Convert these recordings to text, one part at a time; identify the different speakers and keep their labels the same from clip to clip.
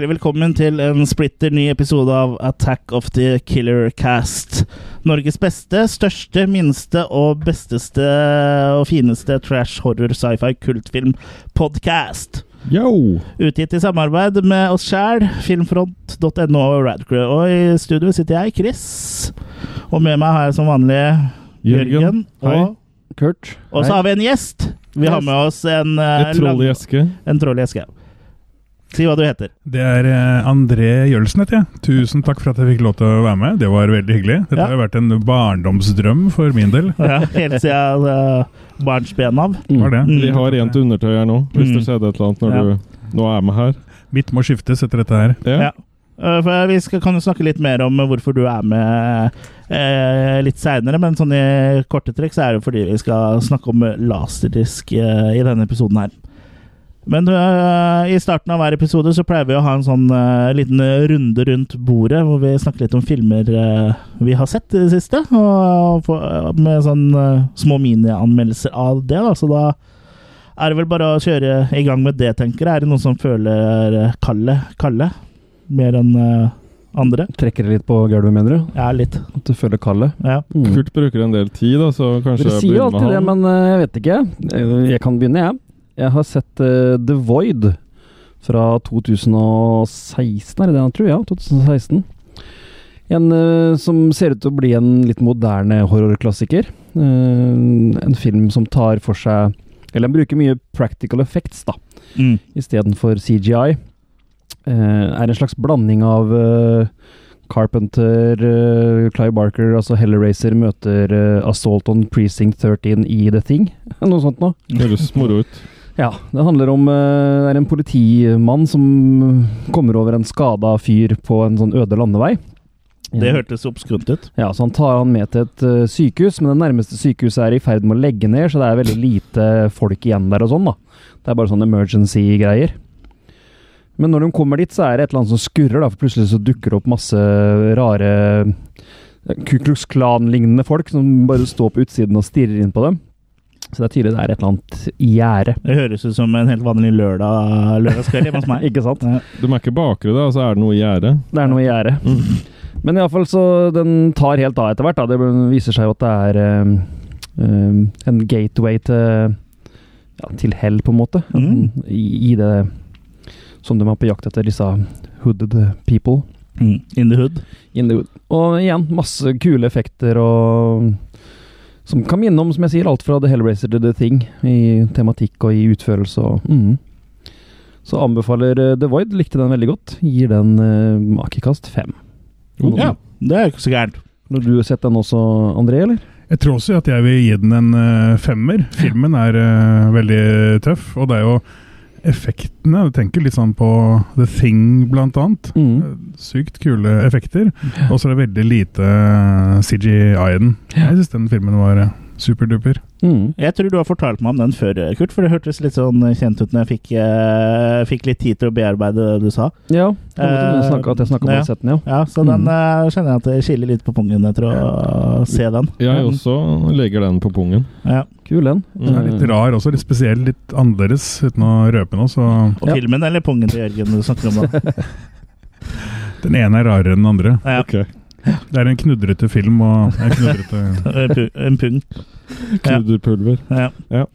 Speaker 1: Hjertelig velkommen til en splitter ny episode av Attack of the Killer Cast. Norges beste, største, minste og besteste og fineste trash horror sci-fi kultfilm podcast.
Speaker 2: Yo!
Speaker 1: Utgitt i samarbeid med oss sjæl, filmfront.no og Radcrew. Og i studio sitter jeg, Chris. Og med meg har jeg som vanlig Jørgen.
Speaker 2: Jørgen.
Speaker 1: Og,
Speaker 3: Kurt.
Speaker 1: og så har vi en gjest. Vi har med oss en, eh,
Speaker 2: Et troll i eske.
Speaker 1: en troll i eske. Si hva du heter.
Speaker 4: Det er eh, André Jølsen, heter jeg. Tusen takk for at jeg fikk lov til å være med. Det var veldig hyggelig. Dette
Speaker 1: Ja.
Speaker 4: har jo vært en barndomsdrøm for min del.
Speaker 1: Ja, helt siden uh, barnsben av.
Speaker 4: Var det.
Speaker 1: Mm.
Speaker 2: Vi har rent undertøy her nå, hvis
Speaker 1: Mm.
Speaker 2: det skjedde et eller annet når
Speaker 1: Ja.
Speaker 2: du nå er med her.
Speaker 4: Mitt må skiftes etter dette her.
Speaker 1: Ja. ja. for vi skal, kan jo snakke litt mer om hvorfor du er med eh, litt seinere, men sånn i korte trekk så er det fordi vi skal snakke om laserdisk eh, i denne episoden her. Men uh, i starten av hver episode så pleier vi å ha en sånn uh, liten runde rundt bordet, hvor vi snakker litt om filmer uh, vi har sett i det siste, og få- uh, med sånn uh, små minianmeldelser av det. Da. Så da er det vel bare å kjøre i gang med det, tenker jeg. Er det noen som føler kallet Kalle Kalle mer enn uh, andre?
Speaker 3: Trekker det litt på gulvet, mener du?
Speaker 1: Ja, litt.
Speaker 3: At du føler kallet?
Speaker 1: Ja.
Speaker 3: Mm.
Speaker 2: Kurt bruker en del tid, da, så kanskje
Speaker 3: Dere sier alltid det, men eh, jeg vet ikke. Eh, Jeg kan begynne, jeg. Jeg har sett uh, The Void fra 2016, er det det han tror? Ja, 2016. En uh, som ser ut til å bli en litt moderne horrorklassiker. Uh, en film som tar for seg Eller den bruker mye practical effects, da,
Speaker 1: Mm.
Speaker 3: istedenfor CGI. Uh, er en slags blanding av Carpenter, Clive Barker, altså Hellraiser møter Assault on Precinct 13 i The Thing. Noe sånt noe.
Speaker 2: Høres moro ut.
Speaker 3: Ja, det handler om eh, Det er en politimann som kommer over en skada fyr på en sånn øde landevei.
Speaker 1: Det hørtes obskrunt ut.
Speaker 3: Ja, så han tar han med til et uh, sykehus, men det nærmeste sykehuset er i ferd med å legge ned, så det er veldig lite folk igjen der og sånn, da. Det er bare sånn emergency-greier. Men når de kommer dit, så er det et eller annet som skurrer, da, for plutselig så dukker det opp masse rare eh, Ku Klux Klan-lignende folk som bare står på utsiden og stirrer inn på dem. Så det er tydelig det er et eller annet gjerde.
Speaker 1: Det høres ut som en helt vanlig lørdag, lørdagskveld hjemme hos meg.
Speaker 3: Ikke sant?
Speaker 1: Ja.
Speaker 2: De er ikke bakre, da, så er det noe i gjerdet.
Speaker 3: Det er noe gjerde. Men iallfall så Den tar helt av etter hvert. da. Det viser seg jo at det er um, um, en gateway til ja, til hell, på en måte.
Speaker 1: Mm.
Speaker 3: I, I det som de er på jakt etter, disse hooded people.
Speaker 1: Mm. In the hood.
Speaker 3: In the hood. Og igjen, masse kule effekter og Som kan minne om, som jeg sier, alt fra The Hellraiser til The Thing. I tematikk og i utførelse og mm. Så anbefaler eh, The Void. Likte den veldig godt. Gir den uh, makekast fem.
Speaker 2: Oh.
Speaker 1: Ja, det er ikke så gærent.
Speaker 3: Har du sett den også, André, eller?
Speaker 4: Jeg tror også at jeg vil gi den en uh, femmer. Filmen er veldig tøff, og det er jo effektene Jeg tenker litt sånn på The Thing, blant annet.
Speaker 3: Mm.
Speaker 4: Eh, Sykt kule effekter. Og så er det veldig lite eh, CGI i den. Jeg syns den filmen var eh, superduper.
Speaker 3: Mm.
Speaker 1: Jeg tror du har fortalt meg om den før, Kurt, for det hørtes litt sånn kjent ut når jeg fikk, eh, fikk litt tid til å bearbeide det du sa.
Speaker 3: Ja, jeg
Speaker 1: Eh,
Speaker 3: snakke- at jeg snakka om
Speaker 1: ja.
Speaker 3: Setten, ja.
Speaker 1: Ja, så den
Speaker 3: Mm.
Speaker 1: eh, kjenner jeg at det skiller litt på pungen etter å se den.
Speaker 2: Jeg også legger den på pungen.
Speaker 1: Ja.
Speaker 3: Kul den.
Speaker 4: Den er litt rar også, litt spesiell, litt annerledes, uten å røpe noe. Så
Speaker 1: Og
Speaker 3: Ja.
Speaker 1: filmen eller pungen til Jørgen du snakker om da?
Speaker 4: den ene er rarere enn den andre.
Speaker 1: Ja,
Speaker 2: Ok.
Speaker 4: Det er en knudrete film og en knudrete
Speaker 1: en pu- en pung.
Speaker 2: Krydderpulver.
Speaker 1: Ja.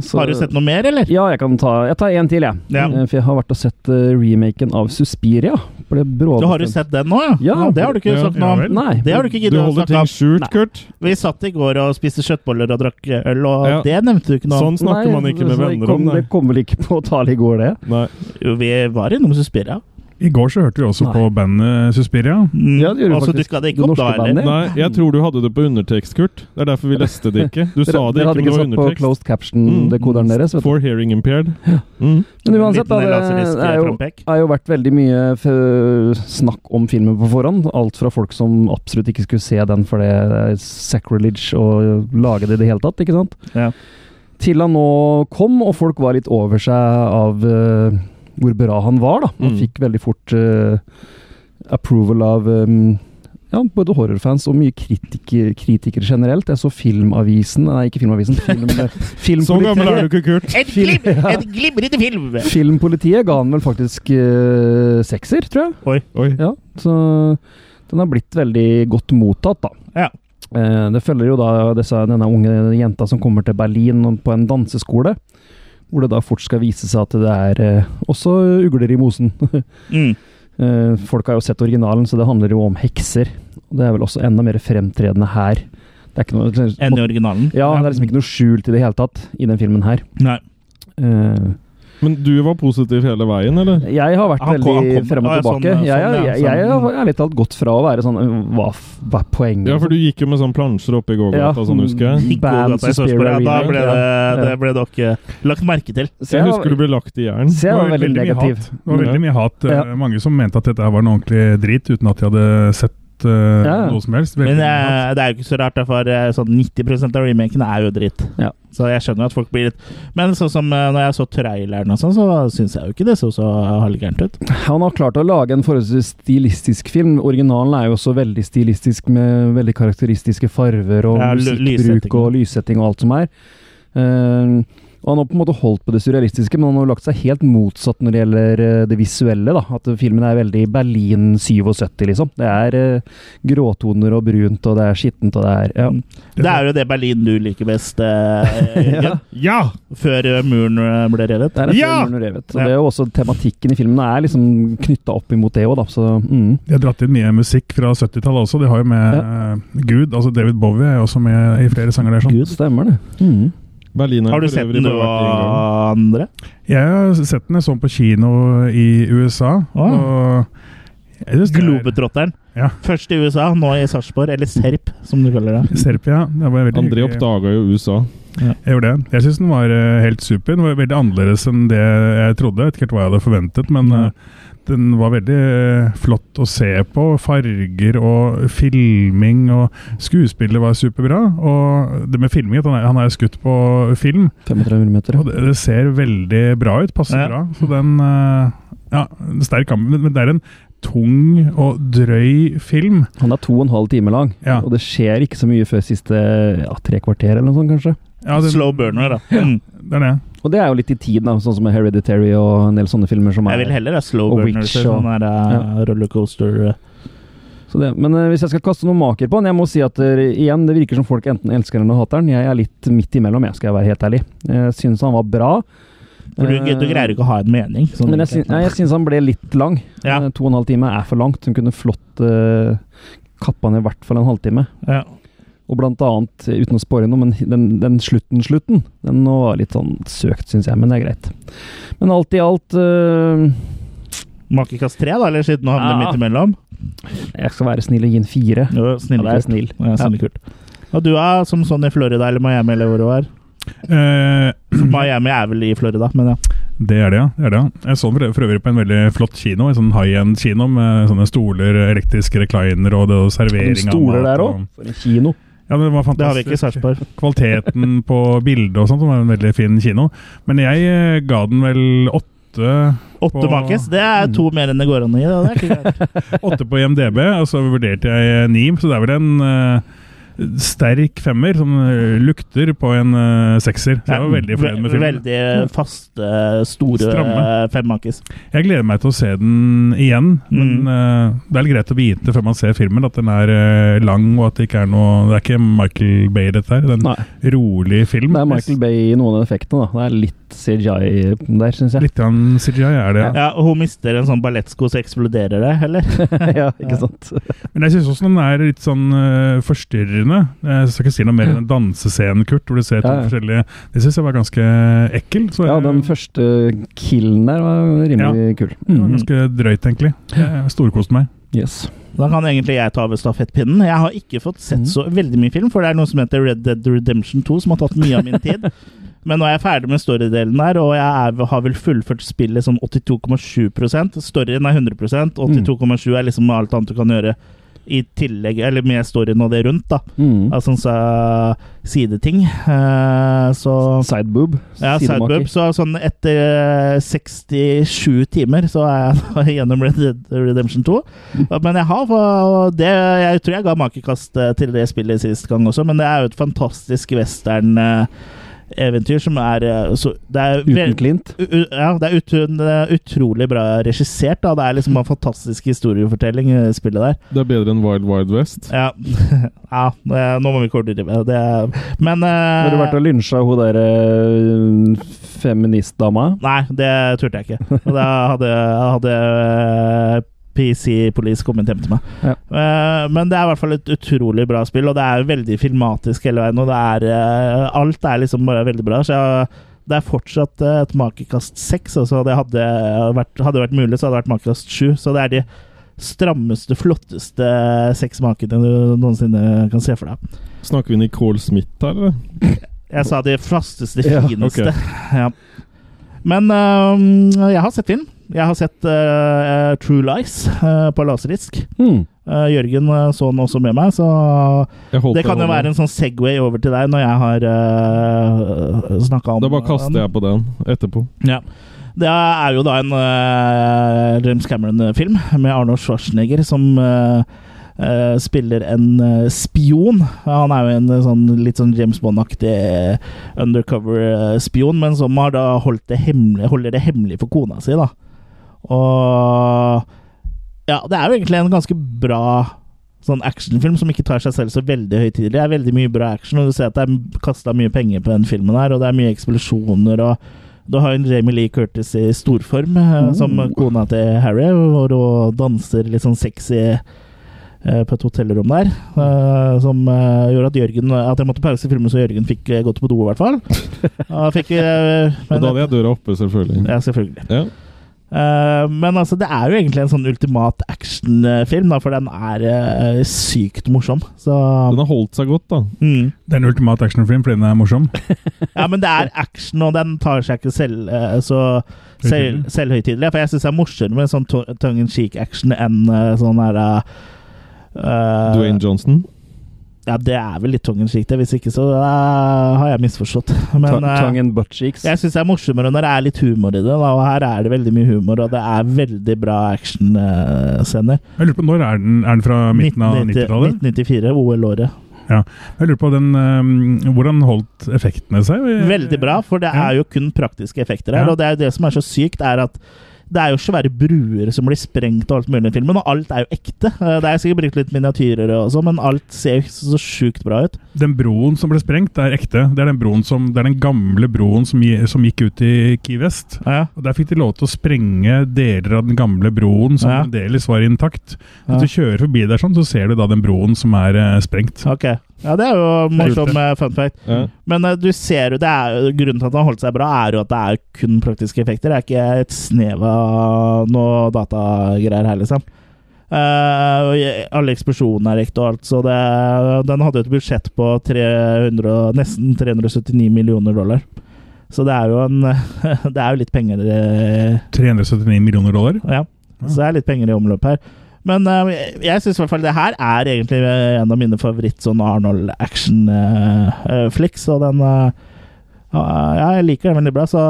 Speaker 3: Så-
Speaker 1: Har du sett noe mer, eller?
Speaker 3: Ja, jeg kan ta Jeg tar en til, jeg.
Speaker 1: Ja.
Speaker 3: Eh, For jeg har vært og sett eh, remaken av Suspiria. Ble
Speaker 1: så har du sett den nå, ja?
Speaker 3: Ja.
Speaker 1: det har du ikke sagt
Speaker 4: ja
Speaker 1: noe om.
Speaker 3: Nei.
Speaker 1: Det har du ikke giddet å
Speaker 2: holder ting skjult,
Speaker 3: Nei.
Speaker 2: Kurt.
Speaker 1: Vi satt i går og spiste kjøttboller og drakk øl, og
Speaker 2: Ja.
Speaker 1: det nevnte du ikke noe om.
Speaker 2: Sånn snakker man ikke med venner om, nei.
Speaker 3: Det kom vel ikke på tale i går, det.
Speaker 2: Nei.
Speaker 1: Jo, vi var innom Suspiria.
Speaker 4: I går så hørte vi også
Speaker 3: Nei.
Speaker 4: på bandet Suspiria.
Speaker 1: Mm.
Speaker 3: Ja, det
Speaker 1: altså, du
Speaker 3: faktisk.
Speaker 1: skal det ikke opp da,
Speaker 3: norske
Speaker 1: eller?
Speaker 3: bandet.
Speaker 2: Nei, jeg tror du hadde det på undertekst, Kurt. Det er derfor vi leste det ikke. Du sa det
Speaker 3: dere
Speaker 2: ikke,
Speaker 3: hadde
Speaker 2: undertekst.
Speaker 3: ikke
Speaker 2: hadde ikke
Speaker 3: satt på closed caption-dekoderen deres. Vet.
Speaker 2: For hearing impaired. Mm.
Speaker 3: Men uansett, da, det er jo,
Speaker 1: er
Speaker 3: har jo vært veldig mye f snakk om filmen på forhånd. Alt fra folk som absolutt ikke skulle se den for det er sacrilege å lage det i det hele tatt, ikke sant?
Speaker 1: Ja.
Speaker 3: Til han nå kom, og folk var litt over seg av eh, hvor bra han var, da. Han
Speaker 2: Mm.
Speaker 3: fikk veldig fort uh, approval av um, ja, både horrorfans og mye kritiker, kritikere generelt. Jeg så Filmavisen Nei, ikke Filmavisen. Film,
Speaker 2: Så gammel er du
Speaker 3: filmpolitiet,
Speaker 2: ikke, Kurt.
Speaker 1: En, glim, en glimrende film!
Speaker 3: filmpolitiet ga han vel faktisk uh, sekser, tror jeg.
Speaker 1: Oi.
Speaker 2: Oi.
Speaker 3: Ja, så den har blitt veldig godt mottatt, da.
Speaker 1: Ja.
Speaker 3: Uh, det følger jo da disse, denne unge jenta som kommer til Berlin på en danseskole. Hvor det da fort skal vise seg at det er eh, også ugler i mosen.
Speaker 1: Mm.
Speaker 3: Eh, folk har jo sett originalen, så det handler jo om hekser. Og det er vel også enda mer fremtredende her. Det er ikke noe
Speaker 1: Enn i originalen?
Speaker 3: Ja, det er liksom ikke noe skjult i det hele tatt i den filmen her.
Speaker 1: Nei.
Speaker 3: Eh,
Speaker 2: Men du var positiv hele veien, eller?
Speaker 3: jeg har vært
Speaker 1: Han kom- han
Speaker 3: veldig frem og tilbake.
Speaker 1: ja,
Speaker 3: Jeg,
Speaker 1: sånn,
Speaker 3: jeg,
Speaker 1: ja,
Speaker 3: jeg, jeg har litt talt gått fra å være sånn Hva, hva er poenget?
Speaker 2: Ja, for du gikk jo med sånn plansjer oppe i gågata,
Speaker 3: Ja.
Speaker 2: sånn husker jeg.
Speaker 3: Band Suspiria
Speaker 1: ja, Da ble det, det ble dere lagt merke til.
Speaker 3: Så
Speaker 2: Jeg
Speaker 3: jeg
Speaker 2: husker du ble lagt i jern.
Speaker 3: så jeg var
Speaker 4: Det var
Speaker 3: veldig
Speaker 4: veldig
Speaker 3: negativ.
Speaker 4: Det var veldig mye hat.
Speaker 3: Ja.
Speaker 4: Mange som mente at dette var noe ordentlig drit, uten at de hadde sett eh,
Speaker 3: Ja.
Speaker 4: noe som helst.
Speaker 1: Men eh, det er jo ikke så rart, for eh, sånn 90% av remakene er jo dritt.
Speaker 3: Ja.
Speaker 1: Så jeg skjønner at folk blir litt Men sånn som når jeg så traileren og sånn, så syns jeg jo ikke det så så halvgærent ut.
Speaker 3: Han har klart å lage en forholdsvis stilistisk film. Originalen er jo også veldig stilistisk, med veldig karakteristiske farver og
Speaker 1: Ja,
Speaker 3: musikkbruk og lyssetting og alt som er. Eh, og han har på en måte holdt på det surrealistiske, men han har lagt seg helt motsatt når det gjelder eh, det visuelle. da, At filmen er veldig Berlin 77, liksom. Det er eh, gråtoner og brunt, og det er skittent, og det er ja.
Speaker 1: Det er jo det Berlin du liker best, eh,
Speaker 3: Ja.
Speaker 4: Ja!
Speaker 1: Før muren ble revet.
Speaker 3: Det er
Speaker 4: Ja!
Speaker 3: ja! revet. Og
Speaker 1: Ja.
Speaker 3: det er jo også tematikken i filmen er liksom knytta opp imot det òg, da. Så mm.
Speaker 4: De har dratt inn mye musikk fra 70-tallet også. De har jo med ja. Gud, altså David Bowie er jo også med i flere sanger der. sånn.
Speaker 3: Gud, stemmer det. Mm.
Speaker 2: Berlin
Speaker 1: Har du sett den du og andre?
Speaker 4: Jeg har sett den jeg så den på kino i USA. Ah. Det er-
Speaker 1: Globetrotteren.
Speaker 4: Ja.
Speaker 1: Først i USA, nå i Sarpsborg, eller Serp, som du kaller det.
Speaker 4: Serpia. Det var veldig
Speaker 2: André
Speaker 4: hyggelig.
Speaker 2: oppdaga jo USA.
Speaker 4: Jeg gjorde det. Jeg syns den var eh, helt super. Den var veldig annerledes enn det jeg trodde. Jeg vet ikke helt hva jeg hadde forventet, men mm. Den var veldig eh, flott å se på. Farger og filming og skuespillet var superbra. Og det med filming, at han er, han er skutt på film,
Speaker 3: 35 mm.
Speaker 4: og det, det ser veldig bra ut. Passer
Speaker 1: Ja.
Speaker 4: bra. Så den eh, Ja, sterk kamp. Men men det er en tung og drøy film.
Speaker 3: Han er to og en halv time lang,
Speaker 4: Ja.
Speaker 3: og det skjer ikke så mye før siste ja, tre kvarter eller noe sånt, kanskje.
Speaker 4: Ja, det,
Speaker 1: Slow burner, da. Mm.
Speaker 4: Det er det.
Speaker 3: Og det er jo litt i tiden, da, sånn som med Hereditary og en del sånne filmer som er
Speaker 1: Jeg vil heller ha slow
Speaker 3: Og
Speaker 1: burner
Speaker 3: Witch
Speaker 1: til
Speaker 3: og-
Speaker 1: sånn der uh, rollercoaster.
Speaker 3: så det, Men eh, hvis jeg skal kaste noen maker på den Jeg må si at eh, igjen, det virker som folk enten elsker den eller hater den. Jeg er litt midt imellom, jeg skal være helt ærlig. Jeg syns han var bra.
Speaker 1: For du, du
Speaker 3: Eh,
Speaker 1: greier ikke å ha en mening. Sånn,
Speaker 3: Men jeg, syns- jeg syns han ble litt lang.
Speaker 1: Ja.
Speaker 3: Eh, To og en halv time er for langt. Hun kunne flott uh, kappa ned i hvert fall en halvtime.
Speaker 1: ja.
Speaker 3: Og blant annet, eh, uten å spore noe, men den, den slutten, slutten, den var litt sånn søkt, syns jeg, men det er greit. Men alt i alt øh,
Speaker 1: Makekast tre, da, eller siden nå havner det
Speaker 3: Ja.
Speaker 1: midt imellom?
Speaker 3: Jeg skal være snill og gi en fire.
Speaker 1: Jo,
Speaker 3: Ja, det er snill.
Speaker 1: Ja, snille kult. Og du er som sånn i Florida eller Miami eller hvor du er?
Speaker 4: Uh,
Speaker 1: Miami er vel i Florida, men ja.
Speaker 4: Det er det, ja. Det er det, ja. Jeg så den for- øvrig på en veldig flott kino. En sånn high-end kino med sånne stoler, elektriske recliner og det og servering
Speaker 3: av mat. stoler der òg? For en kino.
Speaker 4: Ja, det var fantastisk.
Speaker 1: Det har vi ikke i Sarpsborg.
Speaker 4: Kvaliteten på bildet og sånt det var en veldig fin kino. Men jeg eh, ga den vel åtte
Speaker 1: Åtte bakes? det er to mer enn det går an å gi.
Speaker 4: Åtte på IMDb, og så vurderte jeg ni, så det er vel en eh, sterk femmer som eh, lukter på en uh, sekser. Så jeg var veldig fornøyd med filmen.
Speaker 1: Veldig faste, store
Speaker 4: Stramme.
Speaker 1: eh.
Speaker 4: Jeg gleder meg til å se den igjen, men
Speaker 1: Mm.
Speaker 4: uh, det er litt greit å vite før man ser filmen at den er uh, lang, og at det ikke er noe Det er ikke Michael Bay, dette her. Det er
Speaker 3: Nei,
Speaker 4: en rolig film.
Speaker 3: det er Michael Bay i noen av effektene, da. Det er litt CGI der, syns jeg.
Speaker 4: Litt CGI er det. Ja.
Speaker 1: Ja, og hun mister en sånn ballettsko, så eksploderer det, eller?
Speaker 3: ja, ikke sant?
Speaker 4: Men jeg syns også den er litt sånn uh, forstyrrende. Jeg skal ikke si noe mer enn dansescenen, Kurt, hvor du ser to
Speaker 3: Ja, ja.
Speaker 4: forskjellige Det syns jeg var ganske ekkel. Så
Speaker 3: Ja, den første killen der var rimelig kul. Mm.
Speaker 4: Ganske drøyt, egentlig. Jeg storkoste meg.
Speaker 3: Yes.
Speaker 1: Da kan egentlig jeg ta over stafettpinnen. Jeg har ikke fått sett
Speaker 3: Mhm.
Speaker 1: så veldig mye film, for det er noe som heter Red Dead Redemption 2, som har tatt mye av min tid. Men nå er jeg ferdig med storydelen der, og jeg er, har vel fullført spillet sånn 82,7% Storyen er 100% 82,7 er liksom alt annet du kan gjøre i tillegg, eller med storyen og det rundt, da.
Speaker 3: Mm.
Speaker 1: Altså så sideting. Eh, så
Speaker 3: Sideboob.
Speaker 1: ja, sideboob. Så sånn etter eh, 67 timer så er jeg gjennom Red Redemption 2. Men jeg har det Jeg tror jeg ga makekast eh, til det spillet sist gang også, men det er jo et fantastisk western-eventyr som er eh, så Det er
Speaker 3: Uten
Speaker 1: u- Ja, det er utro, er utrolig bra regissert. da Det er liksom en fantastisk historiefortelling spillet der.
Speaker 2: Det er bedre enn Wild Wild West.
Speaker 1: Ja, ja nå må vi koordinere overdrive. Det Men eh,
Speaker 3: Har du vært og lynsja hun der eh, feministdama?
Speaker 1: Nei, det turte jeg ikke. Da hadde, hadde eh, PC Police kommet hjem til meg.
Speaker 3: Ja.
Speaker 1: Uh, Men det er i hvert fall et utrolig bra spill, og det er veldig filmatisk hele veien. Og det er uh, Alt er liksom bare veldig bra. Så jeg, det er fortsatt uh, et makekast seks. Altså det hadde vært, hadde vært mulig, så hadde det vært makekast sju. Så det er de strammeste, flotteste seks makene du noensinne kan se for deg.
Speaker 2: Snakker vi Nicole Smith her, eller?
Speaker 1: Jeg sa de fasteste,
Speaker 3: Ja,
Speaker 1: fineste. Ja. Men jeg har sett film. Jeg har sett uh, True Lies uh, på laserdisk.
Speaker 3: Mm.
Speaker 1: Uh, Jørgen så den også med meg, så det kan jo være en sånn Segway over til deg når jeg har uh, snakka om
Speaker 2: Da bare kaster jeg på den etterpå.
Speaker 1: Ja. Det er jo da en James Cameron-film med Arnold Schwarzenegger som spiller en spion. Han er jo en sånn litt sånn James Bond-aktig undercover-spion, men som har da holdt det hemmelig, holder det hemmelig for kona si, da. Og Ja, det er jo egentlig en ganske bra sånn actionfilm som ikke tar seg selv så veldig høytidelig. Det er veldig mye bra action, og du ser at det er kasta mye penger på den filmen her, og det er mye eksplosjoner og du har en Jamie Lee Curtis i storform
Speaker 3: Oh.
Speaker 1: som kona til Harry, hvor hun danser litt sånn sexy eh, på et hotellrom der. eh, som gjorde at Jørgen At jeg måtte pause filmen så Jørgen fikk gått på do, i hvert fall. Og fikk, men,
Speaker 2: Og da hadde jeg døra oppe, selvfølgelig.
Speaker 1: ja, selvfølgelig.
Speaker 2: Ja.
Speaker 1: Eh, men altså, det er jo egentlig en sånn ultimat actionfilm, for den er eh, sykt morsom. Så
Speaker 2: Den har holdt seg godt, da.
Speaker 1: mm.
Speaker 4: Det er en ultimat actionfilm fordi den er morsom.
Speaker 1: Ja, men det er action, og den tar seg ikke selv eh, så selv, selvhøytidelig. For jeg syns det er morsommere med sånn tongue in cheek-action enn sånn her eh,
Speaker 2: Dwayne Johnson.
Speaker 1: Ja, det er vel litt tongue in cheek, det. Hvis ikke så uh, har jeg misforstått. Men eh,
Speaker 3: Tongue and butt cheeks.
Speaker 1: jeg syns det er morsommere når det er litt humor i det, da, og her er det veldig mye humor, og det er veldig bra actionscener.
Speaker 4: Jeg lurer på, Når er den? Er den fra midten av 90-tallet?
Speaker 1: 1994, OL-året. Ja.
Speaker 4: Jeg lurer på den, um, Hvordan holdt effektene seg?
Speaker 1: Veldig bra, for det er jo kun praktiske effekter her.
Speaker 4: Ja.
Speaker 1: Og det er jo det som er så sykt, er at det er jo svære bruer som blir sprengt og alt mulig i filmen, og alt er jo ekte. Eh, Det er sikkert brukt litt miniatyrer og sånn, men alt ser jo så sjukt bra ut.
Speaker 4: Den broen som ble sprengt, det er ekte. Det er den, broen som, det er den gamle broen som, som gikk ut i Key West.
Speaker 1: Ja,
Speaker 4: Og Der fikk de lov til å sprenge deler av den gamle broen som
Speaker 1: Ja.
Speaker 4: fremdeles var intakt.
Speaker 1: Ja.
Speaker 4: Hvis du kjører forbi der sånn, så ser du da den broen som er eh, sprengt.
Speaker 1: ok. Ja, det er jo morsom eh, fun fact.
Speaker 2: Ja.
Speaker 1: Men uh, du ser jo, det er grunnen til at har holdt seg bra, er jo at det er kun praktiske effekter. Det er ikke et snev av noe datagreier her, liksom. Uh, alle eksplosjonene er ekte og alt, så det, den hadde jo et budsjett på 300, nesten 379 millioner dollar. Så det er jo en Det er jo litt penger eh,
Speaker 4: 379 millioner dollar.
Speaker 1: Ja. Så det er litt penger i omløp her. Men uh, jeg syns i hvert fall det her er egentlig en av mine favoritt sånn Arnold action-flicks, og den uh, Ja, jeg liker den veldig bra, så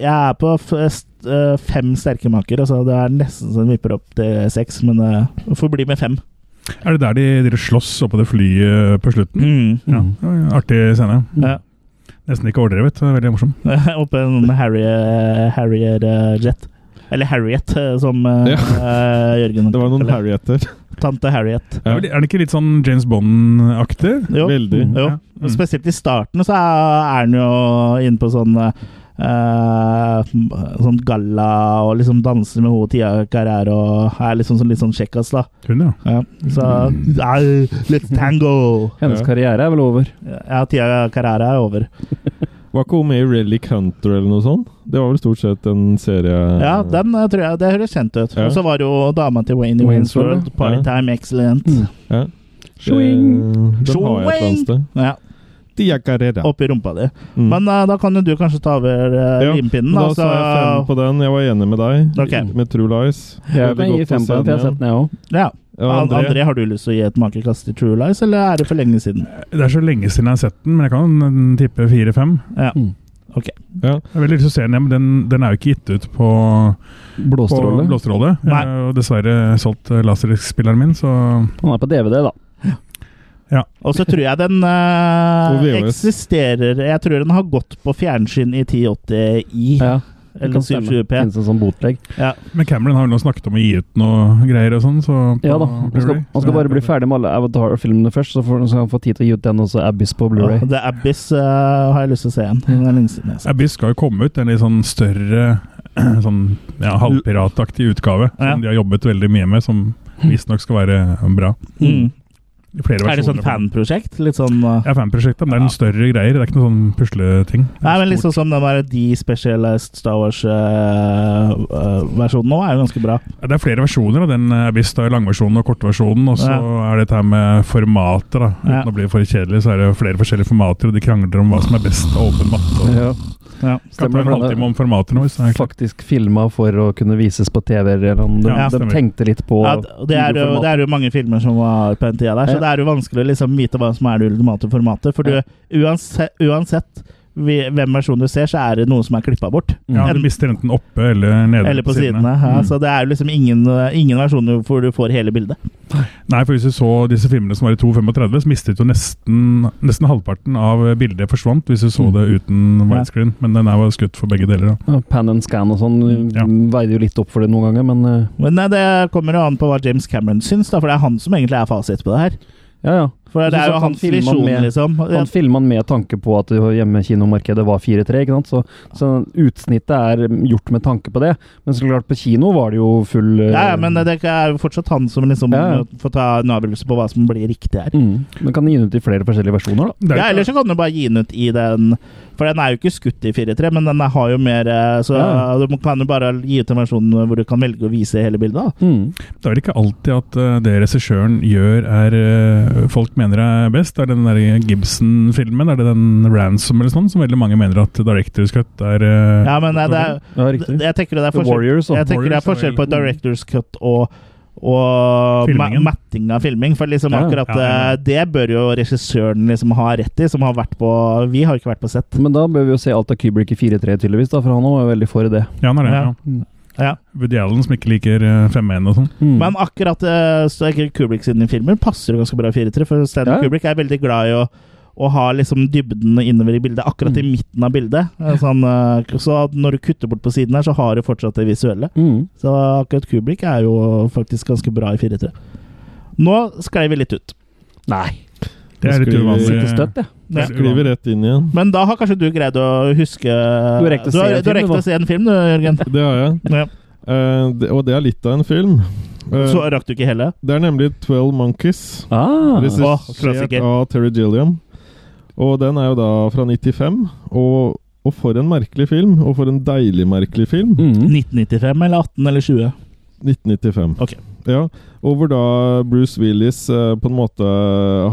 Speaker 1: jeg er på f st eh, fem sterke maker. Altså det er nesten så den vipper opp til seks, men det får bli med fem.
Speaker 4: Er det der de, dere slåss oppå det flyet på slutten?
Speaker 1: Mm.
Speaker 4: Ja, Mm. Artig scene.
Speaker 1: Ja.
Speaker 4: Nesten ikke overdrevet. er Veldig morsom.
Speaker 1: Oppe en Harrier, Harrier eh, Jet. Eller Harriet, eh, som eh,
Speaker 2: Ja.
Speaker 1: uh, Jørgen
Speaker 2: Det var noen Harrieter.
Speaker 1: Tante Harriet.
Speaker 2: Ja.
Speaker 4: Er det- ikke litt sånn James Bond-aktig?
Speaker 1: Jo.
Speaker 2: Veldig.
Speaker 1: Jo,
Speaker 4: Ja. Mm.
Speaker 1: spesielt i starten så er han jo inne på sånn Uh, Sånn galla og liksom danser med hun Tia Carrère og er liksom sånn, litt sånn kjekkas, da.
Speaker 4: Hun, ja.
Speaker 1: Ja. Så uh, Let's tango!
Speaker 3: Hennes karriere er vel over.
Speaker 1: Ja, Tia Carrera er over.
Speaker 2: Var ikke hun med i Relic Hunter eller noe sånt? Det var vel stort sett en serie
Speaker 1: Ja, den eh, tror jeg Det høres kjent ut.
Speaker 2: Ja.
Speaker 1: Og så var det jo dama til Wayne i
Speaker 3: Wayne's
Speaker 1: Wayne's World.
Speaker 3: World.
Speaker 1: Partytime Excellent.
Speaker 2: Ja.
Speaker 3: Swing!
Speaker 2: Swing! den har jeg et eller annet sted.
Speaker 1: Ja,
Speaker 2: Dia Carrera.
Speaker 1: Oppi rumpa di.
Speaker 2: Mm.
Speaker 1: Men uh, da kan jo du kanskje ta over uh,
Speaker 2: Ja,
Speaker 1: limpinnen.
Speaker 2: da
Speaker 1: Da,
Speaker 2: sa jeg fem på den. Jeg var enig med deg
Speaker 1: Ok.
Speaker 2: med True Lies.
Speaker 3: Jeg
Speaker 2: jeg,
Speaker 3: kan gi fem på den, for jeg har sett den, jeg òg.
Speaker 1: Ja.
Speaker 2: Ja,
Speaker 1: André.
Speaker 2: André.
Speaker 1: har du lyst til å gi et makekast til True Lies, eller er det for lenge siden?
Speaker 4: Det er så lenge siden jeg har sett den, men jeg kan tippe fire-fem.
Speaker 1: Ja.
Speaker 3: Mm.
Speaker 1: Ok.
Speaker 2: Ja.
Speaker 4: Jeg har veldig lyst til å se den, ja, men den, den er jo ikke gitt ut på, på
Speaker 3: Blåstråle.
Speaker 4: blåstråle. Jeg har dessverre solgt eh, laserspilleren min, så
Speaker 3: Han er på DVD, da.
Speaker 1: Og så tror jeg den eh, eksisterer Jeg tror den har gått på fjernsyn i 1080i
Speaker 3: Ja,
Speaker 1: eller 720p.
Speaker 3: Finnes en sånn botlegg.
Speaker 1: Ja.
Speaker 4: Men Cameron har jo nå snakket om å gi ut noe greier og sånn, så
Speaker 3: Ja da. Han skal, han skal bare bli ferdig med alle Avatar-filmene først, så får så skal han få tid til å gi ut den også, Abyss på Blu-ray.
Speaker 1: The Abyss uh, har jeg lyst til å se igjen. Det.
Speaker 4: Abyss skal jo komme ut, en litt sånn større sånn ja, halvpirataktig utgave.
Speaker 1: Ja.
Speaker 4: Som de har jobbet veldig mye med, som visstnok skal være bra.
Speaker 1: Mm.
Speaker 4: I versjoner.
Speaker 1: Er det sånn fanprosjekt? Litt sånn uh,
Speaker 4: Ja, fanprosjektet. Men det er noen større greier. Det er ikke noe sånn pusleting.
Speaker 1: Nei, men liksom som den der De-specialized Star Wars-versjonen nå er jo ganske bra.
Speaker 4: Ja, Det er flere versjoner av den Abyss. Det er langversjonen og kortversjonen. Og så er det dette her med formater. da Uten
Speaker 1: Ja.
Speaker 4: å bli for kjedelig, så er det flere forskjellige formater, og de krangler om hva som er best åpen matte. Og
Speaker 3: Ja.
Speaker 1: Ja.
Speaker 4: kan ta en halvtime om formatet nå, er.
Speaker 3: Faktisk filma for å kunne vises på TV. Eller noe. de,
Speaker 4: Ja,
Speaker 3: de tenkte litt på
Speaker 1: Ja, det, er jo, det er jo mange filmer som var på den tida der, så det er jo vanskelig å liksom vite hva som er det ultimate formatet. For du, uansett, uansett hvem versjon du ser, så er det noen som er klippa bort.
Speaker 4: Ja, Du mister enten oppe eller nede.
Speaker 1: Eller på sidene. Ja,
Speaker 3: Mm.
Speaker 1: Så det er jo liksom ingen, ingen versjoner hvor du får hele bildet.
Speaker 4: Nei, for hvis du så disse filmene som var i 2.35, så mistet du nesten, nesten halvparten av bildet forsvant hvis du så
Speaker 3: Mm.
Speaker 4: det uten widescreen. Men den er jo skutt for begge deler. da.
Speaker 3: Ja, Pan and scan og sånn
Speaker 4: Ja.
Speaker 3: veier jo litt opp for det noen ganger, men eh,
Speaker 1: Men nei, det kommer jo an på hva James Cameron syns, da, for det er han som egentlig er fasit på det her.
Speaker 3: ja ja.
Speaker 1: For det er jo
Speaker 3: han
Speaker 1: hans visjon,
Speaker 3: med-
Speaker 1: liksom.
Speaker 3: Han filma den med tanke på at hjemmekinomarkedet var 4-3, ikke sant. Så, så utsnittet er gjort med tanke på det. Men så klart, på kino var det jo full eh,
Speaker 1: Ja, ja, men det er jo fortsatt han som liksom
Speaker 3: Ja,
Speaker 1: får ta en avgjørelse på hva som blir riktig her.
Speaker 3: mm. Men kan gi den ut i flere forskjellige versjoner, da.
Speaker 1: Ja, eller så kan du bare gi den ut i den For den er jo ikke skutt i 4-3, men den har jo mer eh, Så
Speaker 3: Ja.
Speaker 1: du kan jo bare gi ut en versjon hvor du kan velge å vise hele bildet. da
Speaker 3: Mm.
Speaker 4: Det er vel ikke alltid at eh, det regissøren gjør er folk folk mener er best. Det er den der Gibson-filmen, er det den Ransom eller sånn, som veldig mange mener at Directors Cut er eh,
Speaker 1: Ja, men eh, det er,
Speaker 3: Ja,
Speaker 1: jeg tenker det er forskjell
Speaker 3: Warriors.
Speaker 1: Jeg tenker det er
Speaker 4: er
Speaker 1: forskjell på Directors Cut og og ma
Speaker 4: Filmingen.
Speaker 1: matting av filming. For liksom
Speaker 3: Ja,
Speaker 1: akkurat
Speaker 4: ja, ja.
Speaker 1: eh, det bør jo regissøren liksom ha rett i, som har vært på Vi har ikke vært på sett.
Speaker 3: Men da bør vi jo se alt av Kubrick i 4-3, tydeligvis, da, for han var jo veldig for det.
Speaker 4: Ja, han er det.
Speaker 1: Ja.
Speaker 4: Ja. Woody Allen som ikke liker eh, 5-1 og sånn.
Speaker 3: Mm.
Speaker 1: Men akkurat uh, Kubrick sine filmer passer jo ganske bra i 4-3, for Stanley
Speaker 3: Ja.
Speaker 1: Kubrick er veldig glad i å å ha liksom dybden innover i bildet, akkurat i
Speaker 3: Mm.
Speaker 1: midten av bildet. Eh, Sånn, eh, så når du kutter bort på siden her, så har du fortsatt det visuelle.
Speaker 3: Mm.
Speaker 1: Så akkurat Kubrick er jo faktisk ganske bra i 4-3. Nå sklei vi litt ut.
Speaker 3: Nei.
Speaker 4: Det er litt uvanlig.
Speaker 3: Støtt.
Speaker 1: Ja.
Speaker 2: Skriver rett inn igjen.
Speaker 1: Men da har kanskje du greid å huske Du
Speaker 3: har rekt å se
Speaker 1: har,
Speaker 3: en
Speaker 1: du har
Speaker 3: film,
Speaker 1: rekt å se en film, du, Jørgen.
Speaker 2: Det har jeg.
Speaker 1: Ja.
Speaker 2: Uh, det, og det er litt av en film. Uh,
Speaker 1: Så rakk du ikke hele?
Speaker 2: det er nemlig 12 Monkeys.
Speaker 3: Ah.
Speaker 2: Regissert
Speaker 1: klassiker.
Speaker 2: av Terry Gilliam. Og den er jo da fra 95. Og, og for en merkelig film. Og for en deilig merkelig film.
Speaker 3: Mm.
Speaker 1: 1995 eller 18 eller 20?
Speaker 2: 1995.
Speaker 1: Ok.
Speaker 2: Ja, og hvor da Bruce Willis eh, på en måte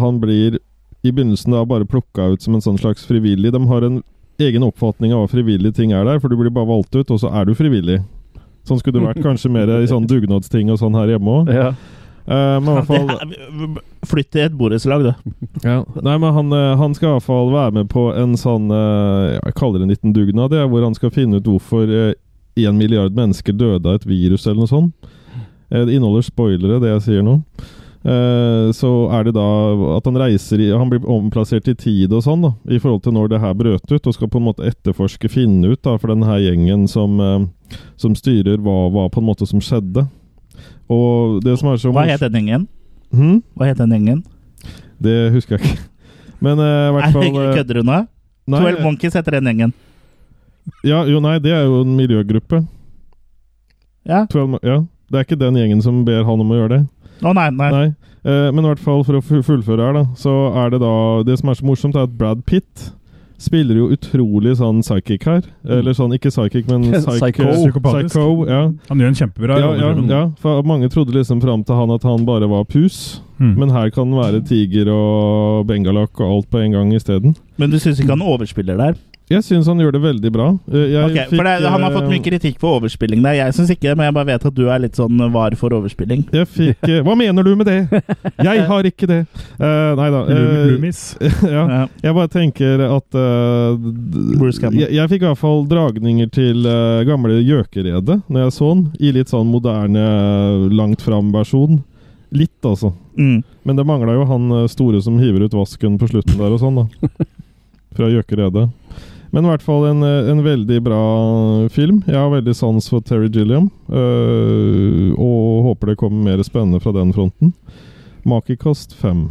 Speaker 2: Han blir i begynnelsen da bare plukka ut som en sånn slags frivillig. De har en egen oppfatning av hva frivillige ting er der, for du blir bare valgt ut, og så er du frivillig. Sånn skulle det vært kanskje mer i sånn dugnadsting og sånn her hjemme òg.
Speaker 3: Ja.
Speaker 2: men i hvert fall
Speaker 1: Flytt til et borettslag, du.
Speaker 2: ja. Nei, men han, eh, han skal i hvert fall være med på en sånn eh, Jeg kaller det en liten dugnad, hvor han skal finne ut hvorfor én milliard mennesker døde av et virus eller noe sånt. Eh, Det inneholder spoilere, det jeg sier nå. Eh, Så er det da at han reiser i Han blir omplassert i tid og sånn, da, i forhold til når det her brøt ut, og skal på en måte etterforske, finne ut, da, for den her gjengen som, eh, som styrer hva, hva på en måte som skjedde. Og det som er så
Speaker 1: Hva het den gjengen?
Speaker 2: Hmm?
Speaker 1: Hva het den gjengen?
Speaker 2: Det husker jeg ikke. Men eh, i hvert fall
Speaker 1: Kødder du nå?
Speaker 2: Twelve
Speaker 1: 12 Monkeys heter den gjengen.
Speaker 2: Ja, jo, nei, det er jo en miljøgruppe.
Speaker 1: Ja?
Speaker 2: 12, ja. Det er ikke den gjengen som ber han om å gjøre det.
Speaker 1: Å nei, nei.
Speaker 2: Nei. Eh, men i hvert fall for å fullføre her, da, så er det da Det som er så morsomt, er at Brad Pitt spiller jo utrolig sånn psychic her. Eller sånn, ikke psychic, men
Speaker 3: Psycho.
Speaker 4: Psykopatisk.
Speaker 2: psycho ja.
Speaker 4: Han gjør en kjempebra
Speaker 2: Ja, ja, ja, for mange trodde liksom fram til han at han bare var pus.
Speaker 4: Mm.
Speaker 2: Men her kan den være tiger og bengalakk og alt på en gang isteden.
Speaker 1: Men du syns ikke han overspiller der?
Speaker 2: Jeg syns han gjør det veldig bra. Eh, Jeg
Speaker 1: Ok, for det, Han har fått
Speaker 2: eh,
Speaker 1: mye kritikk for overspilling der. Jeg syns ikke det, men jeg bare vet at du er litt sånn var for overspilling.
Speaker 2: Jeg fikk eh, Hva mener du med det? Jeg har ikke det! Uh, nei da. Eh, ja.
Speaker 1: Ja.
Speaker 2: Jeg bare tenker at uh,
Speaker 1: Bruce
Speaker 2: jeg, jeg fikk i hvert fall dragninger til uh, gamle Gjøkeredet når jeg så den, i litt sånn moderne, langt fram-versjon. Litt, altså.
Speaker 1: Mm.
Speaker 2: Men det mangla jo han eh, store som hiver ut vasken på slutten der og sånn, da. Fra Gjøkeredet. Men i hvert fall en, eh, en veldig bra film. Jeg har veldig sans for Terry Gilliam, øh, og håper det kommer mer spennende fra den fronten. Makekast fem.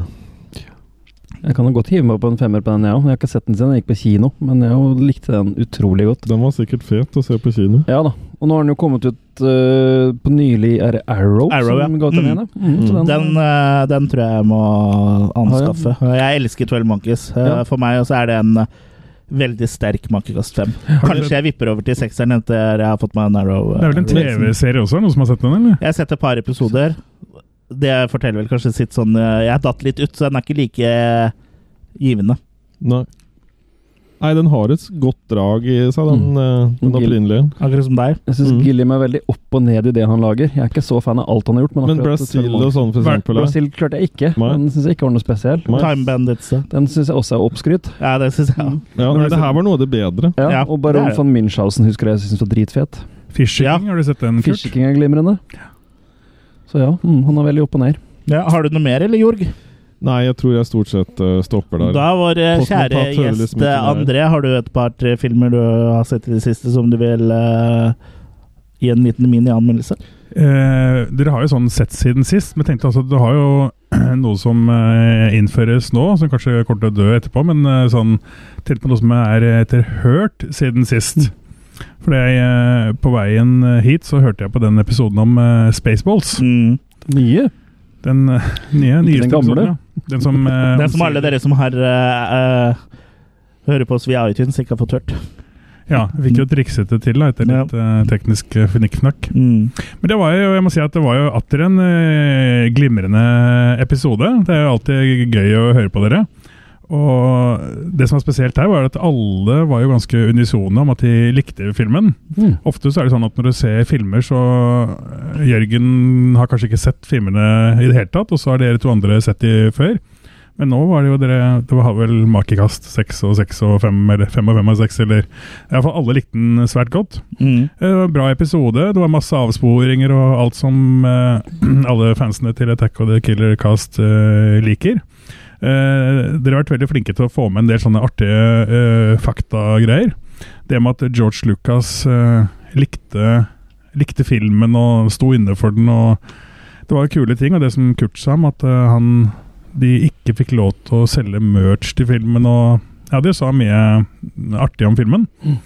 Speaker 3: Jeg kan jo godt hive meg på en femmer på den, jeg òg. Jeg har ikke sett den siden jeg gikk på kino, men jeg likte den utrolig godt.
Speaker 2: Den var sikkert fet å se på kino.
Speaker 3: Ja da. Og nå har den jo kommet ut uh, på nylig Er det Arrow,
Speaker 1: Arrow, ja.
Speaker 3: som ga ut den
Speaker 1: Mm.
Speaker 3: ene? Mm,
Speaker 2: Mm.
Speaker 1: Den, eh, den tror jeg jeg må anskaffe. Jeg elsker 12 Monkeys. Uh,
Speaker 3: Ja.
Speaker 1: For meg så er det en veldig sterk makekast 5. Kanskje jeg vipper over til sekseren etter jeg har fått meg Narrow. Eh,
Speaker 4: Det er vel en. TV-serie også? Noen som har sett den, eller?
Speaker 1: Jeg har sett et par episoder. Det forteller vel kanskje sitt sånn eh, Jeg har datt litt ut, så den er ikke like givende.
Speaker 2: Nei. Nei, den har et godt drag i seg, den, mm. den opprinnelige.
Speaker 1: Akkurat som deg.
Speaker 3: Jeg syns
Speaker 2: Mm.
Speaker 3: Gilliam er veldig opp og ned i det han lager. Jeg er ikke så fan av alt han har gjort. Men,
Speaker 2: Men Brasil og sånn, for eksempel.
Speaker 3: Brasil klarte jeg ikke.
Speaker 2: Nei.
Speaker 3: Den syns jeg ikke var noe spesiell.
Speaker 1: Time Bandits.
Speaker 3: Den syns jeg også er oppskrytt.
Speaker 1: Ja, det syns jeg.
Speaker 3: Mm.
Speaker 2: Ja, men det her var noe av det bedre.
Speaker 3: Ja,
Speaker 1: Ja,
Speaker 3: og Baron von Münchhausen husker jeg syns var dritfet.
Speaker 4: Fishing
Speaker 1: Ja.
Speaker 4: har du sett den, Kurt?
Speaker 3: Fishing er glimrende. Så ja, mm, han er veldig opp og ned.
Speaker 1: Ja, har du noe mer, eller, Jorg?
Speaker 2: Nei, jeg tror jeg stort sett uh, stopper der.
Speaker 1: Da, vår eh, kjære gjest eh. André, har du et par-tre filmer du har sett i det siste som du vil uh, gi en liten mini-anmeldelse?
Speaker 4: Eh, dere har jo sånn sett siden sist, men tenkte altså, du har jo noe som innføres nå, som kanskje kommer til å dø etterpå, men sånn tenkte på noe som er etterhørt siden sist. For jeg, på veien hit så hørte jeg på den episoden om Spaceballs.
Speaker 1: Mm.
Speaker 3: Nye?
Speaker 4: Den eh, nye, nyeste
Speaker 3: den gamle?
Speaker 4: episoden, ja. Den som, eh,
Speaker 1: er som alle dere som har eh, eh, hører på oss via iTunes, ikke har fått hørt.
Speaker 4: Ja, vi fikk jo trikset det til da, etter litt eh, teknisk uh, fnikkfnakk.
Speaker 1: Mm.
Speaker 4: Men det var jo, jeg må si at det var jo atter en glimrende episode. Det er jo alltid gøy å høre på dere. Og det som er spesielt her, var at alle var jo ganske unisone om at de likte filmen.
Speaker 3: Mm.
Speaker 4: Ofte så er det sånn at når du ser filmer, så eh, Jørgen har kanskje ikke sett filmene i det hele tatt, og så har dere to andre sett de før. Men nå var det jo dere Det var vel makekast seks og seks og fem, eller fem og fem og seks, eller Iallfall alle likte den svært godt.
Speaker 1: Mm.
Speaker 4: Det var en bra episode. Det var masse avsporinger og alt som eh, alle fansene til Attack of the Killer Cast eh, liker. Eh, dere har vært veldig flinke til å få med en del sånne artige eh, faktagreier. Det med at George Lucas eh, likte, likte filmen og sto inne for den. Det var kule ting. Og det som Kurt sa om at han, de ikke fikk lov til å selge merch til filmen. og ja, De sa mye artig om filmen. Eh,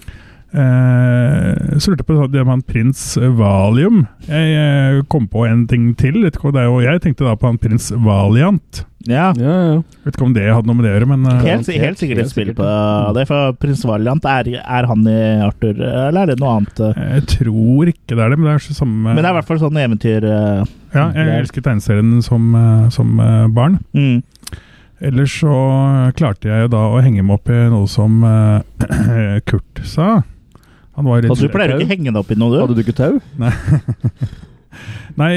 Speaker 4: så lurte jeg på det med han prins Valium. Jeg eh, kom på en ting til. Vet ikke hva det er, og jeg tenkte da på han prins Valiant.
Speaker 1: Ja.
Speaker 3: Ja, ja.
Speaker 4: Vet ikke om det hadde noe med det å gjøre, men eh,
Speaker 1: Helt, helt sikkert et spill på det. For prins Valiant, er, er han i Arthur, eller er det noe annet? eh?
Speaker 4: jeg tror ikke det er det. Men det er så samme
Speaker 1: Men det er i hvert fall sånn eventyr uh,
Speaker 4: Ja, jeg elsket tegneserien som, eh, som eh, barn.
Speaker 1: mm.
Speaker 4: Ellers så klarte jeg jo da å henge meg opp i noe som eh, Kurt sa. Han var
Speaker 1: Altså, du pleier jo ikke henge deg opp i noe, du.
Speaker 3: Hadde du ikke tau?
Speaker 4: Nei, Nei,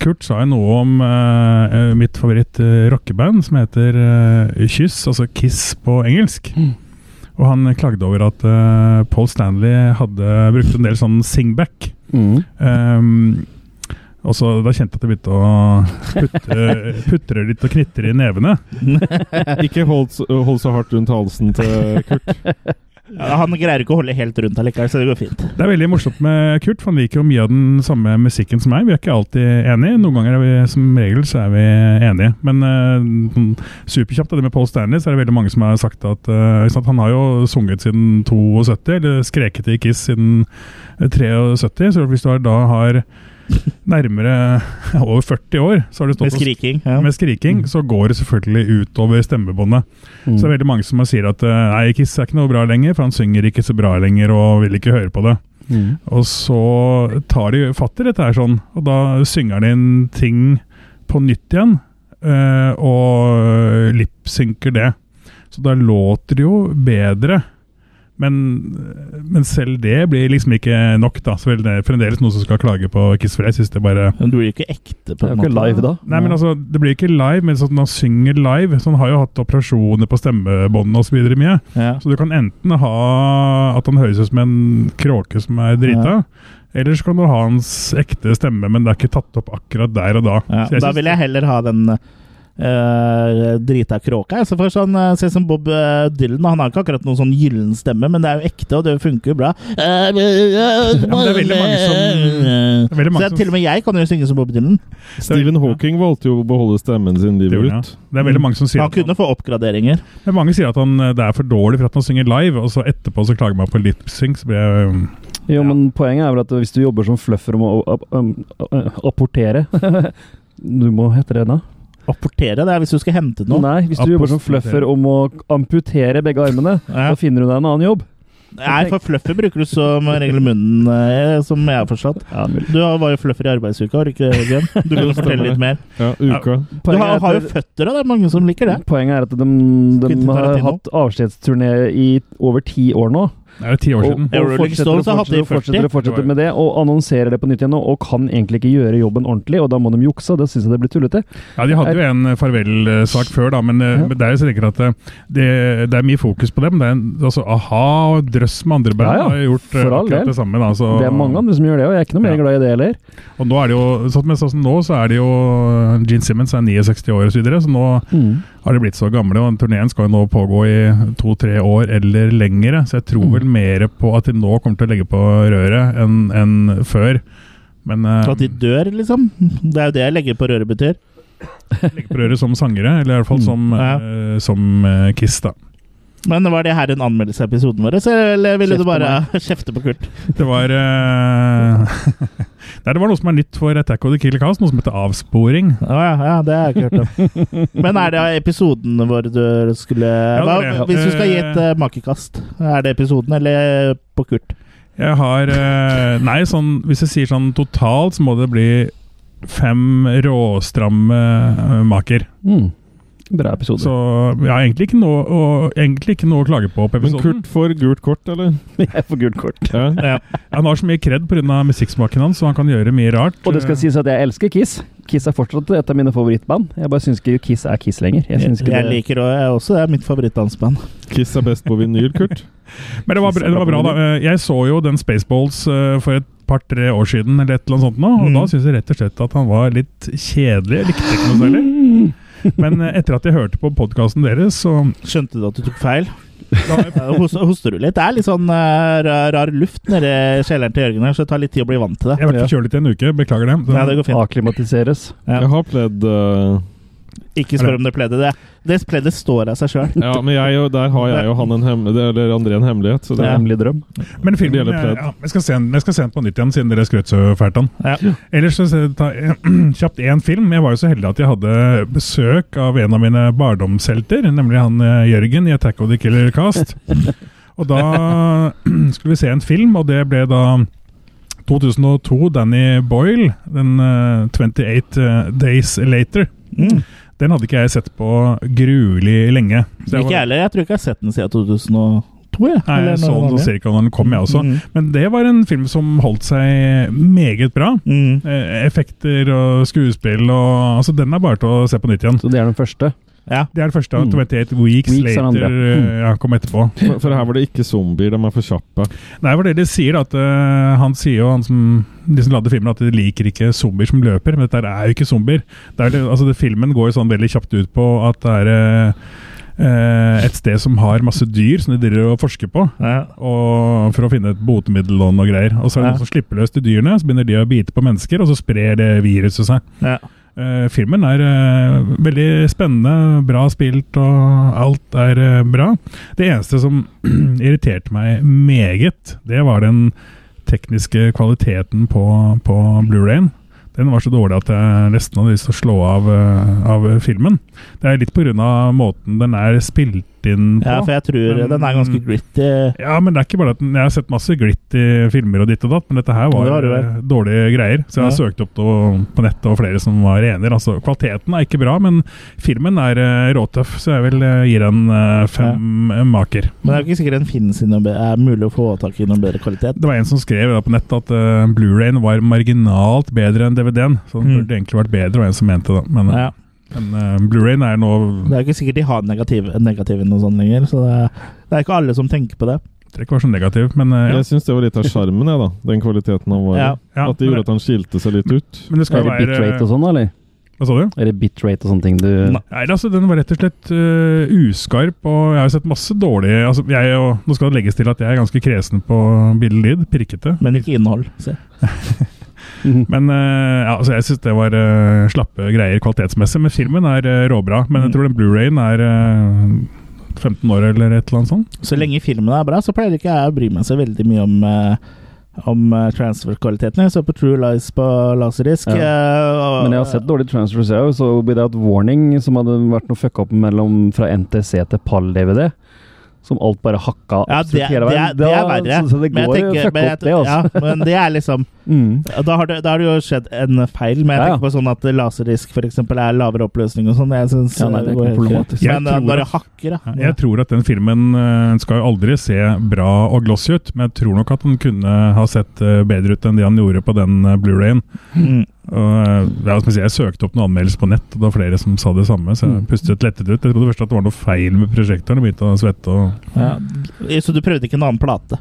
Speaker 4: Kurt sa jo noe om eh, eh, mitt favoritt eh, rockeband som heter uh, Kyss, altså Kiss på engelsk.
Speaker 3: Mm.
Speaker 4: Og han klagde over at uh, Paul Stanley hadde brukt en del sånn singback.
Speaker 3: Mm.
Speaker 4: Um, og så Da kjente jeg at det begynte å putre, putre litt og knitre i nevene.
Speaker 2: Ikke hold, hold så hardt rundt halsen til Kurt.
Speaker 1: Ja, Han greier ikke å holde helt rundt allikevel, så det går fint.
Speaker 4: Det er veldig morsomt med Kurt, for han liker jo mye av den samme musikken som meg. Vi er ikke alltid enige. Noen ganger er vi som regel så er vi enige. Men uh, superkjapt det med Paul Stanley, så er det veldig mange som har sagt at uh, Han har jo sunget siden 72, eller skreket i Kiss siden eh, 73. Så hvis du da har nærmere over 40 år, så har det stått
Speaker 1: Med skriking. Ja.
Speaker 4: med skriking, så går det selvfølgelig utover stemmebåndet.
Speaker 3: Mm.
Speaker 4: Så det er veldig mange som sier at eh, nei, Kiss er ikke noe bra lenger, for han synger ikke så bra lenger og vil ikke høre på det.
Speaker 3: Mm.
Speaker 4: Og så tar de fatt i dette her sånn, og da synger de inn ting på nytt igjen, eh, og lipsynker det. Så da låter det jo bedre Men, men selv det blir liksom ikke nok, da. Så vel, det er fremdeles noen som skal klage på Kiss for jeg synes det bare
Speaker 1: Men du jo ikke ekte, på en
Speaker 3: jo ikke
Speaker 1: måte.
Speaker 3: live da.
Speaker 4: Nei, men altså, Det blir ikke live, men sånn at han synger live. Så han har jo hatt operasjoner på stemmebåndene osv. mye.
Speaker 1: Ja.
Speaker 4: Så du kan enten ha at han høres ut som en kråke som er drita, eller så kan du ha hans ekte stemme, men det er ikke tatt opp akkurat der og da.
Speaker 1: Ja,
Speaker 4: Så jeg
Speaker 1: da vil jeg heller ha den uh, drita kråka. jeg. Så for sånn, uh, Se som Bob eh, Dylan. Han har ikke akkurat noen sånn gyllen stemme, men det er jo ekte, og det funker jo bra.
Speaker 4: men det er veldig mange som- veldig mange
Speaker 1: Så
Speaker 4: som-
Speaker 1: til og med jeg kan jo synge som Bob Dylan.
Speaker 2: Stephen Hawking valgte jo å beholde stemmen sin livet ut.
Speaker 4: Det er veldig mange som sier
Speaker 1: Han
Speaker 4: han,
Speaker 1: kunne få oppgraderinger.
Speaker 4: men mange sier at han, det er for dårlig for at han synger live, og så etterpå så klager man på lip-sync. Så blir jeg um,
Speaker 3: Jo,
Speaker 4: Ja.
Speaker 3: men poenget er vel at hvis du jobber som fluffer om å ap- apportere Du må hete det da?
Speaker 1: Apportere, det er hvis du skal hente noe.
Speaker 3: Nei, hvis du jobber som fluffer om å amputere begge armene,
Speaker 1: Ja.
Speaker 3: da finner du deg en annen jobb.
Speaker 1: Nei, for fluffer bruker du som regel munnen, eh, som jeg har forstått.
Speaker 3: Ja.
Speaker 1: Du var jo fluffer i arbeidsuka, har du ikke Bjørn? Du kan fortelle litt mer.
Speaker 2: Ja, uka.
Speaker 1: Du har, har jo føtter, og det er mange som liker det.
Speaker 3: Poenget er at de, de har hatt avskjedsturné i over ti år nå.
Speaker 4: Det er jo ti år siden.
Speaker 3: Og,
Speaker 1: og
Speaker 3: fortsetter, og fortsetter, og fortsetter, og fortsetter med det, og annonserer det på nytt igjen og kan egentlig ikke gjøre jobben ordentlig, og da må de jukse, det syns jeg det blir tullete.
Speaker 4: Ja, De hadde jo en farvelsak farvel-sak før, da, men, eh,
Speaker 3: Ja.
Speaker 4: men det er jo så tenker at eh, det, det er mye fokus på dem. Det er en, altså, A-ha og drøss med andre band
Speaker 3: Ja, ja.
Speaker 4: har gjort eh,
Speaker 3: For all
Speaker 4: akkurat
Speaker 3: del.
Speaker 4: det samme. Da, så,
Speaker 3: Det er mange andre som gjør det, og jeg er ikke noe mer
Speaker 4: Ja.
Speaker 3: glad i det heller.
Speaker 4: Og nå er det jo, sånn, men sånn nå, så er det jo Gene Simmons er 69 år og så videre, så nå
Speaker 3: Mm.
Speaker 4: Har de blitt så gamle, og turneen skal jo nå pågå i to-tre år eller lengre, så jeg tror
Speaker 3: Mm.
Speaker 4: vel mer på at de nå kommer til å legge på røret enn enn før. Men eh,
Speaker 1: At de dør, liksom. Det er jo det jeg legger på røret betyr.
Speaker 4: legge på røret som sangere, eller i hvert fall
Speaker 3: Mm.
Speaker 4: som,
Speaker 1: Ja.
Speaker 4: uh, som eh, Kiss, da.
Speaker 1: Men var det her en anmeldelse av episoden vår, eller ville
Speaker 3: Kjefte
Speaker 1: du
Speaker 3: bare
Speaker 1: bare kjefte på Kurt?
Speaker 4: Det var uh, Nei, det var noe som er nytt for Attack of the Killer Cast, noe som heter avsporing.
Speaker 1: Ah, ja, ja, det har jeg ikke hørt om. Men er det episoden hvor du skulle hva,
Speaker 4: er det.
Speaker 1: Hvis du skal gi et uh, makekast, er det episoden eller på Kurt?
Speaker 4: Jeg har uh, Nei, sånn, hvis jeg sier sånn totalt, så må det bli fem råstramme maker.
Speaker 3: Mm. Bra episode.
Speaker 4: Så jeg har egentlig ikke noe, å, egentlig ikke noe å klage på på
Speaker 2: Men. Kurt får gult kort, eller?
Speaker 3: Jeg får gult kort.
Speaker 2: Ja.
Speaker 1: Ja.
Speaker 4: Han har så mye kred pga. musikksmaken hans, så han kan gjøre mye rart.
Speaker 3: Og det skal sies at jeg elsker Kiss. Kiss er fortsatt et av mine favorittband. Jeg bare syns ikke Kiss er Kiss lenger. Jeg,
Speaker 1: Jeg
Speaker 3: det...
Speaker 1: liker også, jeg også, det er mitt favorittdansband.
Speaker 2: Kiss er best på vinyl, Kurt.
Speaker 4: Men det var, det var bra, da. Eh, Jeg så jo den Spaceballs eh, for et par-tre år siden, eller et eller annet sånt nå, og
Speaker 1: Mm.
Speaker 4: da syns jeg rett og slett at han var litt kjedelig. Jeg likte ikke noe særlig. Men eh, etter at jeg hørte på podkasten deres, så
Speaker 1: Skjønte du at du tok feil? Ja, hoster, hoster du litt? Det er litt sånn eh, rar, rar luft nede i kjelleren til Jørgen her, så det tar litt tid å bli vant til det.
Speaker 4: Jeg har vært forkjølet i en uke, beklager det.
Speaker 1: Ja, det går fint.
Speaker 3: Akklimatiseres.
Speaker 1: Ja.
Speaker 2: Jeg har pledd uh,
Speaker 1: Ikke spør om det pleddet. Det, det pleddet står av seg sjøl.
Speaker 2: Ja, men jeg, der har jeg og han en hemmelighet, eller André en hemmelighet. Så det,
Speaker 1: Ja.
Speaker 3: Hemmelig drøm.
Speaker 4: Men filmen, ja, jeg, skal se jeg skal se den på nytt igjen, siden dere skrøt så fælt av den.
Speaker 1: Ja.
Speaker 4: Ellers så ta kjapt én film. Jeg var jo så heldig at jeg hadde besøk av en av mine barndomshelter, nemlig han eh, Jørgen i Attack of the Killer Cast. Og da skulle vi se en film, og det ble da 2002, Danny Boyle, den uh, 28 Days Later.
Speaker 1: Mm.
Speaker 4: Den hadde ikke jeg sett på gruelig lenge. Så jeg
Speaker 1: Ikke jeg heller. Jeg tror ikke jeg har sett den siden 2002. Jeg.
Speaker 4: Nei, jeg så den cirka når den kom, jeg også.
Speaker 1: Mm.
Speaker 4: Men det var en film som holdt seg meget bra.
Speaker 1: Mm.
Speaker 4: Eh, Effekter og skuespill og Altså, den er bare til å se på nytt igjen.
Speaker 3: Så det er den første.
Speaker 1: Ja.
Speaker 4: Det er det første.
Speaker 3: Mm.
Speaker 4: 28 Weeks,
Speaker 3: Weeks er
Speaker 4: Later.
Speaker 3: Mm.
Speaker 4: ja, kom etterpå.
Speaker 2: for, for her var det ikke zombier, de er for kjappe.
Speaker 4: Nei, for det de sier, at uh, han sier jo, han som, de som lagde filmen, at de liker ikke zombier som løper. Men dette er jo ikke zombier. Det er, altså, det, filmen går jo sånn veldig kjapt ut på at det er uh, et sted som har masse dyr som de driver og forsker på.
Speaker 1: Ja.
Speaker 4: og for å finne et botemiddel og noe greier. Og så er det
Speaker 1: Ja.
Speaker 4: noen som slipper løs de dyrene, så begynner de å bite på mennesker, og så sprer det viruset seg.
Speaker 1: Ja.
Speaker 4: Eh, filmen er uh, veldig spennende, bra spilt, og alt er uh, bra. Det eneste som irriterte meg meget, det var den tekniske kvaliteten på, på Blu-rayen. Den var så dårlig at jeg nesten hadde lyst til å slå av, av filmen. Det er litt pga. måten den er spilt spilt inn på.
Speaker 1: Ja, for jeg tror
Speaker 4: Men-
Speaker 1: den er ganske gritty.
Speaker 4: Ja, men det er ikke bare at den, Jeg har sett masse gritty filmer og ditt og datt, men dette her var
Speaker 1: Det var det.
Speaker 4: eh, dårlige greier. Så jeg har
Speaker 1: Ja.
Speaker 4: søkt opp det på nettet og flere som var enige. Altså, kvaliteten er ikke bra, men filmen er eh, råtøff, så jeg vil eh, gi den fem ja. maker.
Speaker 1: Men det er jo ikke sikkert den finnes i noe er mulig å få tak i noen bedre kvalitet.
Speaker 4: Det var en som skrev på nettet at uh, Blu-rayen var marginalt bedre enn DVD-en. Så den
Speaker 1: Mm.
Speaker 4: burde egentlig vært bedre, var en som mente det. Men,
Speaker 1: Ja.
Speaker 4: Men uh, Blu-rayen er nå
Speaker 1: Det er ikke sikkert de har negativ, negative noe sånt lenger, så det er, det er ikke alle som tenker på det.
Speaker 4: trenger ikke være så negativ, men uh, ja.
Speaker 2: Jeg syns det var litt av sjarmen, jeg, da. Den kvaliteten han var.
Speaker 1: Ja.
Speaker 4: Ja,
Speaker 2: At det gjorde at han skilte seg litt ut.
Speaker 4: Men det skal
Speaker 3: Er det
Speaker 4: være
Speaker 3: bitrate og sånn, eller?
Speaker 4: Hva sa du?
Speaker 3: Er det bitrate og sånne ting du
Speaker 1: Nei.
Speaker 4: Altså Den var rett og slett uh, uskarp, og jeg har sett masse dårlige altså, jeg, og, Nå skal det legges til at jeg er ganske kresen på bilde og lyd, pirkete.
Speaker 1: Men ikke innhold. Se.
Speaker 3: Mhm.
Speaker 4: Men øh, ja, altså, jeg syns det var øh, slappe greier kvalitetsmessig. Men filmen er øh, råbra. Men jeg
Speaker 1: Mm.
Speaker 4: tror den Blu-rayen er øh, 15 år eller et eller annet sånt.
Speaker 1: Så lenge filmen er bra, så pleier ikke jeg å bry meg så veldig mye om eh, om eh, transfer-kvaliteten. Jeg så på True Lies på laserdisk.
Speaker 3: Ja.
Speaker 1: eh,
Speaker 3: Men jeg har sett dårlige transfers, jeg òg. Så Without Warning, som hadde vært noe fucka opp mellom fra NTC til PAL-DVD. Som alt bare hakka
Speaker 1: ja, det,
Speaker 3: absolutt hele
Speaker 1: det,
Speaker 3: veien.
Speaker 1: er, det er verre.
Speaker 3: Så, så det
Speaker 1: Men jeg
Speaker 3: går
Speaker 1: tenker-
Speaker 3: fucka
Speaker 1: men
Speaker 3: opp, det, altså.
Speaker 1: Ja, men det er liksom
Speaker 3: Mm.
Speaker 1: Da har, det, da har det jo skjedd en feil, men jeg
Speaker 3: Ja, ja.
Speaker 1: tenker på sånn at laserdisk eksempel er lavere oppløsning og sånn. Jeg syns
Speaker 3: Ja, nei, det
Speaker 1: går helt
Speaker 3: problematisk.
Speaker 1: Men
Speaker 4: Jeg
Speaker 1: eh,
Speaker 4: tror
Speaker 1: når det hakker, da.
Speaker 4: Ja, Jeg tror at den filmen øh, skal jo aldri se bra og glossy ut, men jeg tror nok at den kunne ha sett øh, bedre ut enn det han gjorde på den øh, Blu-rayen.
Speaker 1: Mm.
Speaker 4: Og, øh, ja, skal jeg, si, jeg søkte opp noen anmeldelser på nett, og det var flere som sa det samme. Så jeg
Speaker 3: Mm.
Speaker 4: pustet lettet ut. Jeg trodde først at det var noe feil med prosjektoren. og begynte å svette. Og,
Speaker 1: Ja. Så du prøvde ikke en annen plate?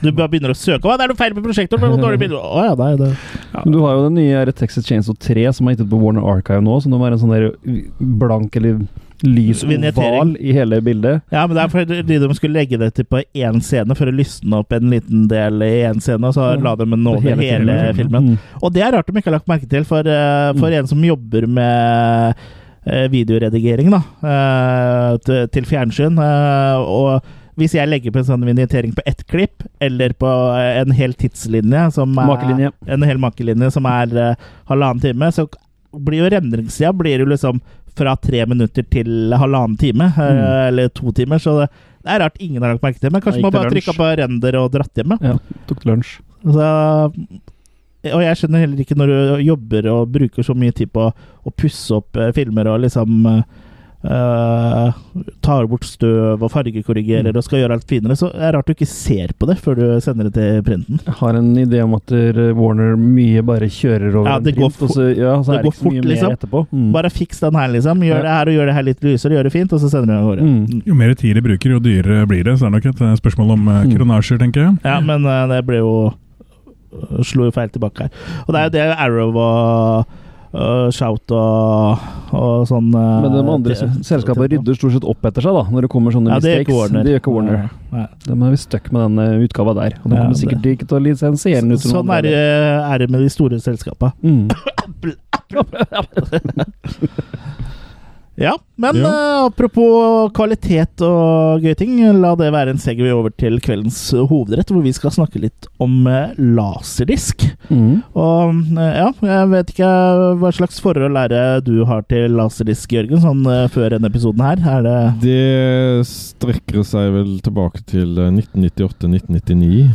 Speaker 1: Du bare begynner å søke Hva, det er noe feil med prosjektoren! det er noe dårlig bilde. Å ja, nei, det
Speaker 3: Ja. du har jo den nye Texas Chainsaw 3 som er gitt ut på Warner Archive nå, som det var en sånn der blank eller lys oval i hele bildet.
Speaker 1: Ja, men det er fordi de skulle legge det til på én scene for å lysne opp en liten del i én scene, og så
Speaker 3: Ja.
Speaker 1: la de den over hele,
Speaker 3: Hele
Speaker 1: filmen.
Speaker 3: Mm.
Speaker 1: Og det er rart de ikke har lagt merke til, for, eh, for
Speaker 3: Mm.
Speaker 1: en som jobber med eh, videoredigering da, eh, til, fjernsyn. og hvis jeg legger på en sånn vignettering på ett klipp, eller på en hel tidslinje, som er,
Speaker 3: Makelinje.
Speaker 1: en hel makelinje som er halvannen time, så blir jo rendringssida blir jo liksom fra tre minutter til halvannen time, eh,
Speaker 3: Mm.
Speaker 1: eller to timer. Så det, det er rart ingen har lagt merke til. Men kanskje man bare trykka på render og dratt hjem.
Speaker 3: Ja, tok til lunsj.
Speaker 1: Og jeg skjønner heller ikke når du jobber og bruker så mye tid på å pusse opp eh, filmer og liksom eh, tar bort støv og fargekorrigerer
Speaker 3: Mm.
Speaker 1: og skal gjøre alt finere, så er det rart du ikke ser på det før du sender det til printen.
Speaker 3: Jeg har en idé om at eh, Warner mye bare kjører over
Speaker 1: Ja,
Speaker 3: en
Speaker 1: det går
Speaker 3: print, og så, ja, så
Speaker 1: det
Speaker 3: er det ikke så mye
Speaker 1: fort, liksom.
Speaker 3: mer etterpå. Mm.
Speaker 1: Bare fiks den her, liksom. Gjør
Speaker 3: Ja.
Speaker 1: det her og gjør det her litt lysere, gjør det fint, og så sender du den av gårde.
Speaker 3: Mm.
Speaker 4: jo mer tid de bruker, jo dyrere blir det. Så er det er nok et eh, spørsmål om
Speaker 3: Mm.
Speaker 4: kronasjer, tenker jeg.
Speaker 1: Ja, men uh, det ble jo Slo jo feil tilbake her. Og det er jo det Arrow og og Shout og, og sånn eh,
Speaker 3: Men de andre selskapene rydder stort sett opp etter seg, da, når det kommer sånne
Speaker 1: Ja,
Speaker 3: mistakes. Det gjør ikke Warner.
Speaker 1: Ja.
Speaker 3: De er visst stuck med den eh, utgava der. Og de
Speaker 1: Ja,
Speaker 3: kommer sikkert ikke til å lisensiere den
Speaker 1: Sånn er er det med de store selskapene.
Speaker 3: Mm.
Speaker 1: Ja, men
Speaker 4: Ja.
Speaker 1: Uh, apropos kvalitet og gøye ting, la det være en segway over til kveldens hovedrett, hvor vi skal snakke litt om uh, laserdisk.
Speaker 3: Mm.
Speaker 1: Og uh, ja, jeg vet ikke hva slags forhold er det du har til laserdisk, Jørgen, sånn før denne episoden her? Er det
Speaker 2: Det strekker seg vel tilbake til eh, 1998-1999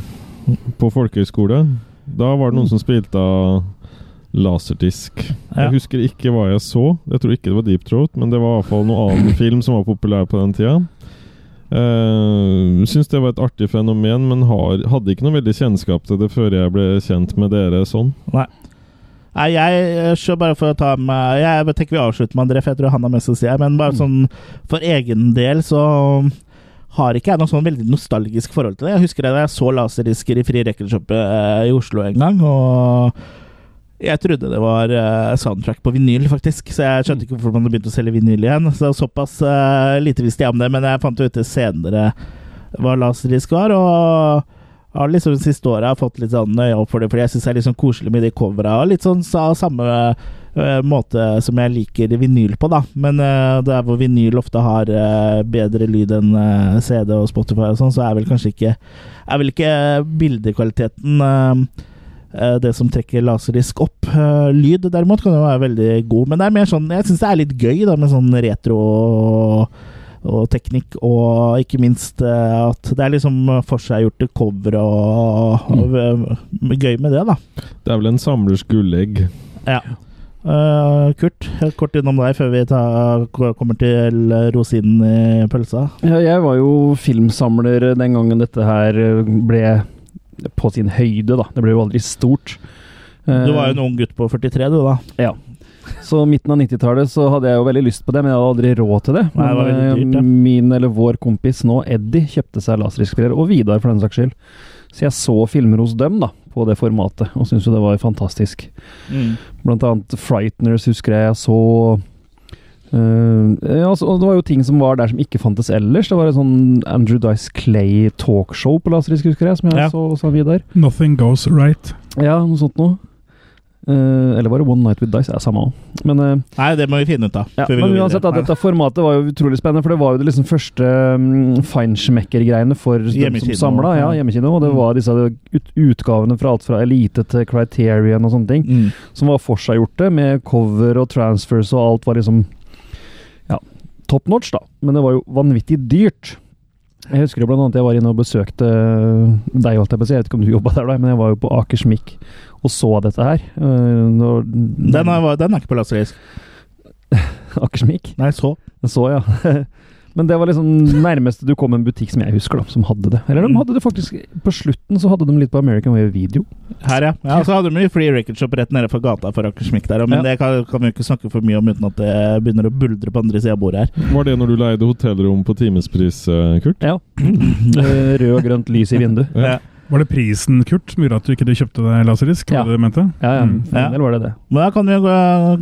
Speaker 2: på folkehøyskole. Da var det noen som spilte av laserdisk.
Speaker 1: Ja.
Speaker 2: Jeg husker ikke hva jeg så. Jeg tror ikke det var Deep Throat, men det var i hvert fall noe annen film som var populær på den tida. Uh, Syns det var et artig fenomen, men har, hadde ikke noe veldig kjennskap til det før jeg ble kjent med dere sånn.
Speaker 1: Nei. Nei, jeg så bare for å ta med Jeg tenker vi avslutter med André, for jeg tror han har mest å si. Men bare
Speaker 3: Mm.
Speaker 1: sånn for egen del så har ikke jeg noe sånn veldig nostalgisk forhold til det. Jeg husker da jeg så laserdisker i Fri Record-shoppet eh, i Oslo en gang, og jeg trodde det var eh, soundtrack på vinyl, faktisk. Så jeg skjønte ikke hvorfor man hadde begynt å selge vinyl igjen. Så Såpass eh, lite visste jeg om det, men jeg fant ut det senere hva laserdisk var. og har liksom de siste åra fått litt sånn øye opp for det, fordi jeg syns det er litt sånn koselig med de covera. Litt sånn sa, samme uh, måte som jeg liker vinyl på, da. Men uh, der hvor vinyl ofte har uh, bedre lyd enn uh, CD og Spotify og sånn, så er vel kanskje ikke Er vel ikke bildekvaliteten det som trekker laserdisk opp. Øh, lyd derimot kan jo være veldig god, men det er mer sånn Jeg syns det er litt gøy da med sånn retro og teknikk, og ikke minst eh, at det er liksom forseggjorte cover og, og, og gøy med det, da.
Speaker 2: Det er vel en samlers gullegg.
Speaker 1: Ja. Eh, Kurt, kort innom deg før vi tar, kommer til rosinen i pølsa.
Speaker 3: Ja, jeg var jo filmsamler den gangen dette her ble på sin høyde, da. Det ble jo aldri stort.
Speaker 1: Du var jo en ung gutt på 43, du, da.
Speaker 3: Ja. Så midten av 90-tallet så hadde jeg jo veldig lyst på det, men jeg hadde aldri råd til det.
Speaker 1: Nei, det dyrt, ja.
Speaker 3: eh, Min eller vår kompis nå, Eddie, kjøpte seg laserdiskspiller, og Vidar for den saks skyld. Så jeg så filmer hos dem da, på det formatet, og syntes jo det var fantastisk. Blant annet Frighteners husker jeg jeg så. Eh, ja, altså, og det var jo ting som var der som ikke fantes ellers. Det var et sånn Andrew Dice Clay talkshow på Laserdisk, husker jeg, som jeg
Speaker 1: Ja.
Speaker 3: så så videre.
Speaker 4: Nothing goes right.
Speaker 3: Ja, noe sånt noe. Uh, eller var det One Night with Dice? Ja, samme òg. Men eh,
Speaker 1: Nei, det må vi finne ut av.
Speaker 3: Ja, men uansett, da, dette formatet var jo utrolig spennende, for det var jo det liksom første um, feinschmecker-greiene for dem som samla. Ja, hjemmekino. Og det
Speaker 1: Mm.
Speaker 3: var disse ut utgavene fra alt fra Elite til Criterion og sånne ting,
Speaker 1: Mm.
Speaker 3: som var forseggjorte, med cover og transfers og alt var liksom top notch, da. Men det var jo vanvittig dyrt. Jeg husker jo blant annet jeg var inne og besøkte deg, holdt jeg på å si. Jeg vet ikke om du jobba der, da, men jeg var jo på Akersmik og så dette her. Uh, når,
Speaker 1: Den, er, den er ikke på laserdisk.
Speaker 3: Akersmik?
Speaker 1: Nei, så.
Speaker 3: Så, ja. Men det var liksom nærmeste du kom en butikk som jeg husker, da, som hadde det. Eller de
Speaker 1: Mm.
Speaker 3: hadde det faktisk På slutten så hadde de litt på American Way Video.
Speaker 1: Her, ja. ja så hadde de jo Free Record Shop rett nede for gata for Akersmik der, men
Speaker 3: Ja.
Speaker 1: det kan, kan vi jo ikke snakke for mye om uten at det begynner å buldre på andre sida av bordet her.
Speaker 2: Var det når du leide hotellrom på timespris, eh, Kurt?
Speaker 3: Ja. Eh, Rød og grønt lys i vinduet.
Speaker 1: Ja.
Speaker 4: Var det prisen, Kurt, som gjorde at du ikke kjøpte deg laserdisk?
Speaker 3: Ja.
Speaker 4: Det det du mente?
Speaker 3: Ja, ja.
Speaker 4: Mm.
Speaker 1: Ja.
Speaker 3: var det det.
Speaker 1: Men da kan vi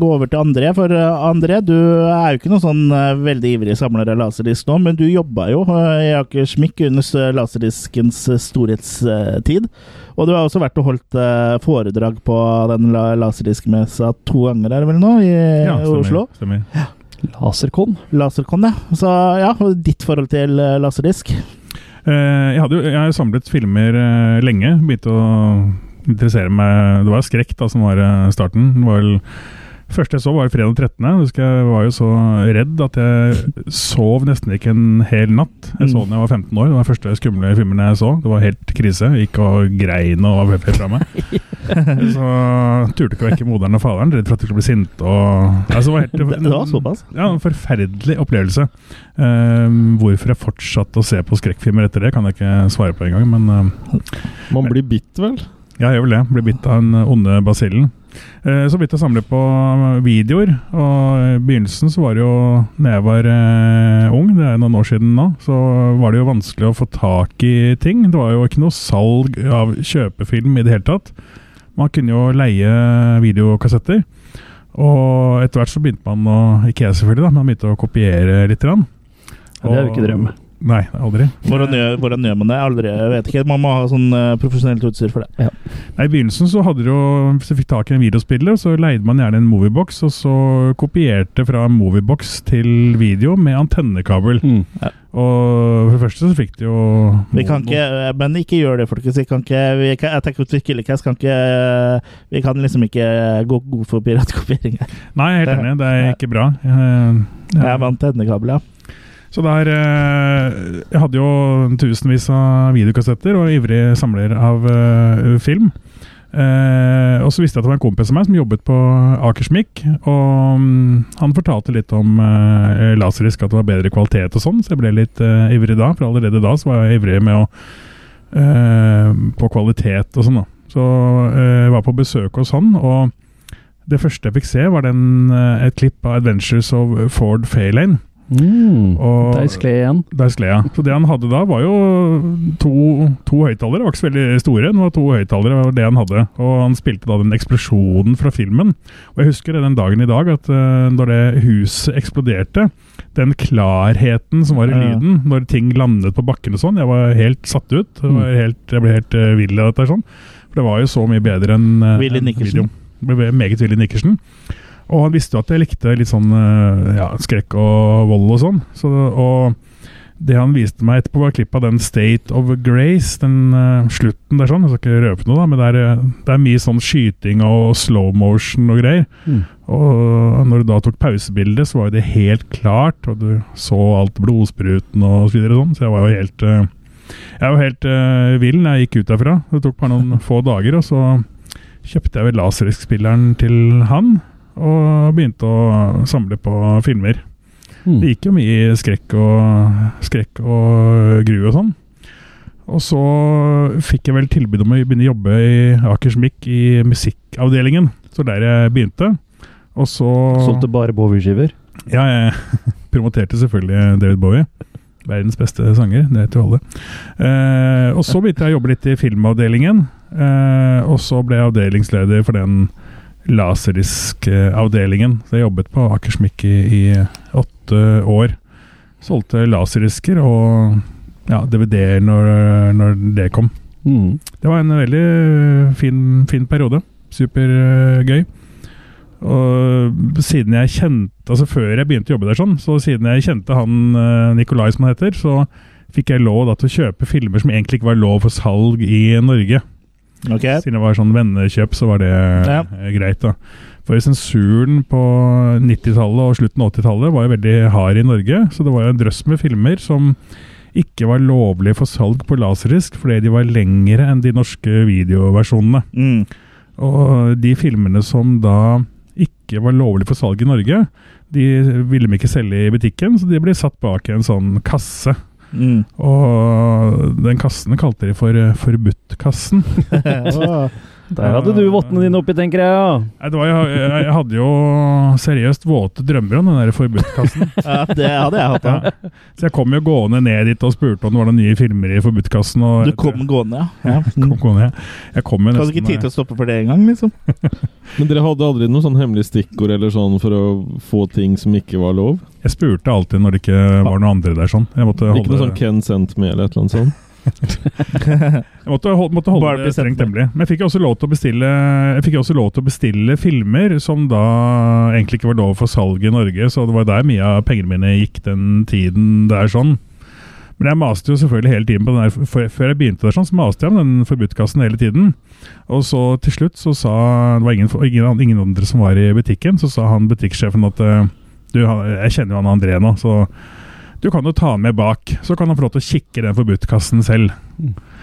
Speaker 1: gå, over til André, for uh, André, du er jo ikke noen sånn uh, veldig ivrig samler av laserdisk nå, men du jobba jo i Aker Akersmik under laserdiskens storhetstid. Og du har også vært og holdt foredrag på den la laserdiskmessa to ganger, er det vel nå, i
Speaker 4: Ja, stemmer.
Speaker 1: Oslo?
Speaker 4: stemmer.
Speaker 3: Ja.
Speaker 1: Laserkon. Laserkon, ja. Så ja, ditt forhold til laserdisk?
Speaker 4: Eh, jeg, har jo samlet filmer eh, lenge. Begynte å interessere meg Det var jo skrekk da som var eh, starten. Det var vel første jeg så, var fredag 13. Jeg husker jeg var jo så redd at jeg sov nesten ikke en hel natt. Jeg så den da jeg var 15 år. Det var den første skumle filmen jeg så. Det var helt krise. Gikk og grein og var helt fra meg. Så turte ikke å vekke moderen og faderen, redd for at de skulle bli sinte. Og, altså, det var helt,
Speaker 1: Det, det var såpass?
Speaker 4: ja, en forferdelig opplevelse. Uh, hvorfor jeg fortsatte å se på skrekkfilmer etter det, kan jeg ikke svare på engang. Men ehm,
Speaker 2: Man blir bitt, vel?
Speaker 4: ja, jeg gjør vel det. Blir bitt av den onde basillen. Eh, så begynte jeg å samle på videoer. Og i begynnelsen så var det jo Når jeg var eh, ung, det er noen år siden nå, så var det jo vanskelig å få tak i ting. Det var jo ikke noe salg av kjøpefilm i det hele tatt. Man kunne jo leie videokassetter. Og etter hvert så begynte man å Ikke jeg, selvfølgelig, da, men man begynte å kopiere litt. Grann.
Speaker 3: Ja, det er jo ikke drømme.
Speaker 4: Nei, aldri.
Speaker 1: Hvordan gjør, hvordan gjør man det? Aldri, jeg vet ikke. Man må ha sånn uh, profesjonelt utstyr for det.
Speaker 4: Nei, I begynnelsen så hadde du jo, hvis du fikk tak i en videospiller, så leide man gjerne en moviebox, og så kopierte fra moviebox til video med antennekabel.
Speaker 3: Mm.
Speaker 4: Og for det første så fikk de jo
Speaker 1: Vi kan ikke, eh, men ikke gjør det, folkens. Vi kan ikke, vi kan, jeg tenker at vi, Killercast kan ikke Vi kan liksom ikke gå god for piratkopiering.
Speaker 4: Nei, jeg er helt enig, det er ikke bra. Eh,
Speaker 1: Jeg er vant til antennekabel, ja.
Speaker 4: Så der eh, Jeg hadde jo tusenvis av videokassetter og ivrig samler av eh, film. Eh, og så visste jeg at det var en kompis av meg som jobbet på Akersmik. Og um, han fortalte litt om eh, laserisk, at det var bedre kvalitet og sånn, så jeg ble litt eh, ivrig da. For allerede da så var jeg ivrig med å eh, på kvalitet og sånn, da. Så jeg var på besøk hos han, og det første jeg fikk se, var den, et klipp av 'Adventures of Ford Fairlane'.
Speaker 3: Mm. der skled igjen.
Speaker 4: Der skled jeg. Så det han hadde da, var jo to, to høyttalere. Det var ikke så veldig store, det var to høyttalere, var det han hadde. Og han spilte da den eksplosjonen fra filmen. Og jeg husker den dagen i dag at uh, når det huset eksploderte, den klarheten som var i
Speaker 1: Ja.
Speaker 4: lyden når ting landet på bakken og sånn, jeg var helt satt ut. Det var helt, jeg ble helt uh, vill av dette. sånn. For det var jo så mye bedre enn uh,
Speaker 1: Willy
Speaker 4: Nikkersen.
Speaker 1: En
Speaker 4: video. Ble meget Willy Nickerson. Og han visste jo at jeg likte litt sånn eh, ja, skrekk og vold og sånn. Så, og det han viste meg etterpå, var klipp av den State of Grace. Den uh, slutten der sånn. Jeg skal ikke røpe noe, da, men det er, eh, det er mye sånn skyting og slow motion og greier.
Speaker 3: Mm.
Speaker 4: Og når du da tok pausebildet, så var jo det helt klart, og du så alt blodspruten og så videre sånn, så jeg var jo helt uh, Jeg var helt uh, vill når jeg gikk ut derfra. Det tok bare noen få dager, og så kjøpte jeg vel laserisk spilleren til han, og begynte å samle på filmer.
Speaker 3: Mm.
Speaker 4: Det gikk jo mye skrekk og, skrekk og gru og sånn. Og så fikk jeg vel tilbud om å begynne å jobbe i Akersmik i musikkavdelingen. Så der jeg begynte. Og så
Speaker 3: Solgte bare Bowie-skiver.
Speaker 4: Ja, jeg promoterte selvfølgelig David Bowie. Verdens beste sanger, det vet jo alle. Eh, og så begynte jeg å jobbe litt i filmavdelingen. Eh, og så ble jeg avdelingsleder for den laserdisk-avdelingen. Så jeg jobbet på Akersmik i, i åtte år. Solgte laserdisker og ja, DVD-er når, når det kom.
Speaker 3: Mm.
Speaker 4: Det var en veldig fin, fin periode. Supergøy. Og siden jeg kjente Altså før jeg begynte å jobbe der sånn, så siden jeg kjente han eh, Nikolai som han heter, så fikk jeg lov da til å kjøpe filmer som egentlig ikke var lov for salg i Norge.
Speaker 1: Ok.
Speaker 4: Siden det var sånn vennekjøp, så var det
Speaker 1: Ja.
Speaker 4: eh, greit, da. For sensuren på 90-tallet og slutten av 80-tallet var jo veldig hard i Norge, så det var jo en drøss med filmer som ikke var lovlige for salg på laserdisk fordi de var lengre enn de norske videoversjonene.
Speaker 1: Mm.
Speaker 4: Og de filmene som da ikke var lovlig for salg i Norge, de ville de ikke selge i butikken, så de ble satt bak i en sånn kasse.
Speaker 1: Mm.
Speaker 4: Og den kassen kalte de for eh, Forbudt-kassen.
Speaker 3: Der hadde du vottene dine oppi, tenker jeg. ja.
Speaker 4: Nei, det var, jeg, jeg, jeg hadde jo seriøst våte drømmer om den der Forbudt-kassen.
Speaker 1: Ja, det hadde jeg hatt.
Speaker 4: Ja. Så jeg kom jo gående ned dit og spurte om det var noen nye filmer i Forbudt-kassen. og-
Speaker 1: Du kom gående, ja. ja.
Speaker 4: Kom gående, jeg kom jo
Speaker 1: Hadde ikke tid til å stoppe for det engang, liksom.
Speaker 2: Men dere hadde aldri noe sånn hemmelig stikkord eller sånn for å få ting som ikke var lov?
Speaker 4: Jeg spurte alltid når det ikke var noen andre der. sånn. Jeg måtte
Speaker 2: Ikke noe sånn Ken sendt med eller et eller annet sånt?
Speaker 4: Jeg måtte, hold, måtte holde
Speaker 1: Barbie
Speaker 4: det strengt hemmelig. Men jeg fikk også lov til å bestille Jeg fikk også lov til å bestille filmer som da egentlig ikke var lov for salg i Norge, så det var der mye av pengene mine gikk den tiden der sånn. Men jeg maste jo selvfølgelig hele tiden på den der, før- Før jeg begynte der sånn, så maste jeg om den forbudtkassen hele tiden. Og så til slutt så sa Det var ingen, ingen, ingen andre som var i butikken, så sa han butikksjefen at eh, du, jeg kjenner jo han André nå, så du kan jo ta med bak. Så kan han få lov til å kikke i den forbudtkassen selv.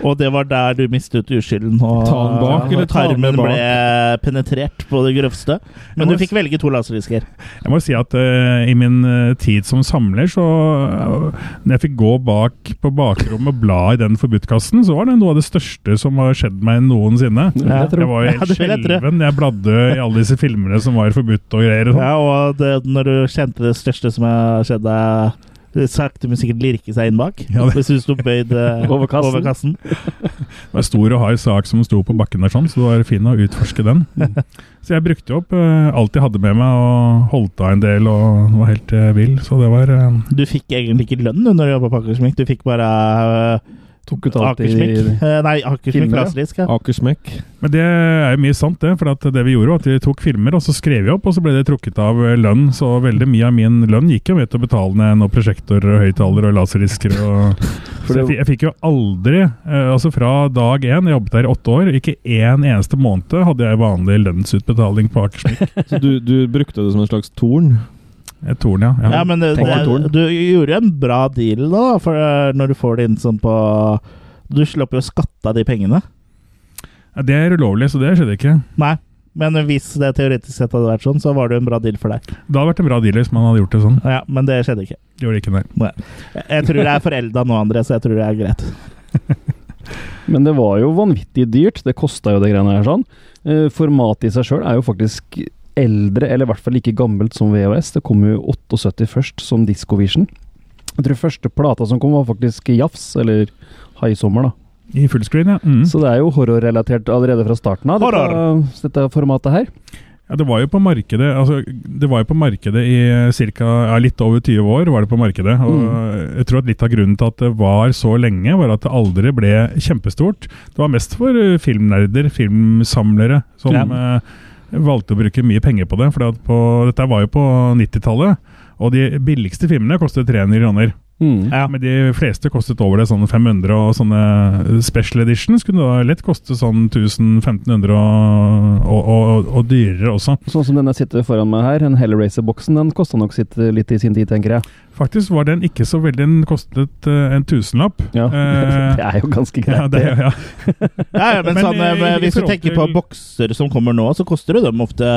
Speaker 1: Og det var der du mistet uskylden. Og,
Speaker 2: Ta den bak, eller ta den
Speaker 1: tarmen
Speaker 2: bak?
Speaker 1: ble penetrert på det grøvste. Men du fikk velge to laserdisker.
Speaker 4: Jeg må si at uh, i min eh, tid som samler, så uh, Når jeg fikk gå bak på bakrommet og bla i den forbudtkassen, så var det noe av det største som har skjedd meg noensinne.
Speaker 3: Ja, jeg.
Speaker 4: Jeg var jo helt
Speaker 1: tro.
Speaker 4: skjelven. Jeg bladde i alle disse filmene som var forbudt og greier. og sånn.
Speaker 1: Ja, og det, når du kjente det største som har skjedd deg sakte, men sikkert lirke seg inn bak.
Speaker 4: Ja, det-
Speaker 1: Hvis du sto bøyd eh,
Speaker 3: Over kassen.
Speaker 1: over kassen.
Speaker 4: Det var stor og hard sak som sto på bakken der, sånn, så det var fin å utforske den. Så jeg brukte opp eh, alt jeg hadde med meg, og holdt av en del og var helt vill. Så det var eh,
Speaker 1: Du fikk egentlig ikke lønn du, når du jobba på Akersmik. Du fikk bare
Speaker 3: Tok ut alt i
Speaker 1: Akersmik. Eh, nei, Akersmik
Speaker 3: filmer, ja.
Speaker 2: Akersmekk.
Speaker 4: Men det er jo mye sant, det. For at det vi gjorde, var at vi tok filmer, og så skrev vi opp, og så ble det trukket av eh, lønn. Så veldig mye av min lønn gikk jo med til å betale ned noen prosjektorer og høyttalere og laserdisker. Og så jeg, jeg fikk jo aldri eh, Altså fra dag én, jeg jobbet der i åtte år, ikke én eneste måned hadde jeg vanlig lønnsutbetaling på Akersmik.
Speaker 2: Så du, du brukte det som en slags torn?
Speaker 4: Et torn, ja.
Speaker 1: Ja, men det,
Speaker 3: Torn.
Speaker 1: det, du gjorde en bra deal da, for eh, når du får det inn sånn på Du slipper jo å skatte av de pengene.
Speaker 4: Ja, Det er ulovlig, så det skjedde ikke.
Speaker 1: Nei. Men hvis det teoretisk sett hadde vært sånn, så var det jo en bra deal for deg.
Speaker 4: Det hadde vært en bra deal hvis man hadde gjort det sånn.
Speaker 1: Ja, Men det skjedde ikke.
Speaker 4: Det gjorde det ikke, nei.
Speaker 1: Jeg, jeg tror det er forelda nå, André, så jeg tror det er greit.
Speaker 3: Men det var jo vanvittig dyrt. Det kosta jo det greiene her sånn. Eh, formatet i seg sjøl er jo faktisk eldre, eller i hvert fall like gammelt som VHS. Det kom jo 78 først, som Discovision. Jeg tror første plata som kom, var faktisk Jafs, eller High Sommer, da.
Speaker 4: I fullscreen, ja. Mm.
Speaker 3: Så det er jo horrorrelatert allerede fra starten av, dette, dette formatet her.
Speaker 4: Ja, det var jo på markedet altså, Det var jo på markedet i cirka, ja, litt over 20 år. var det på markedet, og
Speaker 3: Mm.
Speaker 4: Jeg tror at litt av grunnen til at det var så lenge, var at det aldri ble kjempestort. Det var mest for eh, filmnerder, filmsamlere, som
Speaker 1: Ja.
Speaker 4: eh, valgte å bruke mye penger på det. For på, dette var jo på 90-tallet, og de billigste filmene kostet 300 kroner.
Speaker 3: Mm.
Speaker 1: Ja.
Speaker 4: Men de fleste kostet over det, sånn 500, og sånne special editions kunne da lett koste sånn 1000-1500 og, og, og, og dyrere også.
Speaker 3: Sånn som den jeg sitter foran meg her, en Hellraiser-boksen, den kosta nok sitt litt i sin tid, tenker jeg.
Speaker 4: Faktisk var den ikke så veldig Den kostet uh, en tusenlapp.
Speaker 3: Ja,
Speaker 4: Eh,
Speaker 3: Det er jo ganske greit.
Speaker 4: ja, det,
Speaker 3: er,
Speaker 4: ja.
Speaker 1: Ja, ja, men,
Speaker 4: Men,
Speaker 1: sånn,
Speaker 4: eh, i
Speaker 1: hvis du tenker på bokser som kommer nå, så koster jo dem ofte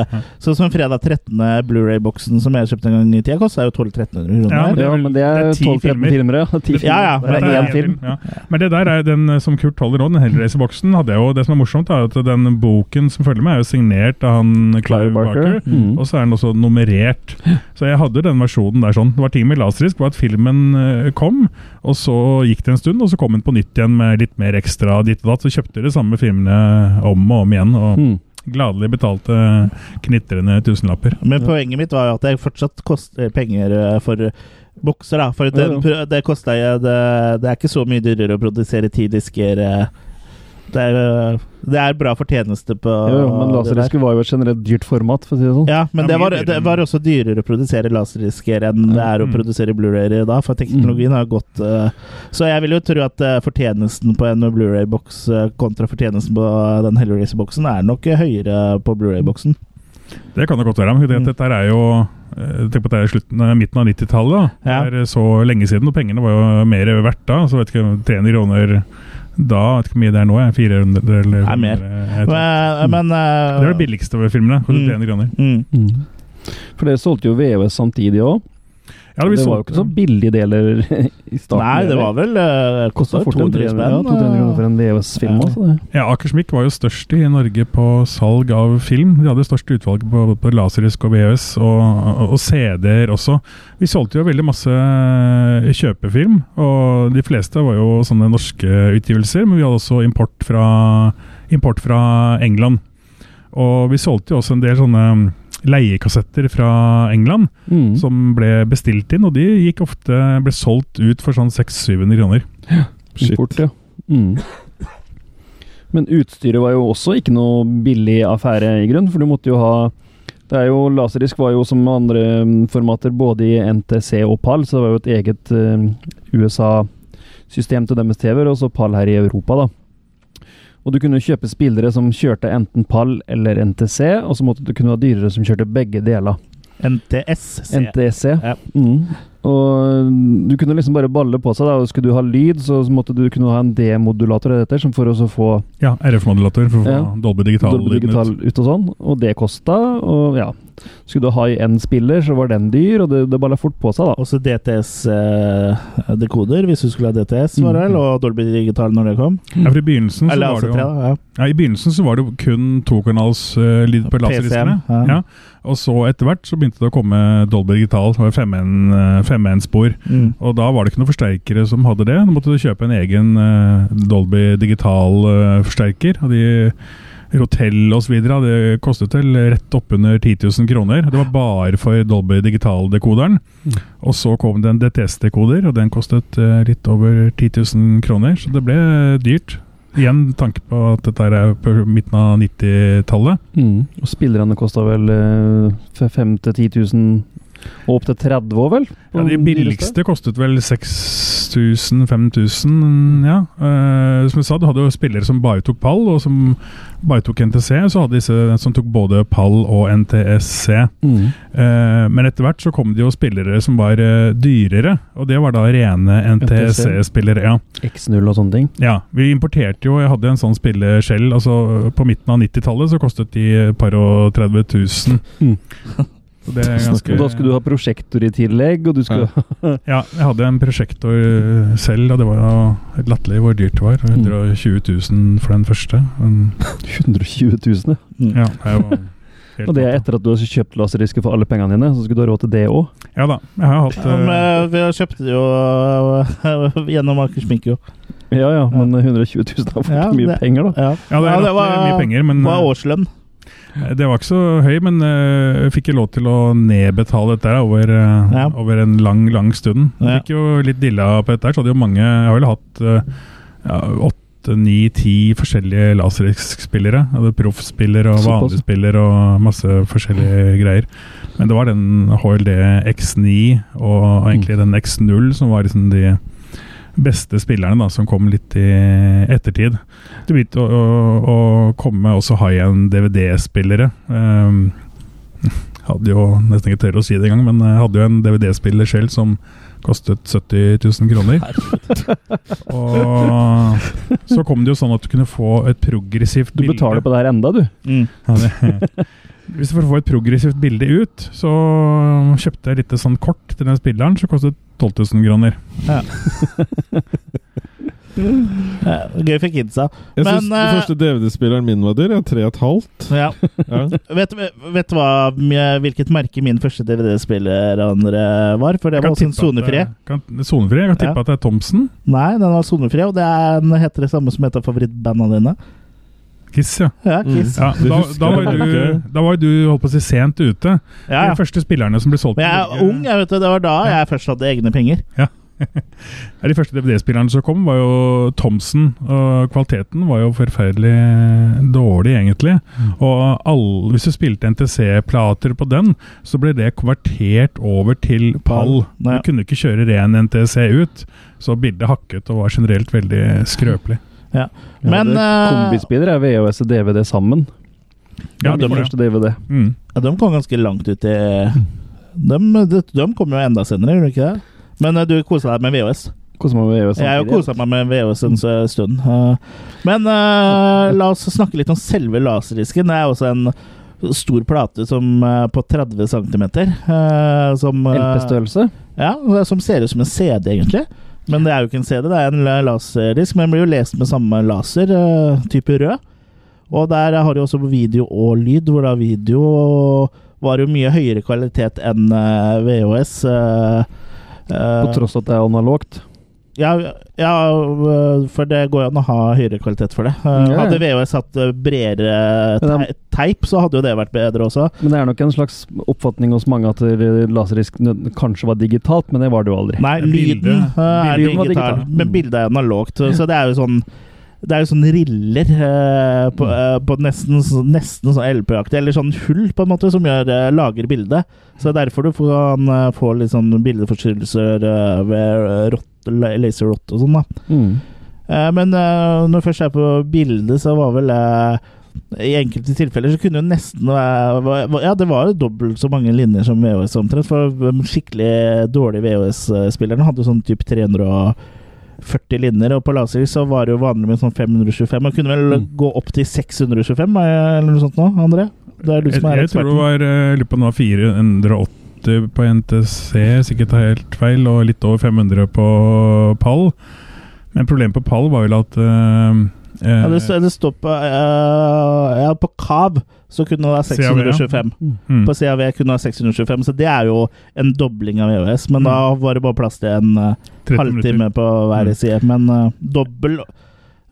Speaker 1: Sånn som fredag 13. Blu-ray-boksen som jeg kjøpte en gang i tida, kosta jo 1200-1300 kroner.
Speaker 4: Ja,
Speaker 1: Ja,
Speaker 4: det er
Speaker 3: men det
Speaker 4: det
Speaker 3: er
Speaker 4: er
Speaker 3: 12-13
Speaker 4: filmer.
Speaker 3: filmer, ja. Filmer.
Speaker 1: Ja, ja,
Speaker 3: Det
Speaker 1: men
Speaker 3: er
Speaker 1: det
Speaker 3: én
Speaker 1: er
Speaker 3: film.
Speaker 4: Ja. Men det der er den som Kurt holder nå, den Hellraiser-boksen, hadde jeg jo Det som er morsomt, er at den boken som følger med, er jo signert av han Clive Barker.
Speaker 3: Mm.
Speaker 4: Og så er den også nummerert. Så jeg hadde den versjonen der sånn. Det var ti med laserisk var at filmen eh, kom, og så gikk det en stund, og så kom den på nytt igjen med litt mer ekstra ditt og datt. Så kjøpte de samme filmene om og om igjen, og
Speaker 3: Mm.
Speaker 4: gladelig betalte knitrende tusenlapper.
Speaker 1: Men poenget mitt var jo at det fortsatt koster penger eh, for bokser, da. For det, det kosta jo det, det er ikke så mye dyrere å produsere ti disker. eh. Det er, eh, det er bra fortjeneste på
Speaker 3: Jo, jo, men laserdisker var jo et generelt dyrt format, for å si det sånn.
Speaker 1: Ja, men det,
Speaker 4: det
Speaker 1: var, det var også dyrere å produsere laserdisker enn det er å
Speaker 4: Mm.
Speaker 1: produsere Blu-ray da, for teknologien har gått uh, Så jeg vil jo tro at uh, fortjenesten på en Blu-ray-boks uh, kontra fortjenesten på den Hellraiser-boksen er nok høyere på Blu-ray-boksen.
Speaker 4: Det kan det godt være. men det-
Speaker 1: Mm.
Speaker 4: Dette er jo Tenk på at det er slutten, midten av 90-tallet.
Speaker 1: Ja.
Speaker 4: Det er så lenge siden, og pengene var jo mer verdt da. Så vet ikke, 300 kroner da, vet ikke hvor mye det er nå. jeg, 400 eller
Speaker 1: Nei, mer.
Speaker 4: 500, jeg tror.
Speaker 1: Men, men uh,
Speaker 4: Det er det billigste over filmene. kostet
Speaker 1: Mm.
Speaker 4: 300 kroner.
Speaker 1: Mm.
Speaker 3: Mm. For dere solgte jo VHS samtidig òg.
Speaker 4: Ja,
Speaker 3: det
Speaker 4: det
Speaker 3: var jo ikke så billige deler i starten.
Speaker 1: Nei, det var vel uh,
Speaker 3: Kosta
Speaker 1: Kosta
Speaker 3: fort en
Speaker 1: 200
Speaker 3: 300
Speaker 1: spenn.
Speaker 3: ja, 200 kroner for en VHS-film.
Speaker 1: Ja.
Speaker 4: Ja, Akersmik var jo størst i Norge på salg av film. De hadde størst utvalg på, på laserisk og VHS, og, og, og CD-er også. Vi solgte jo veldig masse eh, kjøpefilm, og de fleste var jo sånne norske utgivelser, men vi hadde også import fra, import fra England. Og vi solgte jo også en del sånne leiekassetter fra England
Speaker 3: Mm.
Speaker 4: som ble bestilt inn, og de gikk ofte, ble solgt ut for sånn 600-700 kroner.
Speaker 2: Ja,
Speaker 3: Import, ja. Mm. Men utstyret var jo også ikke noe billig affære, i grunn, for du måtte jo ha det er jo, Laserdisk var jo som andre mm, formater både i NTC og PAL, så det var jo et eget uh, USA-system til deres TV-er, og så PAL her i Europa, da. Og du kunne kjøpe spillere som kjørte enten pall eller NTC, og så måtte du kunne ha dyrere som kjørte begge deler.
Speaker 1: NTSC.
Speaker 3: NTSC.
Speaker 1: Ja.
Speaker 3: Mm. Og du kunne liksom bare balle på seg. da, og Skulle du ha lyd, så måtte du kunne ha en D-modulator eller dette, som for å få
Speaker 4: Ja, RF-modulator for å få
Speaker 3: Ja.
Speaker 4: Dolby Digital.
Speaker 3: Dolby Digital ut og sånn. Og det kosta. Og ja. Skulle du ha i én spiller, så var den dyr, og det, det balla fort på seg, da.
Speaker 1: Også DTS-dekoder, hvis du skulle ha DTS, var det vel,
Speaker 3: Mm.
Speaker 1: og Dolby Digital når det kom.
Speaker 4: Ja, for i begynnelsen så
Speaker 1: Eller
Speaker 4: var det jo
Speaker 1: da. Ja.
Speaker 4: ja, I begynnelsen så var det jo kun tokanals uh, lyd på
Speaker 1: PCM,
Speaker 4: laserdiskene.
Speaker 1: ja.
Speaker 4: Ja. Og så etter hvert så begynte det å komme Dolby Digital, det var femmen, uh.
Speaker 1: Mm.
Speaker 4: Og da var det ikke noen forsterkere som hadde det. Da måtte du kjøpe en egen uh, Dolby Digital-forsterker. og de Rotell osv. Det kostet vel rett oppunder 10 000 kroner. Det var bare for Dolby Digital-dekoderen.
Speaker 3: Mm.
Speaker 4: Og så kom det en DTS-dekoder, og den kostet eh, litt over 10 000 kroner. Så det ble dyrt. Igjen tanke på at dette er på midten av 90-tallet.
Speaker 3: Mm. Og spillerne kosta vel eh, 5000 til 10 000, og opp til 30 år, vel?
Speaker 4: Ja, de billigste kostet vel 6000-5000, ja. Uh, som jeg sa, du hadde jo spillere som bare tok pall, og som bare tok NTC. Så hadde disse som tok både pall og NTSC.
Speaker 3: Mm.
Speaker 4: Uh, men etter hvert så kom det jo spillere som var uh, dyrere, og det var da rene NTSC-spillere. ja.
Speaker 3: X0 og sånne ting.
Speaker 4: Ja, vi importerte jo Jeg hadde en sånn spiller selv. Altså, på midten av 90-tallet så kostet de et par og 30 000.
Speaker 3: Mm.
Speaker 4: Så det er ganske
Speaker 3: Og da skulle du ha prosjektor i tillegg, og du skulle
Speaker 4: Ja, jeg hadde en prosjektor selv, og det var jo helt latterlig hvor dyrt det var. 120 000 for den første. Men,
Speaker 3: 120 000. ja.
Speaker 1: Mm.
Speaker 4: ja, det var helt
Speaker 3: Og det er etter at du har kjøpt laserdisker for alle pengene dine, så skulle du ha råd til det òg.
Speaker 4: Ja da. Jeg har hatt
Speaker 1: Ja, men vi kjøpte jo øh, gjennom Akersmink, jo.
Speaker 3: Ja ja, men 120 000 er fort
Speaker 1: Ja,
Speaker 3: mye
Speaker 1: det-
Speaker 3: penger, da.
Speaker 1: Ja,
Speaker 4: Ja, det er mye penger, men
Speaker 1: Det var
Speaker 4: øh,
Speaker 1: årslønn.
Speaker 4: Det var ikke så høy. Men uh, jeg fikk jo lov til å nedbetale dette over, uh,
Speaker 1: Ja.
Speaker 4: over en lang, lang stund. Jeg
Speaker 1: Ja.
Speaker 4: fikk jo litt dilla på dette så hadde jo mange Jeg har vel hatt øh, ja, åtte-ni-ti forskjellige laserisk-spillere. Proffspiller og vanlig spiller og masse forskjellige greier. Men det var den HLD X9 og egentlig den X0 som var liksom de beste spillerne da, som kom litt i ettertid. Det begynte å, å, å komme også high-end DVD-spillere. Um, hadde jo nesten ikke tørre å si det engang, men jeg hadde jo en DVD-spiller selv som kostet 70 000 kroner. Og så kom det jo sånn at du kunne få et progressivt bilde.
Speaker 3: Du betaler på det her enda, du.
Speaker 1: Mm.
Speaker 4: ja, det, Hvis du får få et progressivt bilde ut, så kjøpte jeg litt sånn kort til den spilleren, som kostet 12 000 kroner.
Speaker 1: Ja, gøy for kidsa.
Speaker 2: Jeg
Speaker 1: Men,
Speaker 2: syns den
Speaker 1: eh,
Speaker 2: første DVD-spilleren min var dyr. Tre og et halvt.
Speaker 1: Ja.
Speaker 2: Ja.
Speaker 1: Vet, vet du hva, hvilket merke min første DVD-spiller var? For det var også en sonefri.
Speaker 4: Sonefri? Jeg kan tippe
Speaker 1: Ja.
Speaker 4: at det er Thomsen.
Speaker 1: Nei, den var sonefri, og det er, den heter det samme som heter favorittbandene dine.
Speaker 4: Kiss, ja.
Speaker 1: Ja, Kiss.
Speaker 4: ja da, da, var du, da var du holdt på å si sent ute.
Speaker 1: Ja, ja.
Speaker 4: De første spillerne som ble solgt
Speaker 1: Men jeg er ung, jeg vet du. Det var da jeg først hadde egne penger.
Speaker 4: Ja, De første DVD-spillerne som kom, var jo Thomsen. Og kvaliteten var jo forferdelig dårlig, egentlig. Og alle, hvis du spilte NTC-plater på den, så ble det konvertert over til pall. Du kunne ikke kjøre ren NTC ut, så bildet hakket og var generelt veldig skrøpelig.
Speaker 1: Ja. Men eh,
Speaker 3: er VHS og DVD sammen.
Speaker 4: Ja, de,
Speaker 3: første DVD.
Speaker 4: Mm.
Speaker 1: ja, de kom ganske langt ut i De, de, de kom jo enda senere, gjorde de ikke det? Men eh, du kosa deg med VHS.
Speaker 3: Meg med VHS
Speaker 1: Jeg har kosa meg med VHS en stund. Eh, Men uh, la oss snakke litt om selve laserdisken. Det er også en stor plate som uh, på 30 cm. Uh, eh,
Speaker 3: LP-størrelse.
Speaker 1: Ja, som ser ut som en CD, egentlig. Men det er jo ikke en CD, det er en laserdisk. Men den blir jo lest med samme laser, eh, type rød. Og der har de også video og lyd, hvor da video var jo mye høyere kvalitet enn eh, VHS. eh,
Speaker 3: På tross at det er analogt.
Speaker 1: Ja, ja, øh, for det går jo an å ha høyere kvalitet for det. Uh,
Speaker 3: Ja, ja.
Speaker 1: Hadde VHS hatt øh, bredere te teip, så hadde jo det vært bedre også.
Speaker 3: Men det er nok en slags oppfatning hos mange at laserdisk kanskje var digitalt, men det var det jo aldri.
Speaker 1: Nei, lyden øh, er
Speaker 3: var
Speaker 1: digital,
Speaker 3: digital.
Speaker 1: men bildet er analogt. Så, det er jo sånn det er jo sånn riller eh, på, eh, på nesten, nesten sånn LP-aktig, eller sånn hull, på en måte, som gjør, eh, lager bildet. Så det er derfor du får, kan øh, få litt sånn bildeforstyrrelser øh, ved øh, rott, laser rot og sånn, da.
Speaker 3: Mm.
Speaker 1: Eh, Men eh, når jeg først er på bildet, så var vel eh, I enkelte tilfeller så kunne jo nesten være Ja, det var jo dobbelt så mange linjer som VHS omtrent. For de skikkelig dårlige VHS-spillerne hadde jo sånn type 340 linjer, og på laser så var det jo vanlig med sånn 525. Man kunne vel
Speaker 3: Mm.
Speaker 1: gå opp til 625 eh, eller noe sånt nå, André? Det er du
Speaker 4: Jeg,
Speaker 1: som er
Speaker 4: jeg tror det var eh, jeg lurer på om det var 480 på NTC, sikkert er helt feil, og litt over 500 på pall. Men problemet på pall var vel at eh,
Speaker 1: Ja, det, står- det på eh, Ja, på KAV så kunne det være
Speaker 4: CAV, ja.
Speaker 1: 625.
Speaker 4: mm.
Speaker 1: På CAV kunne det være 625, så det er jo en dobling av VHS. Men da var det bare plass til en
Speaker 4: uh,
Speaker 1: halvtime
Speaker 4: minutter.
Speaker 1: på hver
Speaker 4: Mm.
Speaker 1: side. Men uh, dobbel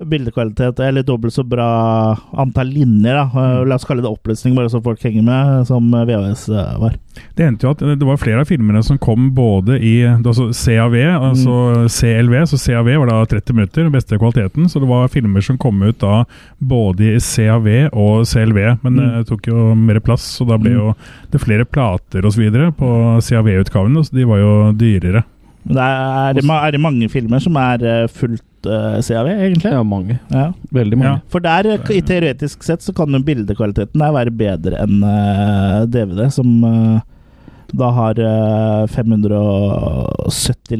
Speaker 1: bildekvalitet, eller dobbelt så bra antall linjer, da. Eh,
Speaker 4: Mm.
Speaker 1: la oss kalle det oppløsning, bare så folk henger med, som VHS eh, var.
Speaker 4: Det endte jo at det var flere av filmene som kom både i altså CAV, altså CLV, så CAV var da 30 minutter, den beste kvaliteten. Så det var filmer som kom ut da både i CAV og CLV, men
Speaker 1: Mm.
Speaker 4: det tok jo mer plass, så da ble
Speaker 1: Mm.
Speaker 4: jo det flere plater osv. på CAV-utgavene, så de var jo dyrere.
Speaker 1: Men det er, er, det, ma- det mange filmer som er eh, fullt uh, CAV, egentlig?
Speaker 3: Ja, mange.
Speaker 1: Ja.
Speaker 3: Veldig mange.
Speaker 4: Ja.
Speaker 1: For der, eh, i teoretisk sett, så kan jo bildekvaliteten der være bedre enn uh, DVD, som eh, da har eh, 570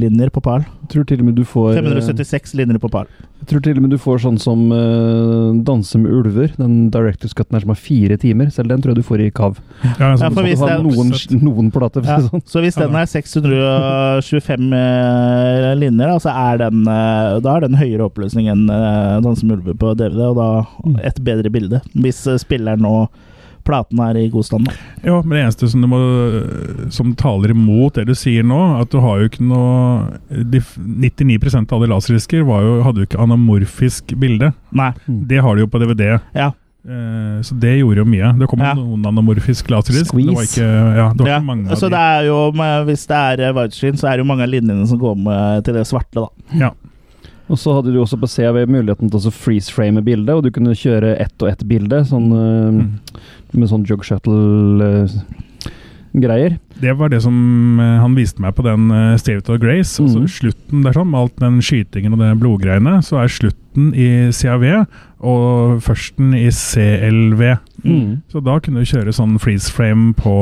Speaker 1: linjer på
Speaker 3: pæl. Tror til og med du får eh,
Speaker 1: 576 linjer på pæl.
Speaker 3: Jeg tror til og med du får sånn som uh, 'Danse med ulver', den director's cutten her som har fire timer. Selv den tror jeg du får i KAV.
Speaker 4: Ja, altså,
Speaker 1: Ja, for hvis den,
Speaker 3: noen, noen plater,
Speaker 1: Ja,
Speaker 3: sånn.
Speaker 1: så hvis den er 625 uh, linjer, da, så er den, uh, da er den høyere oppløsning enn uh, 'Danse med ulver' på DVD, og da
Speaker 3: Mm.
Speaker 1: et bedre bilde. Hvis eh, spilleren og platen er i god stand. Da.
Speaker 4: Ja, men det eneste som, du må, som taler imot det du sier nå, at du har jo ikke noe de, 99% av alle laserdisker hadde jo ikke anamorfisk bilde.
Speaker 1: Nei.
Speaker 3: Mm.
Speaker 4: Det har du jo på DVD.
Speaker 1: Ja.
Speaker 4: Eh, så det gjorde jo mye. Det kom
Speaker 1: Ja.
Speaker 4: noen anamorfisk laserdisk. men Det var
Speaker 3: Squeeze.
Speaker 4: ikke, ja, det var
Speaker 1: Ja,
Speaker 4: ikke mange av
Speaker 1: så
Speaker 4: de.
Speaker 1: det er jo, hvis det er eh, widescreen, så er det jo mange av linjene som går med til det svarte, da.
Speaker 4: Ja.
Speaker 3: Og så hadde du også på CAV muligheten til å freeze-frame bildet, og du kunne kjøre ett og ett bilde, sånn, eh,
Speaker 4: Mm.
Speaker 3: med sånn jug shuttle-greier.
Speaker 4: Det var det som eh, han viste meg på den State of Grace. Altså
Speaker 3: Mhm.
Speaker 4: slutten der sånn, med alt den skytingen og det blodgreiene, så er slutten i CAV og førsten i CLV.
Speaker 3: Mm.
Speaker 4: Så da kunne du kjøre sånn freeze frame på,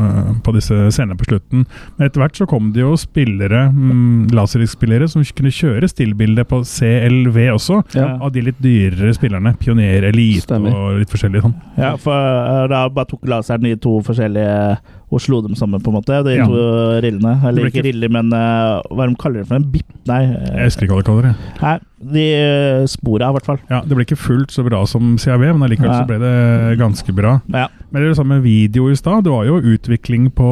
Speaker 4: eh, på disse scenene på slutten. Men etter hvert så kom det jo spillere, mm, laserdisk-spillere som kunne kjøre stillbilde på CLV også.
Speaker 3: Ja.
Speaker 4: Av de litt dyrere spillerne. Pioner, Elite
Speaker 3: Stemmer.
Speaker 4: og litt forskjellig sånn.
Speaker 1: Ja, for eh, da bare tok laseren i to forskjellige og slo dem sammen, på en måte. De
Speaker 4: Ja.
Speaker 1: to rillene. Eller ikke riller, men uh, hva de kaller det for en bip? Nei, eh,
Speaker 4: Jeg husker ikke hva de kaller det.
Speaker 1: nei de uh, spora, i hvert fall.
Speaker 4: Ja, Det ble ikke fullt så bra som CAV, men allikevel
Speaker 1: Ja.
Speaker 4: så ble det ganske bra.
Speaker 1: Ja.
Speaker 4: Men det er det samme med video i stad. Det var jo utvikling på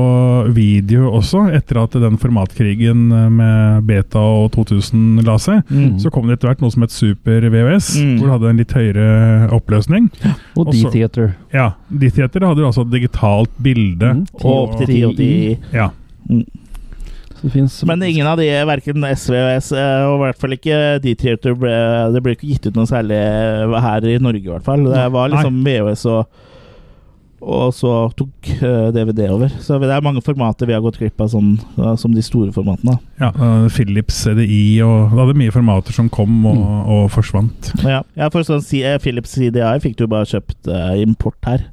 Speaker 4: video også, etter at den formatkrigen med Beta og 2000 la seg.
Speaker 1: Mm.
Speaker 4: Så kom det etter hvert noe som het Super VHS,
Speaker 1: Mm.
Speaker 4: hvor det hadde en litt høyere oppløsning.
Speaker 3: Og D-Theater.
Speaker 4: Ja, D-Theater hadde jo altså digitalt bilde.
Speaker 3: Mm.
Speaker 1: Og opp til 10 og 10.
Speaker 4: Ja.
Speaker 3: Så det
Speaker 1: Men ingen av de, verken SV og S, eh, og i hvert fall ikke D-Theater, ble, det ble ikke gitt ut noe særlig her i Norge, i hvert fall. Det var liksom VHS og og så tok eh, DVD over. Så det er mange formater vi har gått glipp av, sånn, som de store formatene.
Speaker 4: ja uh, Philips CDI og Det hadde mye formater som kom og,
Speaker 1: Mm.
Speaker 4: og forsvant.
Speaker 1: Ja, ja for sånn eh, Philips CDI fikk du bare kjøpt eh, import her.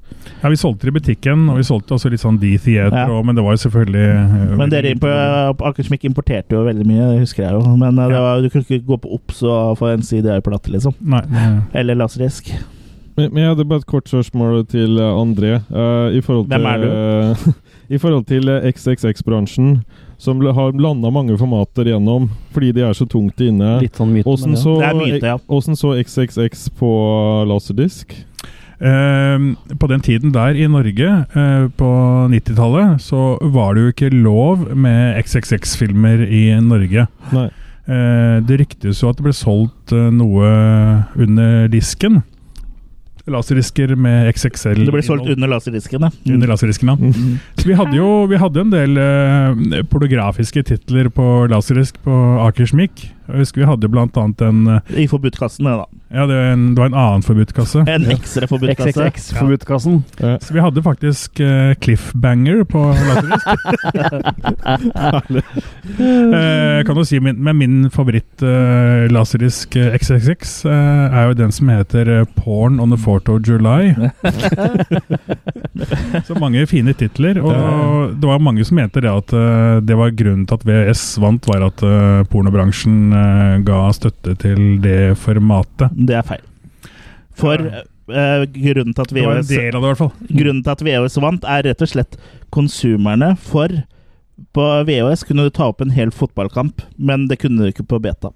Speaker 4: Ja, Vi solgte det i butikken, og vi solgte også litt sånn D-Theater,
Speaker 1: Ja.
Speaker 4: men det var jo selvfølgelig uh,
Speaker 1: Men dere på på Akersmik importerte jo veldig mye, det husker jeg jo. Men eh, det
Speaker 4: Ja.
Speaker 1: var, du kunne ikke gå på Obs og få en CDI-plate, liksom.
Speaker 4: Nei,
Speaker 1: Eller laserdisk.
Speaker 2: Men, men jeg hadde bare et kort spørsmål til eh, André. Uh, i forhold til,
Speaker 1: Hvem er
Speaker 2: I forhold til eh, XXX-bransjen, som har landa mange formater gjennom fordi de er så tungt inne.
Speaker 3: litt sånn myte.
Speaker 2: Åssen så,
Speaker 1: Det er myte, ja.
Speaker 2: hvordan så XXX på laserdisk?
Speaker 4: Uh, på den tiden der i Norge, uh, på 90-tallet, så var det jo ikke lov med XXX-filmer i Norge.
Speaker 2: Nei.
Speaker 4: Uh, det ryktes jo at det ble solgt eh, noe under disken. Laserdisker med XXL.
Speaker 1: Det ble solgt under laserdisken, ja.
Speaker 4: under laserdisken. Ja.
Speaker 1: Mm.
Speaker 4: Så vi hadde jo vi hadde en del eh, pornografiske titler på laserdisk på Akersmik. Jeg husker vi hadde blant annet en eh,
Speaker 1: I forbudtkassen, det, da.
Speaker 4: Ja, det var en, det var en annen forbudtkasse.
Speaker 1: En ekstra
Speaker 3: forbudtkasse. XXX-forbudtkassen.
Speaker 2: Ja.
Speaker 4: Så vi hadde faktisk uh, Cliffbanger på laserisk. uh, kan du si min, Men min favoritt uh, laserisk uh, XXX uh, er jo den som heter eh, Porn on the 4th of July. Så mange fine titler. Og det var mange som mente det at eh, det var grunnen til at VS vant, var at eh, pornobransjen eh, ga støtte til det formatet.
Speaker 1: Det er feil. For uh, grunnen til at VHS
Speaker 4: det.
Speaker 1: Grunnen til at VHS vant, er rett og slett konsumerne. For på VHS kunne du ta opp en hel fotballkamp, men det kunne du ikke på beta.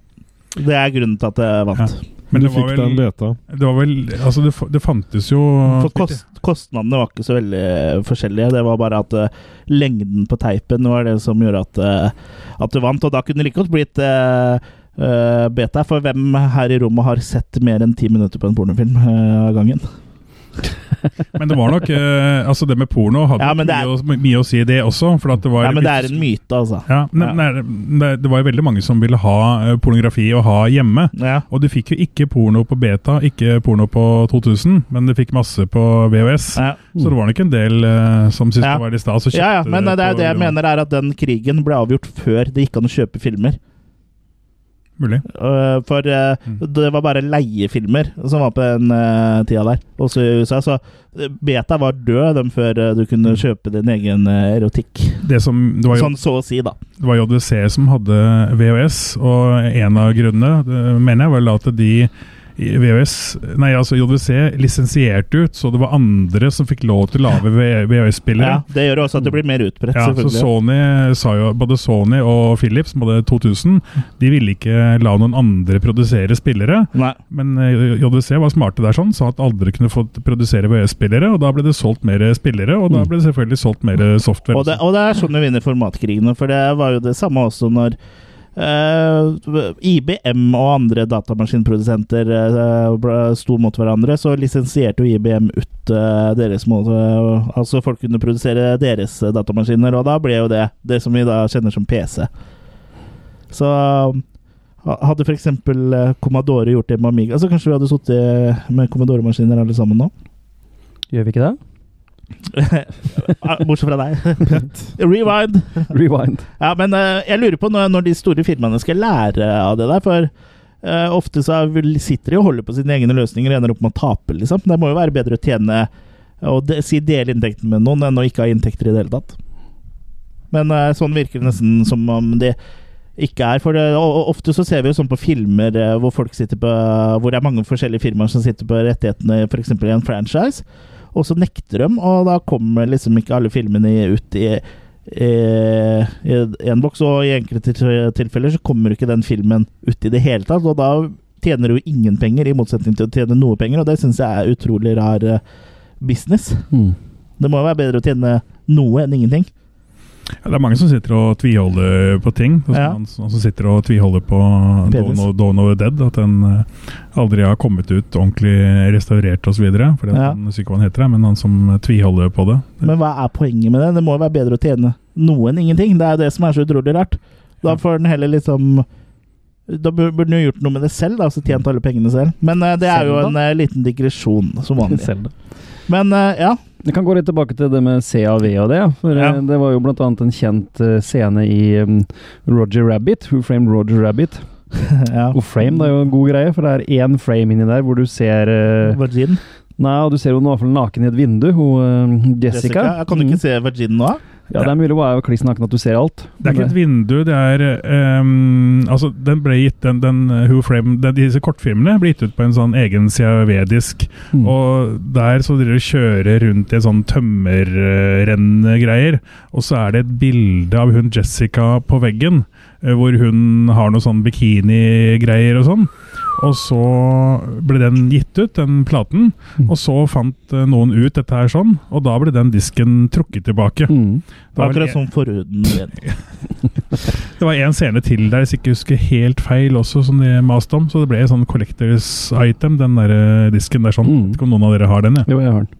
Speaker 1: Det er grunnen til at det vant.
Speaker 4: Men
Speaker 2: du
Speaker 4: det
Speaker 2: fikk deg en beta.
Speaker 4: det var vel Altså, det, det fantes jo
Speaker 1: For kost, kostnadene var ikke så veldig forskjellige. Det var bare at uh, lengden på teipen var det som gjorde at, uh, at du vant. Og da kunne det like godt blitt eh, eh, beta. For hvem her i rommet har sett mer enn ti minutter på en pornofilm eh, av gangen?
Speaker 4: Men det var nok eh, Altså, det med porno hadde
Speaker 1: Ja,
Speaker 4: mye,
Speaker 1: det er-
Speaker 4: å, mye å si, det også. For at det var
Speaker 1: Ja, men det er en myte, altså.
Speaker 4: Ja, men, nei, det, det var jo veldig mange som ville ha uh, pornografi å ha hjemme.
Speaker 1: Ja.
Speaker 4: Og du fikk jo ikke porno på beta, ikke porno på 2000, men du fikk masse på VHS.
Speaker 1: Ja.
Speaker 4: Så det var nok en del uh, som syntes det var litt stas.
Speaker 1: Ja, ja, men det
Speaker 4: det,
Speaker 1: det jeg mener er at den krigen ble avgjort før det gikk an å kjøpe filmer.
Speaker 4: Mulig.
Speaker 1: Uh, for uh,
Speaker 4: Mm.
Speaker 1: det var bare leiefilmer som var på den uh, tida der, også i USA. Så beta var død dem før du kunne kjøpe din egen erotikk.
Speaker 4: Det, som, det, var jo,
Speaker 1: Sånn så å si, da.
Speaker 4: det var JDC som hadde VHS, og en av grunnene mener jeg vel at de VHS, nei altså JVC lisensierte ut, så det var andre som fikk lov til å lage VHS-spillere.
Speaker 1: Ja, det gjør også at det blir mer utbredt,
Speaker 4: Ja, så. Sony sa jo, Både Sony og Philips, som hadde 2000, de ville ikke la noen andre produsere spillere.
Speaker 1: Nei.
Speaker 4: Men eh, JVC var smarte der sånn, sa at aldri kunne fått produsere VS-spillere, og da ble det solgt mer spillere, og da ble det selvfølgelig solgt mer software.
Speaker 1: Og det, og det er sånn vi vinner formatkrigene, for det var jo det samme også når IBM og andre datamaskinprodusenter eh, sto mot hverandre, så lisensierte jo IBM ut eh, deres måte Altså folk kunne produsere deres eh, datamaskiner, og da ble jo det det som vi da kjenner som PC. Så Ha- Hadde f.eks. Commodore gjort det med Amiga, så kanskje vi hadde sittet med Commodore-maskiner alle sammen nå.
Speaker 3: Gjør vi ikke det?
Speaker 1: Bortsett fra deg. Rewind!
Speaker 3: Rewind.
Speaker 1: Ja, men uh, jeg lurer på når, når de store firmaene skal lære av det der, for uh, ofte så er sitter de og holder på sine egne løsninger og ender opp med å tape, liksom. Det må jo være bedre å tjene og de, si dele inntekten med noen enn å ikke ha inntekter i det hele tatt. Men uh, sånn virker det nesten som om det ikke er. For det, og, ofte så ser vi jo sånn på filmer hvor folk sitter på Hvor det er mange forskjellige firmaer som sitter på rettighetene, f.eks. i en franchise, og så nekter de, og da kommer liksom ikke alle filmene ut i i, én en boks, og i enkelte tilfeller så kommer ikke den filmen ut i det hele tatt, og da tjener du ingen penger, i motsetning til å tjene noe penger, og det syns jeg er utrolig rar eh, business.
Speaker 3: Mm.
Speaker 1: Det må jo være bedre å tjene noe enn ingenting.
Speaker 4: Ja, det er mange som sitter og tviholder på ting.
Speaker 1: Ja.
Speaker 4: som, som sitter og tviholder på Dawn of- Dawn of the Dead. At den eh, aldri har kommet ut ordentlig restaurert osv.
Speaker 1: Ja.
Speaker 4: Han husker ikke hva heter, men han som tviholder på det.
Speaker 1: Men hva er poenget med det? Det må jo være bedre å tjene noe enn ingenting. Det er jo det som er så utrolig rart. Da får den heller liksom Da burde den jo gjort noe med det selv, da, så tjent alle pengene selv. Men uh, det er jo en uh, liten digresjon, som vanlig. Men uh, ja.
Speaker 3: Vi kan gå litt tilbake til det med CAV og det. For
Speaker 1: Ja.
Speaker 3: eh, Det var jo annet en kjent eh, scene i um, Roger Rabbit. Who framed Roger Rabbit?
Speaker 1: ja.
Speaker 3: Og frame det er jo en god greie, for det er én frame inni der hvor du ser eh,
Speaker 1: Virgin.
Speaker 3: Nei, og du ser henne i hvert fall naken i et vindu. Hun, Jessica. Jessica.
Speaker 1: Jeg kan du
Speaker 3: Mm.
Speaker 1: ikke se Virgin nå?
Speaker 3: Ja, det er mulig er jo kliss naken at du ser alt.
Speaker 4: Det er ikke et vindu, det er um, Altså, den ble gitt den, den uh, Who Frame den, Disse kortfilmene ble gitt ut på en sånn egen siavedisk.
Speaker 3: Mm.
Speaker 4: Og der så dere kjører rundt i en sånn tømmerrennegreier. Og så er det et bilde av hun Jessica på veggen, eh, hvor hun har noe sånn bikinigreier og sånn. Og så ble den gitt ut, den platen.
Speaker 3: Mm.
Speaker 4: Og så fant eh, noen ut dette her sånn, og da ble den disken trukket tilbake.
Speaker 3: Mm.
Speaker 4: Det var
Speaker 1: Akkurat som forhuden.
Speaker 4: Det var en scene til der, hvis jeg ikke husker helt feil, også, som de maste om. Så det ble en sånn collectors item, den der eh, disken der sånn.
Speaker 3: Mm.
Speaker 4: Vet ikke om noen av dere har den? Ja.
Speaker 3: Jo, jeg har den.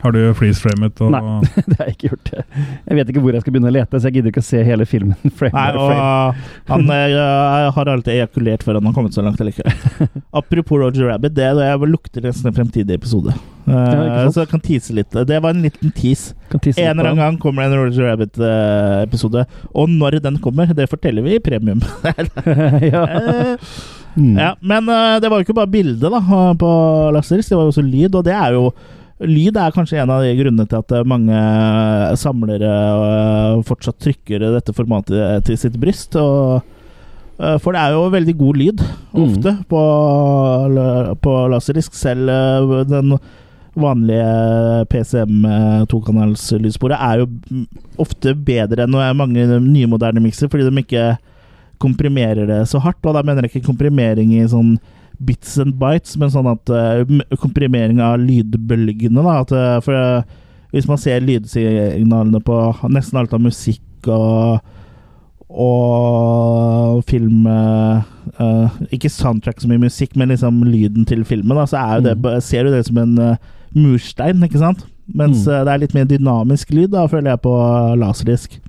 Speaker 4: Har du freeze-framet og
Speaker 3: Nei. det har jeg ikke gjort. Jeg vet ikke hvor jeg skal begynne å lete, så jeg gidder ikke å se hele filmen. frame
Speaker 1: Nei,
Speaker 3: og frame.
Speaker 1: han eh, har alltid ejakulert før han har kommet så langt. Eller ikke. Apropos Roger Rabbit, det er det jeg lukter nesten en fremtidig episode. Eh, så jeg kan tease litt. Det var en liten tease. En eller annen gang kommer det en Roger Rabbit-episode. Og når den kommer, det forteller vi i premium.
Speaker 3: ja.
Speaker 1: Eh,
Speaker 3: Mm.
Speaker 1: ja, men eh, det var jo ikke bare bilde da, på Lasseris, det var jo også lyd. Og det er jo Lyd er kanskje en av de grunnene til at eh, mange samlere eh, fortsatt trykker dette formatet til sitt bryst. Eh, for det er jo veldig god lyd, ofte, på, på Laserisk. Selv eh, den vanlige PCM eh, tokanals-lydsporet er jo mm, ofte bedre enn eh, mange nye moderne mikser, fordi de ikke komprimerer det så hardt. Og da mener jeg ikke komprimering i sånn bits and bites, men sånn at eh, komprimering av lydbølgene. Da, at, eh, for eh, hvis man ser lydsignalene på nesten alt av musikk og og film eh, Ikke soundtrack så mye musikk, men liksom lyden til filmen. Da, så jo det,
Speaker 3: Mm.
Speaker 1: ser du det som en uh, murstein, ikke sant? Mens
Speaker 3: Mm.
Speaker 1: det er litt mer dynamisk lyd, da, føler jeg, på laserdisk.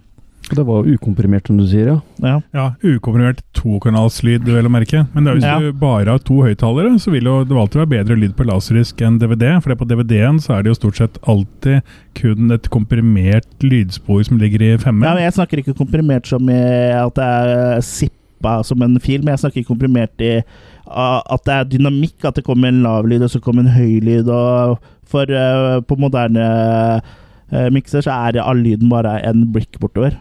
Speaker 3: Det var ukomprimert, som du sier, ja.
Speaker 1: Ja.
Speaker 4: Ja, ukomprimert tokanalslyd, vel å merke. Men det er hvis
Speaker 1: Ja.
Speaker 4: du bare har to høyttalere, så vil jo det alltid være bedre lyd på laserdisk enn DVD. For det på DVD-en så er det jo stort sett alltid kun et komprimert lydspor som ligger i
Speaker 1: Ja, men jeg snakker ikke komprimert som i at det er zippa som en film. Jeg snakker komprimert i at det er dynamikk, at det kommer en lav lyd, og så kommer en høy lyd. Og for uh, på moderne uh, mikser så er all lyden bare en blikk bortover.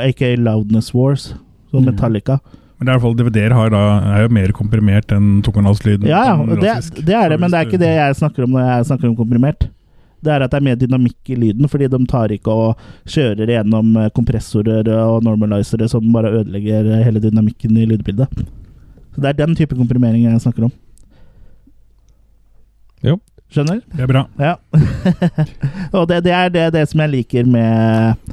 Speaker 1: Ikke Loudness Wars, som
Speaker 3: Mm.
Speaker 1: Metallica.
Speaker 4: Men det er i hvert fall DVD-er er jo mer komprimert enn tokanalslyden.
Speaker 1: Ja, ja, og det, det er det, men det er ikke det jeg snakker om når jeg snakker om komprimert. Det er at det er mer dynamikk i lyden, fordi de tar ikke og kjører gjennom eh, kompressorer og normalizere som bare ødelegger hele dynamikken i lydbildet. Så det er den type komprimering jeg snakker om.
Speaker 2: Jo.
Speaker 1: Skjønner?
Speaker 4: Det er bra.
Speaker 1: Ja. og det, det er det, det som jeg liker med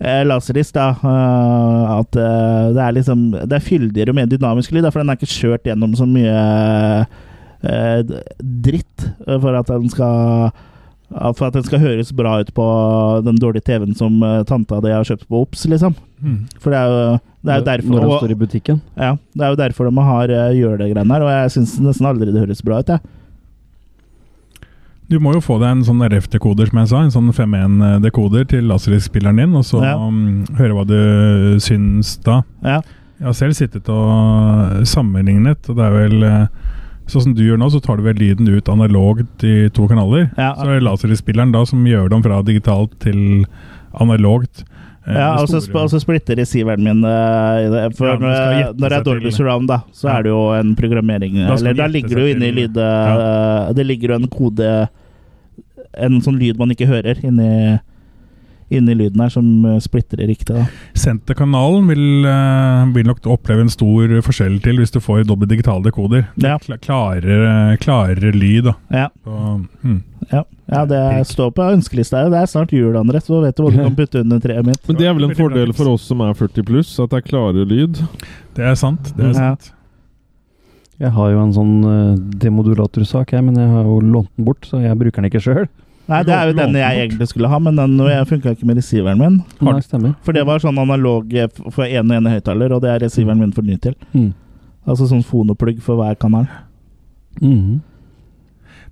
Speaker 1: eh, Laserdisc, da. eh, at eh, det er liksom Det er fyldigere og mer dynamisk lyd, for den er ikke kjørt gjennom så mye eh, dritt for at den skal For at den skal høres bra ut på den dårlige TV-en som tanta di har kjøpt på Ops, liksom.
Speaker 4: Mm.
Speaker 1: For det er jo, det er jo derfor
Speaker 3: Når den står i butikken.
Speaker 1: Ja, det er jo derfor de har gjør det greiene her, og jeg syns nesten aldri det høres bra ut, jeg.
Speaker 4: Du må jo få deg en sånn RF-dekoder, som jeg sa. En sånn 5.1-dekoder til laserdisk-spilleren din, og så
Speaker 1: Ja.
Speaker 4: um, høre hva du syns da.
Speaker 1: Ja.
Speaker 4: Jeg har selv sittet og sammenlignet, og det er vel eh, Sånn som du gjør nå, så tar du vel lyden ut analogt i to kanaler.
Speaker 1: Ja.
Speaker 4: Så er det laserdisk-spilleren da som gjør dem fra digitalt til analogt. Eh,
Speaker 1: Ja, og så altså splitter receiveren min uh, i det. For
Speaker 4: Ja,
Speaker 1: eh,
Speaker 4: gjette
Speaker 1: når det er Dolby. Surround, da, så er det jo en programmering
Speaker 4: Da
Speaker 1: Eller da ligger det jo inne i lyd... eh, Det ligger jo en kode En sånn lyd man ikke hører inni inni lyden her, som eh, splitter det riktig. da.
Speaker 4: Senterkanalen vil, eh, vil nok oppleve en stor forskjell til hvis du får dobbelt digitale dekoder.
Speaker 1: Ja.
Speaker 4: Klarere, klarere lyd. da.
Speaker 1: Ja,
Speaker 4: Så, hmm.
Speaker 1: ja. ja det står på ønskelista. Det er snart jul, André, så vet du hva du kan putte under treet mitt.
Speaker 2: Men det er vel en fordel for oss som er 40 pluss, at det er klarere lyd.
Speaker 4: Det er sant. det er
Speaker 1: Ja.
Speaker 4: sant.
Speaker 3: Jeg har jo en sånn uh, demodulatorsak, jeg, men jeg har jo lånt den bort, så jeg bruker den ikke sjøl.
Speaker 1: Nei, det er jo den jeg egentlig skulle ha, men den funka ikke med receiveren min.
Speaker 4: Har
Speaker 3: Nei, stemmer.
Speaker 1: For det var sånn analog eh, for én og én høyttaler, og det er receiveren min for ny til.
Speaker 3: Mm.
Speaker 1: Altså sånn fonoplugg for hver kanal.
Speaker 3: Mm.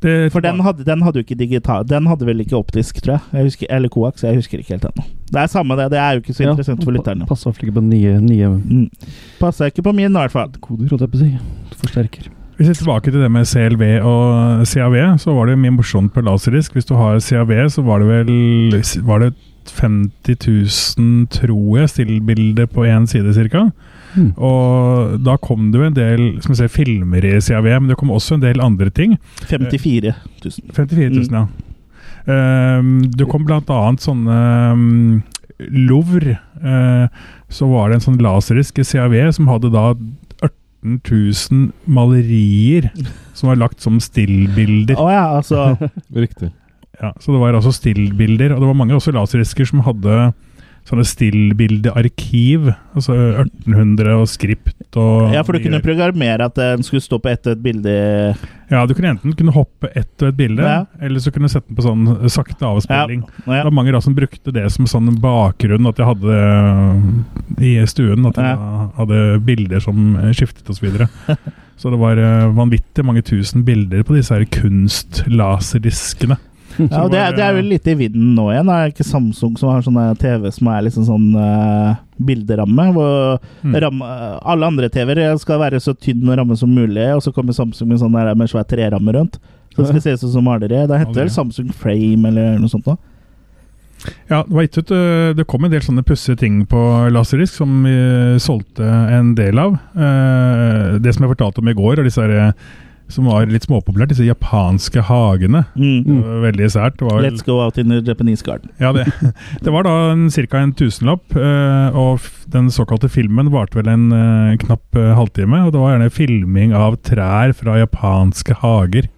Speaker 4: Det,
Speaker 1: For den hadde, den hadde jo ikke digital Den hadde vel ikke optisk, tror jeg. jeg husker, eller koax. Jeg husker ikke helt ennå. Det er samme det. Det er jo ikke så
Speaker 3: Ja,
Speaker 1: interessant for lytterne.
Speaker 3: Passer ikke på nye, nye
Speaker 1: Mm. Passer ikke på min, i hvert fall.
Speaker 3: koder, holdt jeg på å si. Forsterker.
Speaker 4: Hvis vi er tilbake til det med CLV og CAV, så var det mye morsomt på laserdisk. Hvis du har CAV, så var det vel var det 50 000, tror jeg, stillbilder på én side ca.
Speaker 3: Mm.
Speaker 4: Og da kom det jo en del som jeg ser, filmer i CAV, men det kom også en del andre ting.
Speaker 1: 54 000.
Speaker 4: 54 000,
Speaker 1: Mm.
Speaker 4: ja. Um, det kom annet sånne um, Louvre. Uh, så var det en sånn laserdisk CAV som hadde da 18 000 malerier som var lagt som stillbilder.
Speaker 1: Oh, ja, altså
Speaker 2: Riktig.
Speaker 4: Ja, så det var altså stillbilder, og det var mange også laserisker som hadde sånne stillbildearkiv. Altså 1800 og skript og
Speaker 1: Ja, for du kunne programmere at den skulle stå på ett og et bilde
Speaker 4: Ja, du kunne enten kunne hoppe ett og et bilde,
Speaker 1: Ja.
Speaker 4: eller så kunne du sette den på sånn sakte avspilling.
Speaker 1: ja.
Speaker 4: Det var mange da som brukte det som sånn bakgrunn, at jeg hadde øh, i stuen. At jeg
Speaker 1: Ja.
Speaker 4: hadde bilder som skiftet osv. Så, videre. så det var øh, vanvittig mange tusen bilder på disse her kunstlaserdiskene.
Speaker 1: Ja, og det, det er jo litt i vinden nå igjen. Det er ikke Samsung som har sånne TV som er liksom sånn uh, bilderamme. Hvor
Speaker 4: Mm.
Speaker 1: ramme, alle andre TV-er skal være så tynn ramme som mulig, og så kommer Samsung med sånn der med svær treramme rundt. Så det skal se ut som maleri. Det heter vel Samsung Frame eller noe sånt. da.
Speaker 4: Ja, det ut øh, Det kom en del sånne pussige ting på Laserisk som vi solgte en del av. Eh, det som jeg fortalte om i går, og disse her, eh, som var litt småpopulært, disse japanske hagene.
Speaker 1: Mm.
Speaker 4: Veldig sært. Var
Speaker 1: Let's go out in the Japanese garden.
Speaker 4: Ja, det, det var da ca. en tusenlapp, eh, og den såkalte filmen varte vel en eh, knapp eh, halvtime. Og det var gjerne filming av trær fra japanske hager.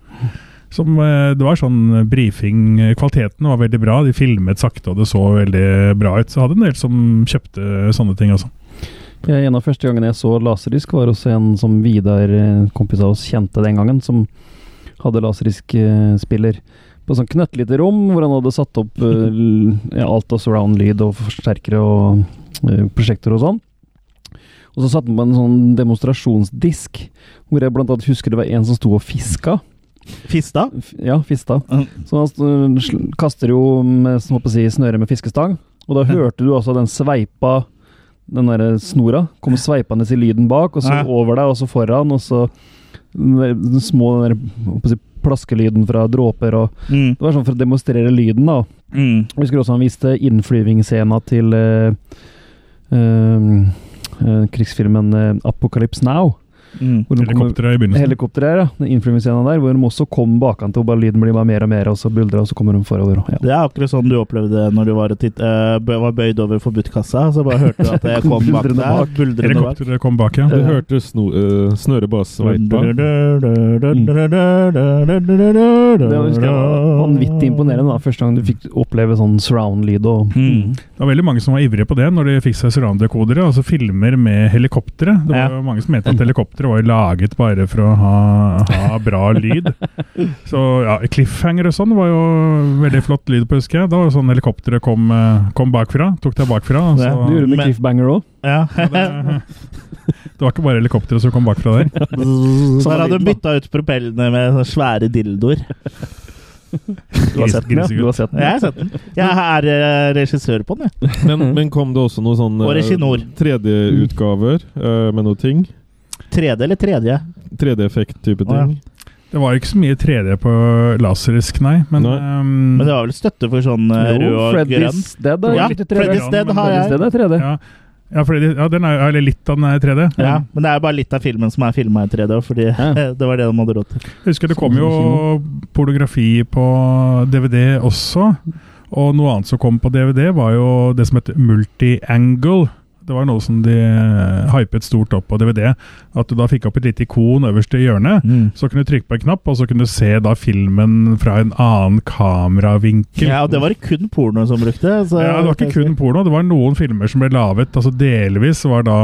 Speaker 4: Som, det var sånn brifing eh, Kvaliteten var veldig bra. De filmet sakte, og det så veldig bra ut. Så hadde en del som kjøpte sånne ting også.
Speaker 3: Ja, En av første gangene jeg så laserdisk, var også en som Vidar, eh, kompis av oss, kjente den gangen, som hadde laserdisk-spiller på sånn knøttlite rom, hvor han hadde satt opp eh, ja, alt av surround-lyd og forsterkere og prosjekter og sånn. Og så satte han på en sånn demonstrasjonsdisk, hvor jeg blant annet husker det var en som sto og fiska.
Speaker 1: Fista?
Speaker 3: Ja, fista.
Speaker 1: Mm.
Speaker 3: Så han kaster jo med å si, snøret med fiskestang, og da hørte du altså den sveipa Den derre snora kom sveipende i lyden bak, og så
Speaker 1: Ja.
Speaker 3: over deg, og så foran, og så den små den der, plaskelyden fra dråper og
Speaker 1: Mm.
Speaker 3: Det var sånn for å demonstrere lyden, da.
Speaker 1: Mm.
Speaker 3: Jeg husker også han viste innflyvingsscena til uh, eh, krigsfilmen Apocalypse Now.
Speaker 1: Mm.
Speaker 4: Helikopteret i begynnelsen.
Speaker 3: Helikopteret her, ja. Den innflyvingsscenen der, hvor de også kom bakan til, og bare lyden blir bare mer og mer, og så buldrer, og så kommer de forover. Ja.
Speaker 1: Det er akkurat sånn du opplevde når du var, titt, uh, var bøyd over forbudtkassa. Så bare hørte du at det kom bak deg.
Speaker 3: bak.
Speaker 1: Helikopteret bak.
Speaker 4: Kom bak, ja.
Speaker 2: Du hørte sno, uh, Snøre bare sveipa.
Speaker 3: Det husker jeg var vanvittig imponerende. da, Første gang du fikk oppleve sånn surround-lyd. og
Speaker 1: Mm.
Speaker 4: Det var veldig mange som var ivrige på det når de fikk seg surround-dekodere, altså filmer med helikoptre. Det var
Speaker 1: Ja.
Speaker 4: mange som mente at helikopter helikopteret var jo laget bare for å ha, ha bra lyd. Så ja, cliffhanger og sånn var jo veldig flott lyd på, husker jeg. Da var det sånn helikopteret kom, eh, kom bakfra, tok deg bakfra. Så, det,
Speaker 3: Du gjorde det med
Speaker 1: cliffhanger
Speaker 3: Cliffbanger òg.
Speaker 1: Ja.
Speaker 4: det, det var ikke bare helikopteret som kom bakfra der.
Speaker 1: Så her hadde du bytta ut propellene med svære dildoer.
Speaker 3: Du har sett den, ja? Du har sett den.
Speaker 1: Jeg har sett den. Jeg er eh, regissør på den, jeg.
Speaker 2: Men, men kom det også noen sånne
Speaker 1: Og Reginor.
Speaker 2: 3D-utgaver eh, med noe ting?
Speaker 1: 3D eller 3D?
Speaker 2: 3D-effekt-type
Speaker 1: Å, ja.
Speaker 2: ting?
Speaker 4: Det var ikke så mye 3D på laserisk, nei. Men,
Speaker 2: Nei.
Speaker 4: Um,
Speaker 1: Men det var vel støtte for sånn eh, rød og grønn?
Speaker 3: Freddy's Dead er
Speaker 1: Ja,
Speaker 3: litt 3D.
Speaker 1: Freddy's Dead har jeg.
Speaker 3: Dead er 3D.
Speaker 4: ja, ja, fordi, ja, den er, eller litt av den er 3D.
Speaker 1: Ja, men det er bare litt av filmen som er filma i 3D, fordi
Speaker 3: Ja.
Speaker 1: det var det de hadde råd til.
Speaker 4: Jeg husker det kom jo pornografi på DVD også. Og noe annet som kom på DVD, var jo det som heter multi-angle. Det var noe som de eh, hypet stort opp på DVD. At du da fikk opp et lite ikon øverst i hjørnet. Så kunne du trykke på en knapp, og så kunne du se da filmen fra en annen kameravinkel.
Speaker 1: Ja, og det var det kun porno som brukte. Så
Speaker 4: Ja, Det var ikke kun porno, det var noen filmer som ble laget. altså Delvis var da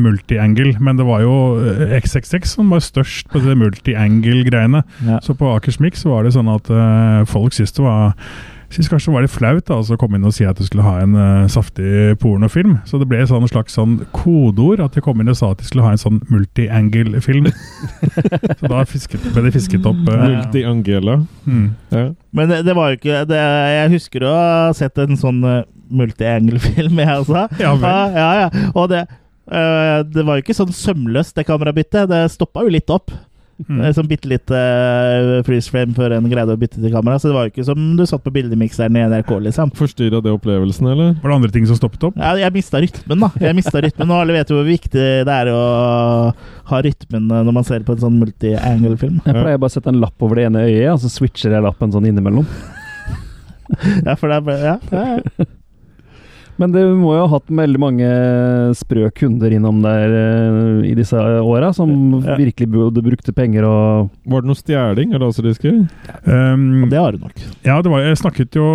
Speaker 4: multi-angle, men det var jo eh, XXX som var størst på det multi-angle-greiene.
Speaker 1: Ja.
Speaker 4: Så på Akersmik så var det sånn at uh, folk syntes det var Synes kanskje det var litt flaut da, altså å komme inn og si at du skulle ha en uh, saftig pornofilm. Så det ble et sånn slags sånn kodeord at de kom inn og sa at de skulle ha en sånn multi-angle-film. så da fisket, ble det fisket opp. Uh,
Speaker 2: Multi-Angela.
Speaker 4: mm.
Speaker 2: Ja.
Speaker 1: Men det, det var jo ikke det, Jeg husker å ha sett en sånn uh, multi-angle-film, jeg også.
Speaker 4: Ja vel.
Speaker 1: Ja, ja, ja. Og det, uh, det var jo ikke sånn sømløst, det kamerabyttet. Det stoppa jo litt opp.
Speaker 4: Mm.
Speaker 1: Eh, Sånn bitte litt uh, freeze frame før en greide å bytte til kamera. Så det var jo ikke som du satt på bildemikseren i NRK, liksom.
Speaker 2: Forstyrra det opplevelsen, eller?
Speaker 4: Var det andre ting som stoppet opp?
Speaker 1: Ja, jeg mista rytmen, da. Jeg mistet rytmen, Og alle vet jo hvor viktig det er å ha rytmen eh, når man ser på en sånn multi-angle-film.
Speaker 3: Jeg pleier bare å sette en lapp over det ene øyet, og så switcher jeg lappen sånn innimellom.
Speaker 1: Ja, for det er bare Ja. ja, ja.
Speaker 3: Men det må jo ha hatt veldig mange sprø kunder innom der eh, i disse åra, som
Speaker 1: Ja.
Speaker 3: virkelig burde brukte penger og
Speaker 2: Var det noe stjeling av laserdisker?
Speaker 4: Um,
Speaker 1: Det har du nok.
Speaker 4: Ja, det var, jeg snakket jo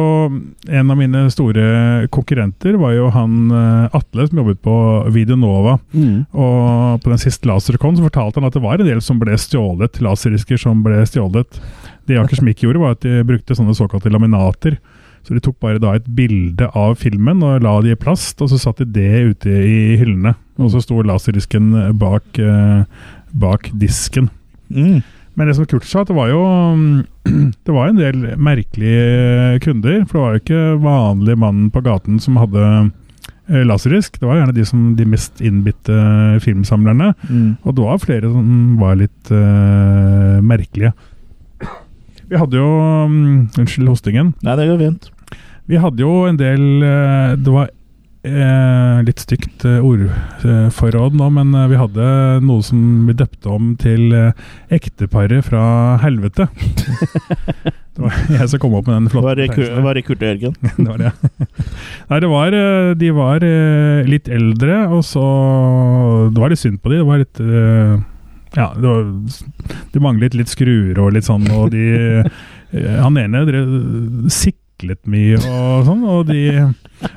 Speaker 4: En av mine store konkurrenter var jo han eh, Atle, som jobbet på Videonova. Og på den siste Lasercon så fortalte han at det var en del som ble stjålet, laserdisker som ble stjålet. Det Akersmik gjorde, var at de brukte sånne såkalte laminater. Så de tok bare da et bilde av filmen og la det i plast, og så satte de det ute i hyllene. Og så sto laserdisken bak, eh, bak disken.
Speaker 1: Mm.
Speaker 4: Men det som Kurt sa, det var jo mm, Det var en del merkelige kunder. For det var jo ikke vanlig mannen på gaten som hadde eh, laserdisk. Det var gjerne de, som, de mest innbitte filmsamlerne.
Speaker 1: Mm.
Speaker 4: Og det var flere som var litt uh, merkelige. Vi hadde jo um, Unnskyld hostingen.
Speaker 1: Nei, det går fint.
Speaker 4: Vi hadde jo en del uh, Det var uh, litt stygt uh, ordforråd nå, men vi hadde noe som vi døpte om til ekteparet fra helvete. det var jeg som kom opp med den flotte
Speaker 1: det, var det Kurt og Jørgen?
Speaker 4: det var det. Nei, det var De var litt eldre, og så Det var litt synd på de. Det var litt Ja, det, var, det manglet litt skruer og litt sånn, og de eh, Han ene drev siklet mye og sånn, og de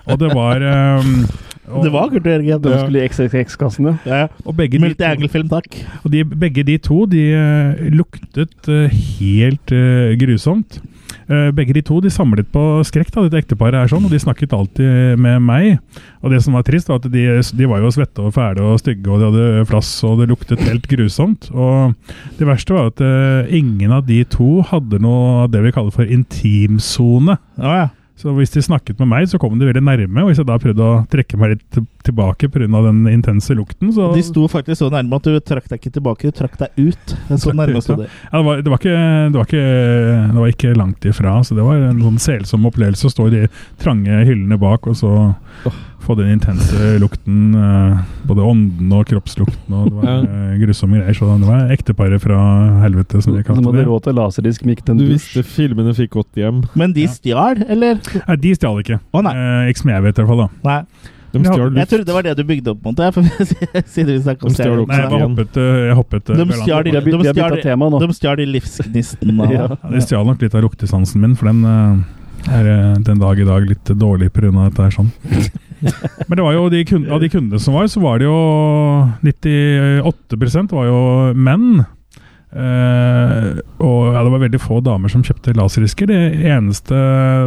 Speaker 4: Og det var um, og,
Speaker 1: Det var Kurt Jørgen.
Speaker 3: De skulle i XXX-kassen, ja.
Speaker 1: Multi-angle-film, takk.
Speaker 4: og de, begge de to de eh, luktet eh, helt uh, grusomt. Eh, begge de to de samlet på skrekk, da, dette ekteparet er sånn, og de snakket alltid med meg. Og det som var trist, var at de, de var jo svette og fæle og stygge, og de hadde flass, og det luktet helt grusomt. Og det verste var at uh, ingen av de to hadde noe av det vi kaller for intimsone.
Speaker 1: Ja, ja.
Speaker 4: Så hvis de snakket med meg, så kom de veldig nærme. Og hvis jeg da prøvde å trekke meg litt tilbake pga. den intense lukten, så
Speaker 1: De sto faktisk så nærme at du trakk deg ikke tilbake, du trakk deg ut. Så nærme sto de.
Speaker 4: Ja, det, var, det, var ikke, det, var ikke, det var ikke langt ifra, så det var en sånn selsom opplevelse å stå i de trange hyllene bak og så få den intense lukten. eh, Både ånden og kroppslukten. og Det var
Speaker 2: Ja.
Speaker 4: eh, grusomme greier. Så det var ekteparet fra helvete, som de
Speaker 3: De
Speaker 4: kalte
Speaker 3: hadde råd til laserdisk, men ikke til
Speaker 2: Du
Speaker 3: dusj.
Speaker 2: visste filmene fikk godt hjem.
Speaker 1: Men de stjal, eller?
Speaker 4: Nei, de stjal ikke.
Speaker 1: Å, nei.
Speaker 4: Eh, ikke som jeg vet, i hvert fall. da.
Speaker 1: Nei.
Speaker 2: De stjal luft.
Speaker 1: Jeg trodde det var det du bygde opp mot. Siden vi om
Speaker 2: De stjal.
Speaker 4: Nei, jeg hoppet, eh, jeg hoppet eh,
Speaker 1: De stjal de,
Speaker 3: de,
Speaker 1: de, de. De livsgnisten.
Speaker 3: Ja.
Speaker 4: Ja, de stjal nok litt av luktesansen min, for den eh, er den dag i dag litt dårlig pga. dette her sånn. Men det var jo de kun- av de kundene som var, så var det jo 98 var jo menn. Eh, og ja, det var veldig få damer som kjøpte laserdisker. Det eneste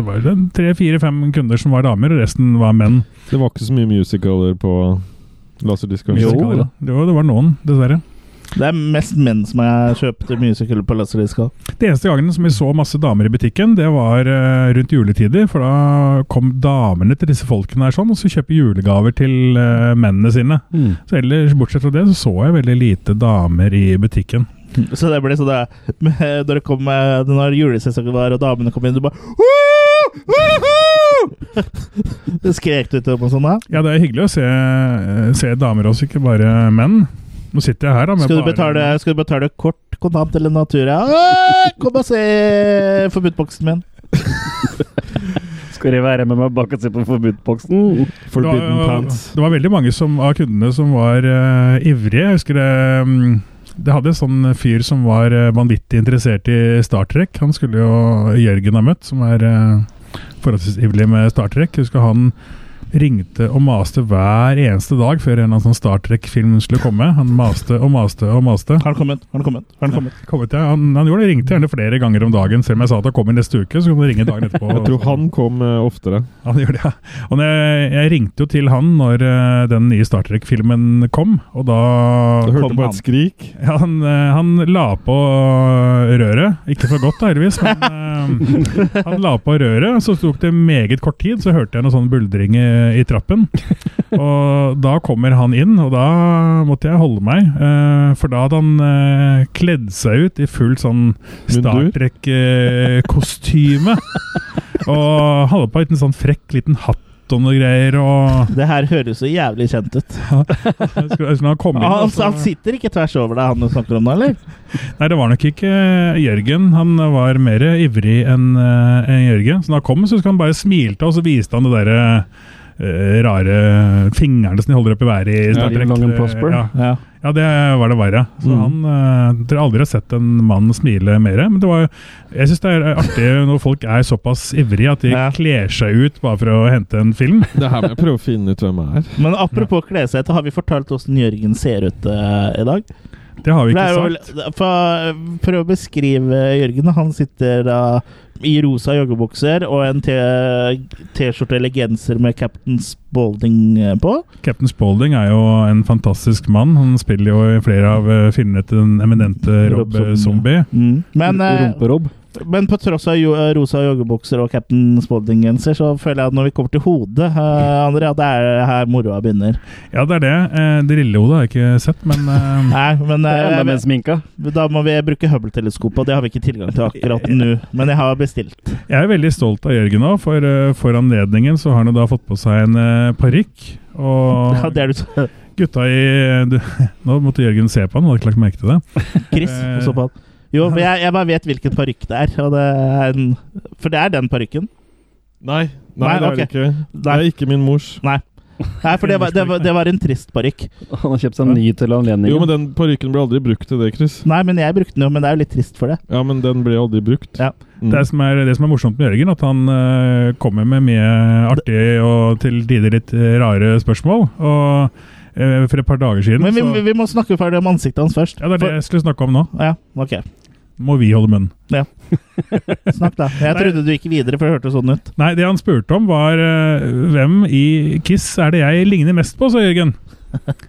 Speaker 4: var det tre, fire, fem kunder som var damer, og resten var menn.
Speaker 2: Det var ikke så mye musicaler på laserdisker?
Speaker 1: Jo.
Speaker 4: det var, det var noen, dessverre.
Speaker 1: Det er mest menn som har kjøpt musical på laserdisk.
Speaker 4: Det eneste gangen som vi så masse damer i butikken, det var uh, rundt juletider. For da kom damene til disse folkene her sånn, og så kjøper julegaver til uh, mennene sine.
Speaker 3: Mm.
Speaker 4: Så ellers, bortsett fra det, så så jeg veldig lite damer i butikken.
Speaker 1: Så det ble sånn det, Når det kom eh, Når julesesongen var og damene kom inn, du bare Det skrek du til dem og sånn da?
Speaker 4: Ja, det er hyggelig å se, eh, se damer også, ikke bare menn. Nå sitter jeg her, da. med
Speaker 1: Skal du
Speaker 4: bare-
Speaker 1: betale, skal du betale kort, kontant eller natura? «Åh, Kom og se forbudtboksen min!
Speaker 3: Skal de være med meg bak og se på forbudtboksen
Speaker 2: Forbidden
Speaker 4: det var,
Speaker 2: Pants.
Speaker 4: Det var veldig mange som, av kundene som var uh, ivrige. Jeg husker det mm, Det hadde en sånn fyr som var vanvittig interessert i Star Trek. Han skulle jo Jørgen ha møtt, som er eh, forholdsvis ivrig med Star Trek. Husker han ringte og maste hver eneste dag før en eller annen sånn Star Trek-film skulle komme. Han maste og maste og maste.
Speaker 1: Har den kommet? Har den kommet? Har den kommet?
Speaker 4: Kommet, ja. han, han gjorde det, ringte gjerne flere ganger om dagen, selv om jeg sa at han kom i neste uke. Så kunne han ringe dagen etterpå.
Speaker 2: Jeg tror han kom eh, oftere.
Speaker 4: Han gjør det, ja. Og jeg, jeg ringte jo til han når eh, den nye Star Trek-filmen kom, og da
Speaker 2: Du hørte
Speaker 1: kom
Speaker 2: på
Speaker 1: han.
Speaker 2: et skrik.
Speaker 4: ja, han, eh, han la på røret. Ikke for godt, da, heldigvis, men han la på røret. Så tok det meget kort tid, så hørte jeg noen sånne buldring i, trappen. Og da kommer han inn, og da måtte jeg holde meg. eh, for da hadde han eh, kledd seg ut i full sånn Star Trek-kostyme. og hadde på en liten sånn frekk liten hatt og noe greier. og
Speaker 1: Det her høres så jævlig kjent ut.
Speaker 4: skulle, skulle han inn,
Speaker 1: Han,
Speaker 4: og
Speaker 1: han sitter ikke tvers over deg, han du snakker om nå, eller?
Speaker 4: Nei, det var nok ikke Jørgen. Han var mer ivrig enn en Jørgen. Så da han kom, så husker han bare smilte, og så viste han det derre eh, rare fingrene som de holder opp i været i Star Trek.
Speaker 3: and.
Speaker 4: Ja,
Speaker 1: Ja.
Speaker 4: ja, det var det verre. Så
Speaker 3: Mm.
Speaker 4: han uh, Dere aldri har sett en mann smile mer. Men det var Jeg syns det er artig når folk er såpass ivrige at de
Speaker 1: Ja.
Speaker 4: kler seg ut bare for å hente en film.
Speaker 2: Det her må jeg prøve å finne ut hvem jeg er.
Speaker 1: Men apropos kle seg ut, har vi fortalt åssen Jørgen ser ut uh, i dag?
Speaker 4: Det har vi ikke sagt.
Speaker 1: vel- for, for å beskrive Jørgen, han sitter da i rosa joggebukser og en T- T-skjorte eller genser med Captain Spaulding eh, på.
Speaker 4: Captain Spaulding er jo en fantastisk mann. Han spiller jo i flere av eh, filmene til den eminente Rob
Speaker 1: Rob
Speaker 4: Zombie. Zombie.
Speaker 1: Mm. Men, eh,
Speaker 3: Rumperobb.
Speaker 1: Men på tross av jo, rosa joggebukser og Captain Spaulding-genser, så føler jeg at når vi kommer til hodet, uh, André, at det er her moroa begynner.
Speaker 4: Ja, det er det. Uh, Det lille hodet har jeg ikke sett, men uh,
Speaker 1: Nei, men
Speaker 3: Det er
Speaker 1: eh,
Speaker 3: enda mer sminka.
Speaker 1: da må vi bruke Hubble-teleskopet, og det har vi ikke tilgang til akkurat nå. Men jeg har bestilt.
Speaker 4: jeg er veldig stolt av Jørgen nå, for eh, for anledningen så har han da fått på seg en uh, parykk. Og
Speaker 1: Ja, det er du så
Speaker 4: gutta i du, Nå måtte Jørgen se på han, han hadde ikke lagt merke til det.
Speaker 1: Chris
Speaker 4: Eh.
Speaker 1: så på han. Jo, men jeg, jeg bare vet hvilken parykk det er. Og det er en, for det er den parykken.
Speaker 2: Nei, nei,
Speaker 1: Nei,
Speaker 2: det er det ikke. Det er ikke min mors.
Speaker 1: Nei. Nei, for det var, det var, det var en trist parykk.
Speaker 3: Han har kjøpt seg en ny til anledningen.
Speaker 2: Jo, men den parykken ble aldri brukt til det, Chris.
Speaker 1: Nei, men jeg brukte den jo, men det er jo litt trist for det.
Speaker 2: Ja, men den ble aldri brukt.
Speaker 1: Ja.
Speaker 2: Mm.
Speaker 4: Det, som er, det som er morsomt med Jørgen, at han uh, kommer med mye artig og til tider litt eh, rare spørsmål. Og for et par dager siden
Speaker 1: Men vi,
Speaker 4: så,
Speaker 1: vi må snakke ferdig om ansiktet hans først.
Speaker 4: Ja, det er det jeg skulle snakke om nå.
Speaker 1: Ja, ok.
Speaker 4: Må vi holde munn.
Speaker 1: Snakk, da. Jeg trodde du gikk videre, for det hørtes sånn ut.
Speaker 4: Nei, det han spurte om, var uh, hvem i Kiss er det jeg ligner mest på, sa Jørgen.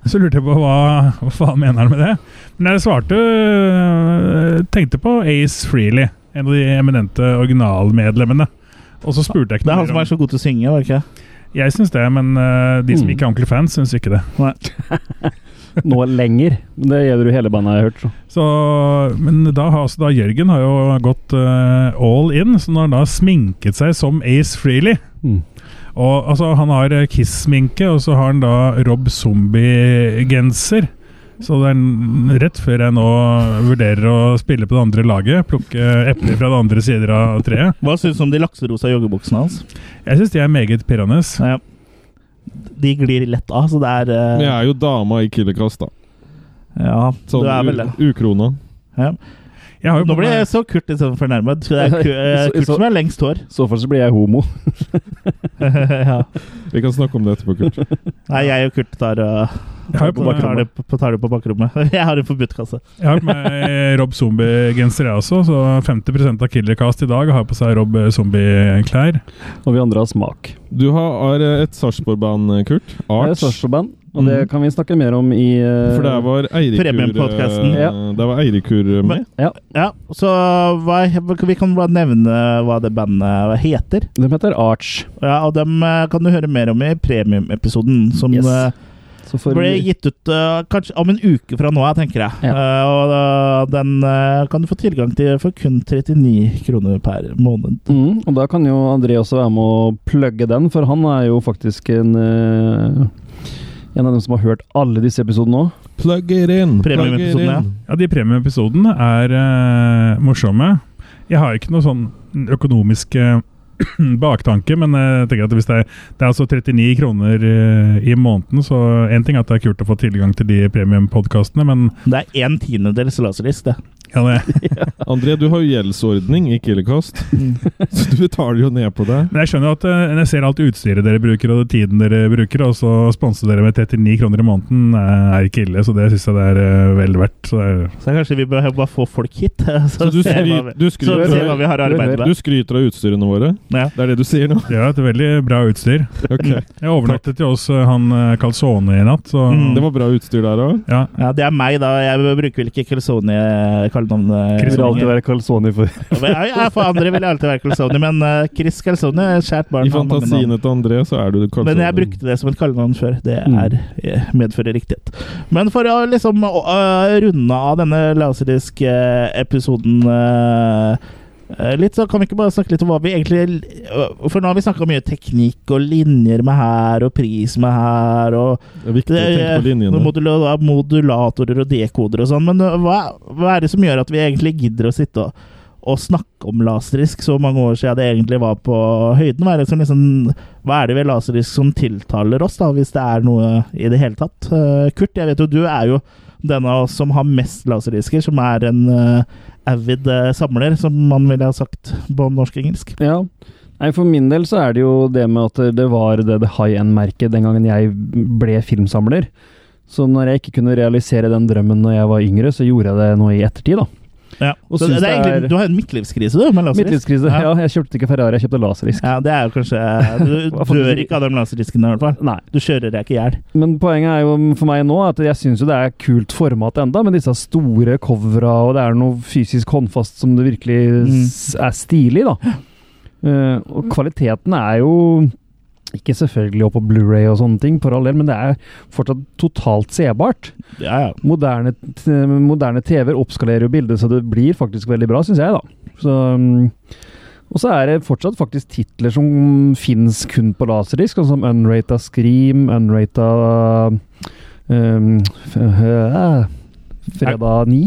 Speaker 4: Så lurte jeg på hva, hva faen mener han med det. Men jeg svarte uh, Tenkte på Ace Freely, en av de eminente originalmedlemmene. Og så spurte jeg ikke Det
Speaker 1: er han som er så god til å synge, var det ikke?
Speaker 4: Jeg syns det, men uh, de som
Speaker 3: Mm.
Speaker 4: ikke er ordentlige fans, syns ikke det.
Speaker 3: Nå lenger. Men Det gjelder jo hele bandet, jeg har hørt. Så.
Speaker 4: Så, men da har altså da Jørgen har jo gått uh, all in, så når han da sminket seg som Ace Freely.
Speaker 3: Mm.
Speaker 4: Og altså, Han har eh, Kiss-sminke, og så har han da Rob Zombie-genser. Så det er rett før jeg nå vurderer å spille på det andre laget, plukke epler fra det andre sider av treet.
Speaker 1: Hva syns du om de lakserosa joggebuksene hans?
Speaker 4: Jeg syns de er meget pirrende.
Speaker 1: Ja. De glir lett av, så det er
Speaker 2: uh... Jeg er jo dama i Killercast, da.
Speaker 1: Ja,
Speaker 2: Sånn
Speaker 1: du er vel det.
Speaker 2: ukrona.
Speaker 1: Ja.
Speaker 4: Jeg har jo
Speaker 1: Nå
Speaker 4: ble
Speaker 1: blir jeg så Kurt liksom fornærmet. Det er eh, Kurt som har lengst hår.
Speaker 3: I så fall så blir jeg homo.
Speaker 1: ja.
Speaker 2: Vi kan snakke om det etterpå, Kurt.
Speaker 1: Nei, jeg og Kurt tar, uh,
Speaker 4: tar, på
Speaker 1: tar, det, på, tar det på bakrommet. Jeg har en buttkasse.
Speaker 4: jeg har på meg Rob Zombie-genser, jeg også. Så 50% av Killercast i dag har på seg Rob Zombie-klær.
Speaker 3: Og vi andre har smak.
Speaker 2: Du har eh, et Sarpsborg-band, Kurt.
Speaker 3: Det er
Speaker 2: Arch.
Speaker 3: Sarpsborg-band, og det
Speaker 1: Mhm.
Speaker 3: kan vi snakke mer om i uh,
Speaker 2: For der var Eirikur
Speaker 1: uh,
Speaker 2: eh,
Speaker 3: Ja.
Speaker 2: Der var Eirikur med.
Speaker 1: Ja, så hva, Vi kan bare nevne hva det bandet heter.
Speaker 3: De heter Arch.
Speaker 1: Ja, og dem eh, kan du høre mer om i premiumepisoden, som
Speaker 3: Yes.
Speaker 1: eh,
Speaker 3: Så
Speaker 1: ble gitt ut uh, kanskje om en uke fra nå av, tenker jeg.
Speaker 3: Ja.
Speaker 1: Uh, og uh, den eh, kan du få tilgang til for kun 39 kroner per måned.
Speaker 3: Mm, og da kan jo André også være med å plugge den, for han er jo faktisk en eh, En av dem som har hørt alle disse episodene òg.
Speaker 2: Plug it in! it
Speaker 1: ja.
Speaker 4: Ja, de premieepisodene er uh, morsomme. Jeg har ikke noe sånn økonomisk eh, baktanke, men jeg tenker at hvis det er, det er altså 39 kroner eh, i måneden, så én ting er at det er kult å få tilgang til de premiumpodkastene, men
Speaker 1: Det er en tiendedels laserdisk, det.
Speaker 4: ja, det,
Speaker 2: André, du har jo gjeldsordning i Killercast, så du betaler jo ned på det.
Speaker 4: Men jeg skjønner jo at eh, jeg ser alt utstyret dere bruker, og tiden dere bruker, og så sponse dere med 39 kroner i måneden, eh, er ikke ille. Så det syns jeg det er eh, vel verdt. Så er,
Speaker 1: Så kanskje vi bør bare få folk hit, så,
Speaker 2: Så du,
Speaker 1: ser
Speaker 2: skry,
Speaker 1: hva vi,
Speaker 2: du,
Speaker 1: så ser hva vi har å arbeide
Speaker 2: du skryter av utstyrene våre?
Speaker 1: Ja.
Speaker 2: Det er det du sier nå?
Speaker 4: det er et veldig bra utstyr.
Speaker 2: Okay.
Speaker 4: Jeg overnattet jo hos eh, han eh, Calzone i natt, så
Speaker 1: Mm.
Speaker 2: Det var bra utstyr der òg?
Speaker 4: ja.
Speaker 1: Ja, det er meg, da. Jeg bruker vel ikke Calzone-kallenavnet.
Speaker 3: Vil alltid være Calzone for.
Speaker 1: Ja, ja, for andre vil jeg alltid være Calzone, men eh, Chris Calzone er kjært barn.
Speaker 2: I fantasiene til André så er du Calzone.
Speaker 1: Men jeg brukte det som et kallenavn før. Det
Speaker 3: Mm.
Speaker 1: er, eh, medfører riktighet. Men for å liksom runde av denne Laserdisk-episoden litt, så kan vi ikke bare snakke litt om hva vi egentlig øh, For nå har vi snakka mye teknikk og linjer med her, og pris med her, og
Speaker 2: Det er viktig å tenke på linjene.
Speaker 1: modula modulatorer og dekoder og sånn. Men hva, hva er det som gjør at vi egentlig gidder å sitte og, og snakke om laserisk så mange år siden det egentlig var på høyden? Hva er det, som liksom, hva er det ved laserisk som tiltaler oss, da, hvis det er noe i det hele tatt? Eh, Kurt, jeg vet jo du er jo den av oss som har mest laserdisker, som er en uh, avid uh, samler, som man ville ha sagt på norsk-engelsk.
Speaker 3: Ja. Nei, For min del så er det jo det med at det var det, det high end-merket den gangen jeg ble filmsamler. Så når jeg ikke kunne realisere den drømmen når jeg var yngre, så gjorde jeg det nå i ettertid, da.
Speaker 1: Ja. Så det er egentlig, du har en midtlivskrise, du, med laserdisk.
Speaker 3: Midtlivskrise.
Speaker 1: Ja.
Speaker 3: Ja. jeg kjøpte ikke Ferrari, jeg kjøpte laserdisk.
Speaker 1: Ja, det er jo kanskje Du dør ikke av de laserdiskene, i hvert fall.
Speaker 3: Nei.
Speaker 1: Du kjører deg ikke i hjel.
Speaker 3: Men poenget er jo for meg nå at jeg syns jo det er kult format enda, med disse store covera, og det er noe fysisk håndfast som det virkelig
Speaker 1: Mm.
Speaker 3: er stilig, da. Uh, og kvaliteten er jo ikke selvfølgelig opp på Blu-ray og sånne ting, for all del, men det er fortsatt totalt sebart.
Speaker 1: Ja, ja.
Speaker 3: Moderne, moderne TV-er oppskalerer jo bildet, så det blir faktisk veldig bra, syns jeg, da. Så, mm, og så er det fortsatt faktisk titler som fins kun på laserdisk, sånn som Unrata Scream, Unrata um, øh, Fredag 9.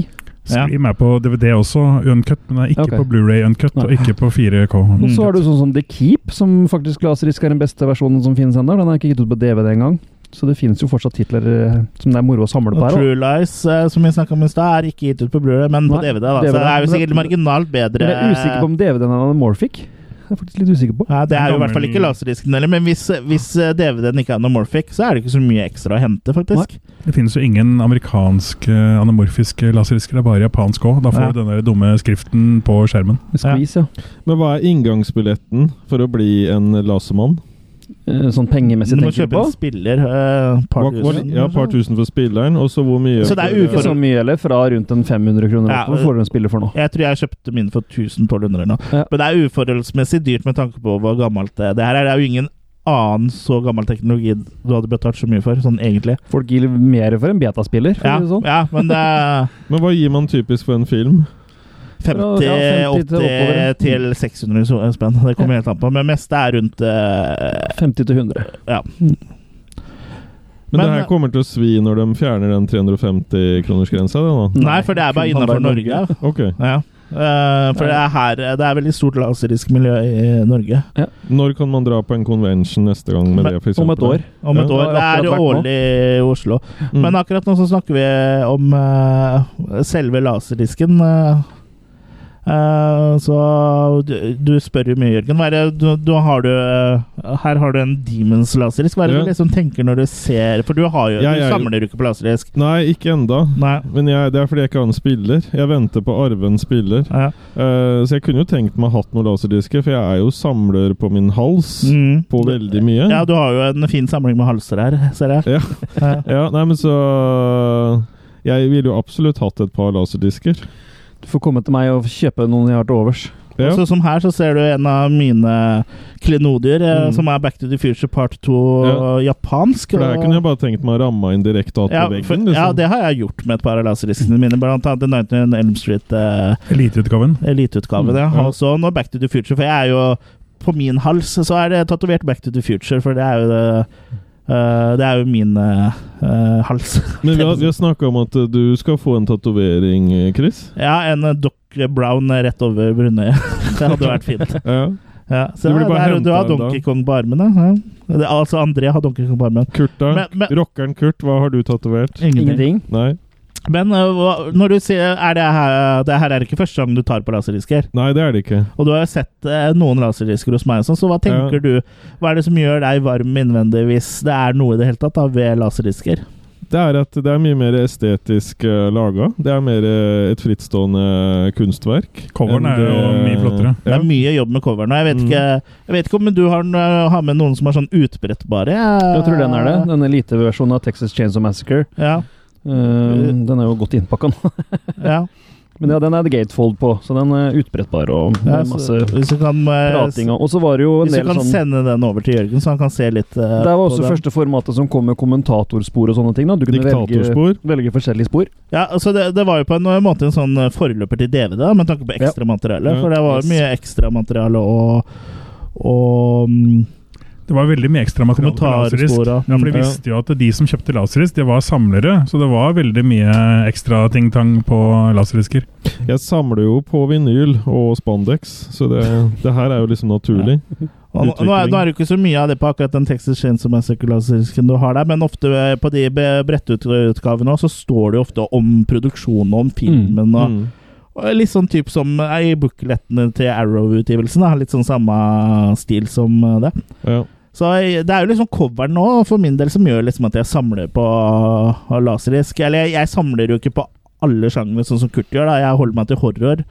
Speaker 1: Ja.
Speaker 4: Scream er på DVD også, uncut, men det er ikke
Speaker 3: okay.
Speaker 4: på Blu-ray uncut, og ikke på 4K.
Speaker 3: Og så har du sånn som The Keep, som faktisk Laserisk er den beste versjonen som finnes ennå. Den er ikke gitt ut på DVD engang. Så det finnes jo fortsatt titler eh, som det er moro å samle på
Speaker 1: Og
Speaker 3: her.
Speaker 1: True Lies, eh, som vi snakka om i stad, er ikke gitt ut på Blu-ray, men på DVD. da Så det er jo sikkert marginalt bedre.
Speaker 3: Men Jeg er usikker på om DVD-en er anamorphic. Jeg er faktisk litt usikker på.
Speaker 1: Ja, det er jo i hvert fall ikke laserdisken heller, men hvis, hvis eh, DVD-en ikke er anamorphic, så er det ikke så mye ekstra å hente, faktisk.
Speaker 4: Det finnes jo ingen amerikanske anamorfiske laserdisker, det er bare japansk òg. Da får
Speaker 1: Ja.
Speaker 4: du den der dumme skriften på skjermen.
Speaker 3: Squeeze, ja.
Speaker 2: Men hva er inngangsbilletten for å bli en lasermann?
Speaker 3: Eh, Sånn pengemessig,
Speaker 1: Du må kjøpe en spiller. Uh, par
Speaker 2: Hva, hva,
Speaker 1: tusen.
Speaker 2: ja, par tusen for spilleren, og så hvor mye
Speaker 1: Så det er ufor-
Speaker 3: så mye eller fra rundt en 500 kroner.
Speaker 1: Ja,
Speaker 3: Hva får du en spiller for nå?
Speaker 1: Jeg tror jeg kjøpte min for 1200 eller noe.
Speaker 3: Ja.
Speaker 1: Men det er uforholdsmessig dyrt med tanke på hvor gammelt det er. Det her er jo ingen annen så gammel teknologi du hadde betalt så mye for, sånn egentlig.
Speaker 3: Folk gir mer for en betaspiller, for
Speaker 1: Ja,
Speaker 3: å si det sånn.
Speaker 1: ja men det
Speaker 2: Men hva gir man typisk for en film?
Speaker 1: 50,
Speaker 3: Ja, 50 til
Speaker 1: 80
Speaker 3: oppover.
Speaker 1: til 600 spenn. Det kommer helt an på. Men mest er rundt uh,
Speaker 3: 50 til 100.
Speaker 1: Ja.
Speaker 2: Men,
Speaker 1: Men-
Speaker 2: det her kommer til å svi når de fjerner den 350-kronersgrensa?
Speaker 1: Nei, for det er bare innafor Norge.
Speaker 2: Okay.
Speaker 1: Ja. Uh, for det er her Det er veldig stort laserisk miljø i Norge.
Speaker 2: Når kan man dra på en convention neste gang med
Speaker 1: Men-
Speaker 2: det? For
Speaker 3: Om et år.
Speaker 1: Om et
Speaker 2: Ja.
Speaker 1: år.
Speaker 3: Det
Speaker 1: Det er
Speaker 3: vært nå.
Speaker 1: årlig i Oslo.
Speaker 2: Mm.
Speaker 1: Men akkurat nå så snakker vi om uh, selve laserdisken. eh, Eh, så du, du spør jo mye, Jørgen. Det, du, du har du, eh, her har du en Demons laserisk. Hva er det
Speaker 2: Ja.
Speaker 1: du liksom tenker når du ser For du, har jo,
Speaker 2: ja,
Speaker 1: du
Speaker 2: er
Speaker 1: samler jo ikke på laserisk.
Speaker 2: Nei, ikke enda.
Speaker 1: Nei.
Speaker 2: Men jeg, det er fordi jeg ikke har en spiller. Jeg venter på arven spiller.
Speaker 1: Ja.
Speaker 2: Uh, så jeg kunne jo tenkt meg hatt noen laserdisker, for jeg er jo samler på min hals
Speaker 1: Mm.
Speaker 2: på veldig mye.
Speaker 1: ja, du har jo en fin samling med halser her, ser jeg.
Speaker 2: Ja.
Speaker 1: Ja.
Speaker 2: Ja, nei, men så Jeg ville jo absolutt hatt et par laserdisker.
Speaker 3: Du får komme til meg og kjøpe noen jeg har til overs.
Speaker 2: Ja.
Speaker 1: Og så som her så ser du en av mine klenodier, eh,
Speaker 2: Mm.
Speaker 1: som er Back to the Future Part 2 japansk.
Speaker 2: For det her kunne jeg bare tenkt meg å ramme inn direkte att
Speaker 1: ja,
Speaker 2: veggen.
Speaker 1: for,
Speaker 2: Liksom.
Speaker 1: ja, det har jeg gjort med et par av laserdiskene mine, blant annet The 19 Elm Street. Eh,
Speaker 4: Eliteutgaven.
Speaker 1: Eliteutgaven,
Speaker 2: Mm,
Speaker 1: ja.
Speaker 2: ja.
Speaker 1: Og så nå Back to the Future, for jeg er jo På min hals så er det tatovert Back to the Future, for det er jo det eh, Det er jo min uh, hals.
Speaker 2: Men vi har, vi har snakka om at du skal få en tatovering, Chris.
Speaker 1: Ja, en Doc Brown rett over brunøyet. det hadde vært fint.
Speaker 2: Ja.
Speaker 1: Ja, så
Speaker 2: Du blir
Speaker 1: er, du har Donkey. Kong på armene. Ja. Altså André har Donkey Kong på armen.
Speaker 2: Kurt, da?
Speaker 1: Men- men-
Speaker 2: Rockeren Kurt, hva har du tatovert?
Speaker 3: Ingenting.
Speaker 2: Nei.
Speaker 1: Men eh, når du sier er det, her, det her er ikke første gang du tar på laserdisker.
Speaker 2: Nei, det er det ikke.
Speaker 1: Og du har jo sett eh, noen laserdisker hos meg, så hva tenker
Speaker 2: Ja.
Speaker 1: du Hva er det som gjør deg varm innvendig hvis det er noe i det hele tatt da, ved laserdisker?
Speaker 2: Det er at det er mye mer estetisk uh, laga. Det er mer uh, et frittstående kunstverk.
Speaker 4: Coveren er jo
Speaker 2: det-
Speaker 4: mye flottere.
Speaker 1: Det er mye jobb med coveren. Jeg vet,
Speaker 2: Mm.
Speaker 1: ikke, jeg vet ikke om du har, har med noen som er sånn utbrettbare?
Speaker 3: Jeg tror den er det. Den eliteversjonen av Texas Chainsaw Massacre.
Speaker 1: Ja,
Speaker 3: Eh, den er jo godt innpakka nå.
Speaker 1: ja.
Speaker 3: Men ja, den er det gatefold på, så den er utbrettbar og
Speaker 1: ja så,
Speaker 3: masse
Speaker 1: hvis du kan, eh,
Speaker 3: prating. Og så var det jo en
Speaker 1: hvis du kan
Speaker 3: sånn
Speaker 1: sende den over til Jørgen, så han kan se litt eh,
Speaker 3: Det var også første formatet som kom med kommentatorspor og sånne ting. da Du kunne velge, velge forskjellige spor.
Speaker 1: Ja, altså det, det var jo på en måte en sånn forløper til DVD, da, med tanke på ekstramateriale.
Speaker 2: Ja,
Speaker 1: For det var
Speaker 3: yes.
Speaker 1: mye ekstramateriale og, og mm,
Speaker 4: Det var veldig mye ekstra materiale på Laserisk. Ja, for de visste jo at de som kjøpte Laserisk, det var samlere. Så det var veldig mye ekstra ting-tang på Laserisker.
Speaker 2: Jeg samler jo på vinyl og spandex, så det, det her er jo liksom naturlig.
Speaker 1: Ja. nå, nå, er, nå er det jo ikke så mye av det på akkurat den Texas Chainsaw Massacre-laserisken du har der, men ofte eh, på de brettutgavene så står det jo ofte om produksjonen og om filmen. Og,
Speaker 2: Mm.
Speaker 1: og Litt sånn type som eh, i booklettene til Arrow-utgivelsen. Litt sånn samme stil som eh, det.
Speaker 2: Ja.
Speaker 1: Så det er jo liksom coveren nå, for min del, som gjør liksom at jeg samler på uh, laserisk. Eller jeg, jeg samler jo ikke på alle sjangre, sånn som Kurt gjør. da Jeg holder meg til horror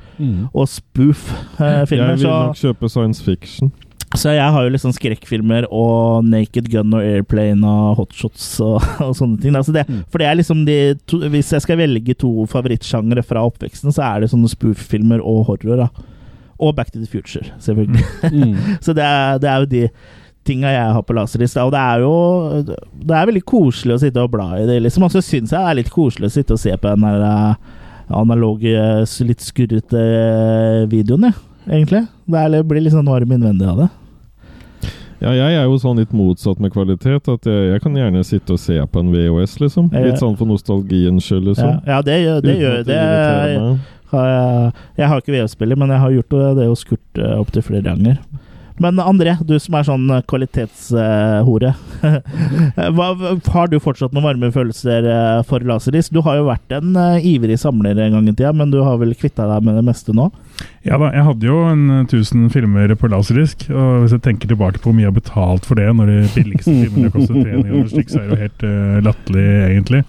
Speaker 1: og spoof-filmer.
Speaker 2: Jeg vil nok kjøpe science fiction.
Speaker 1: Så jeg har jo sånn skrekkfilmer og Naked Gun og Airplane og Hotshots og, og sånne ting. Altså det,
Speaker 3: Mm.
Speaker 1: For det er liksom de to, Hvis jeg skal velge to favorittsjangre fra oppveksten, så er det sånne spoof-filmer og horror. da Og Back to the Future, selvfølgelig.
Speaker 3: Mm.
Speaker 1: Så det er, det er jo de tinga jeg har på laserlista. Og det er jo Det er veldig koselig å sitte og bla i det, liksom. Og så syns jeg det er litt koselig å sitte og se på den der eh, analoge, litt skurrete eh, videoen, jeg, egentlig. Det er, det blir litt sånn varm innvendig av det.
Speaker 2: Ja, jeg er jo sånn litt motsatt med kvalitet. At jeg, jeg kan gjerne sitte og se på en VHS, liksom. Litt sånn for nostalgiens skyld,
Speaker 1: Ja,
Speaker 2: liksom.
Speaker 1: ja det, gjør- det gjør det.
Speaker 2: Jeg.
Speaker 1: Har jeg, jeg har ikke VHS-spiller, men jeg har gjort det hos Kurt uh, opptil flere ganger. Men André, du som er sånn eh, kvalitetshore. Hva har du fortsatt noen varme følelser eh, for laserdisk? Du har jo vært en eh, ivrig samler en gang i tida, men du har vel kvitta deg med det meste nå?
Speaker 4: Ja da, jeg hadde jo en eh, 1000 filmer på laserdisk. Og hvis jeg tenker tilbake på hvor mye jeg har betalt for det, når de billigste filmene koster 3 millioner stykk, så er det jo helt uh, latterlig, egentlig.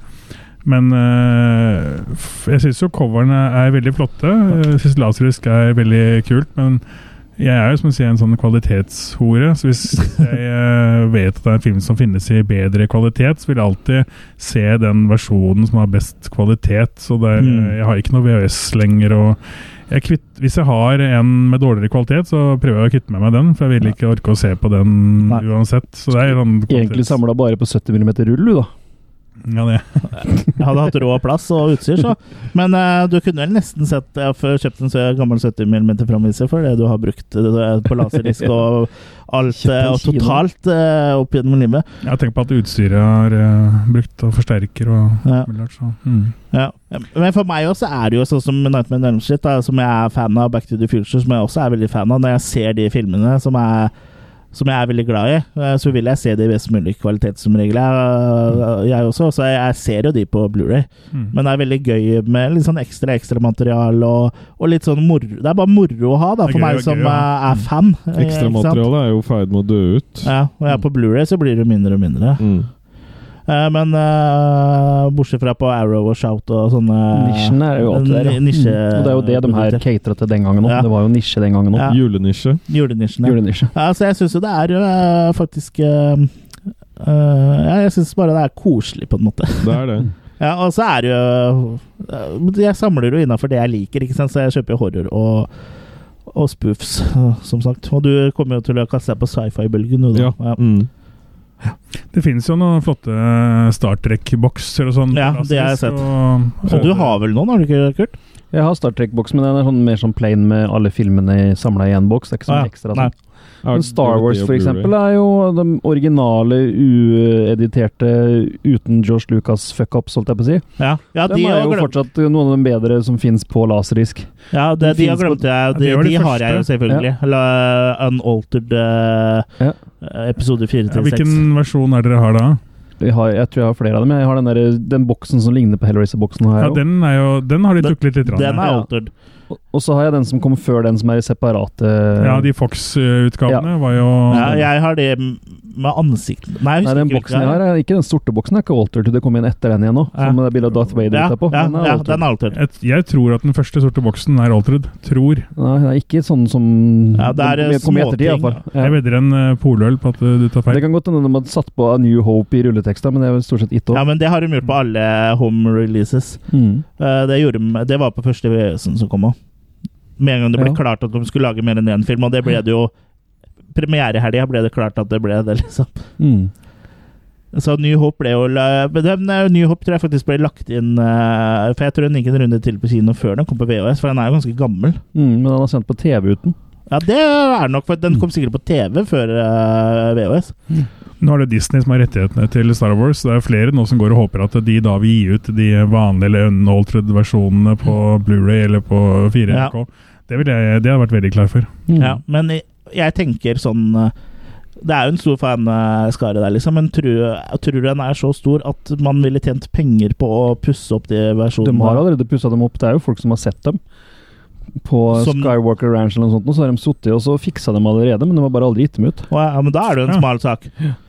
Speaker 4: Men uh, f- jeg syns jo coverne er veldig flotte. Jeg syns laserdisk er veldig kult, men jeg er jo som å sier en sånn kvalitetshore. Så hvis jeg eh, vet at det er en film som finnes i bedre kvalitet, så vil jeg alltid se den versjonen som har best kvalitet. Så er,
Speaker 1: Mm.
Speaker 4: jeg har ikke noe VHS lenger. og jeg kvitt, hvis jeg har en med dårligere kvalitet, så prøver jeg å kvitte meg med den. For jeg vil ikke orke å se på den
Speaker 1: Nei.
Speaker 4: uansett. Så det er sånn
Speaker 3: Egentlig samla bare på 70 mm rull, du, da.
Speaker 4: Ja, det.
Speaker 1: Jeg hadde hatt råd plass og utstyr, så. Men uh, du kunne vel nesten sett Jeg har kjøpt en så gammel 70 mm framviser for det du har brukt eh, på laserdisk og alt eh, og totalt uh, opp gjennom livet.
Speaker 4: Jeg tenker på at utstyret er uh, brukt og forsterker og
Speaker 1: Ja.
Speaker 4: så. Mm.
Speaker 1: Ja. Men for meg også er det jo sånn som Nightmare Nærmest som jeg er fan av, Back to the Future, som jeg også er veldig fan av. Når jeg ser de filmene som er som jeg er veldig glad i, eh, så vil jeg se det i best mulig kvalitet som regel. Jeg, jeg også, så jeg ser jo de på Blu-ray.
Speaker 4: Mm.
Speaker 1: Men det er veldig gøy med litt sånn ekstra ekstramateriale og, og litt sånn moro Det er bare moro å ha, da, for
Speaker 4: gøy
Speaker 1: meg som
Speaker 4: gøy, ja.
Speaker 1: eh, er fan. eh, ikke?
Speaker 2: Ekstramaterialet er jo i ferd med å dø ut.
Speaker 1: Ja, og jeg er på Blu-ray så blir det mindre og mindre.
Speaker 2: Mm.
Speaker 1: Eh, men uh, bortsett fra på Arrow og Shout og sånne
Speaker 3: Nisjen er jo alltid der, ja.
Speaker 1: Nisje-
Speaker 3: Mm. Og det er jo det de her catera til den gangen òg.
Speaker 1: Ja.
Speaker 3: Det var jo nisje den gangen òg.
Speaker 1: Ja.
Speaker 2: Julenisje.
Speaker 1: Julenisjen. ja.
Speaker 3: Julenisje.
Speaker 1: Ja, så jeg syns jo det er jo uh, faktisk eh, eh, Ja, jeg syns bare det er koselig, på en måte.
Speaker 2: Det er det.
Speaker 1: Ja, og så er det jo Jeg samler jo innafor det jeg liker, ikke sant? så jeg kjøper jo horror og, og spoofs, som sagt. Og du kommer jo til å kaste deg på sci-fi-bølgen, du, da.
Speaker 2: Ja. Mm.
Speaker 4: Det finnes jo noen flotte Star Trek-bokser og sånn.
Speaker 1: Ja, det har jeg sett.
Speaker 4: Og,
Speaker 1: Og du har vel noen, har du ikke, Kurt?
Speaker 3: Jeg har Star Trek-boks, men den er sånn, mer sånn plain med alle filmene samla i én boks. Det er ikke sånn
Speaker 1: Ah, ja.
Speaker 3: ekstra. Sånn. Men Star Wars, for eksempel, er jo de originale, uediterte, uten Josh Lucas fuck-ups, holdt jeg på å si.
Speaker 1: Ja, ja
Speaker 3: de
Speaker 1: de,
Speaker 3: er jo
Speaker 1: glemt,
Speaker 3: fortsatt noen av de bedre som fins på laserdisk.
Speaker 1: ja, det, de har
Speaker 3: finnes på-
Speaker 1: glemt jeg. De,
Speaker 4: de
Speaker 1: de har jeg jo
Speaker 4: selvfølgelig.
Speaker 1: selvfølgelig. Eller uh, Unaltered uh, episode 4
Speaker 4: ja,
Speaker 1: til 6.
Speaker 4: hvilken versjon er dere har da?
Speaker 3: Jeg, har, jeg tror jeg har flere av dem. Jeg har den, der, den boksen som ligner på Hellraiser-boksen.
Speaker 4: Ja, den, jo, den har de tuklet litt.
Speaker 1: Den
Speaker 4: den
Speaker 1: er altered.
Speaker 3: Og- Og så har jeg den som kommer før den, som er i separate
Speaker 4: ja, de Fox-utgavene var jo
Speaker 1: Nei, jeg har det med ansikt Nei,
Speaker 3: Nei, den boksen jeg har, er ikke den sorte boksen, er ikke altered. Det kom inn etter den igjen nå.
Speaker 1: Ja.
Speaker 3: Som det bildet av Darth Vader
Speaker 1: ja,
Speaker 3: utapå.
Speaker 1: ja,
Speaker 3: Den er
Speaker 1: ja,
Speaker 3: altered.
Speaker 1: den er altered.
Speaker 4: jeg, jeg tror at den første sorte boksen er altered. Tror.
Speaker 3: Nei, det er ikke sånn som
Speaker 1: Ja, det er,
Speaker 3: den kom i ettertid,
Speaker 1: småting.
Speaker 3: iallfall.
Speaker 4: Jeg
Speaker 3: Ja.
Speaker 4: vedder en uh, poløl på at uh, du tar feil.
Speaker 3: Det kan godt hende de hadde satt på A New Hope i rulleteksta, men det er vel stort sett ikke
Speaker 1: Ja, men det har de gjort på alle home releases.
Speaker 3: Mm.
Speaker 1: Eh, Det, gjorde, de- det var på første VØS-en som kom òg. Med en gang det ble
Speaker 3: Ja.
Speaker 1: klart at de skulle lage mer enn én film, og det ble det jo Premierehelga ble det klart at det ble det, liksom.
Speaker 3: Mm.
Speaker 1: Så New Hope ble jo eh, New Hope tror jeg faktisk ble lagt inn eh, For jeg tror den gikk en runde til på kino før den kom på VHS, for den er jo ganske gammel.
Speaker 3: Mm, men den er sendt på TV uten.
Speaker 1: Ja, det er nok, for den kom sikkert på TV før VHS. VHS.
Speaker 4: Nå er det Disney som har rettighetene til Star Wars. Det er flere nå som går og håper at de da vil gi ut de vanlige eller unaltered versjonene på Blu-ray eller på 4NK. Det, vil jeg, det har jeg vært veldig klar for.
Speaker 3: Mm.
Speaker 1: Ja, men jeg, jeg tenker sånn eh, Det er jo en stor fanskare der, liksom, men tror, tror den er så stor at man ville tjent penger på å pusse opp de versjonene?
Speaker 3: De har allerede pussa dem opp. Det er jo folk som har sett dem. På
Speaker 1: Som-
Speaker 3: Skywalker Ranch eller noe sånt, så har de sittet og så fiksa dem allerede, men de har bare aldri gitt dem ut.
Speaker 1: Ja, men da er det jo en smal sak.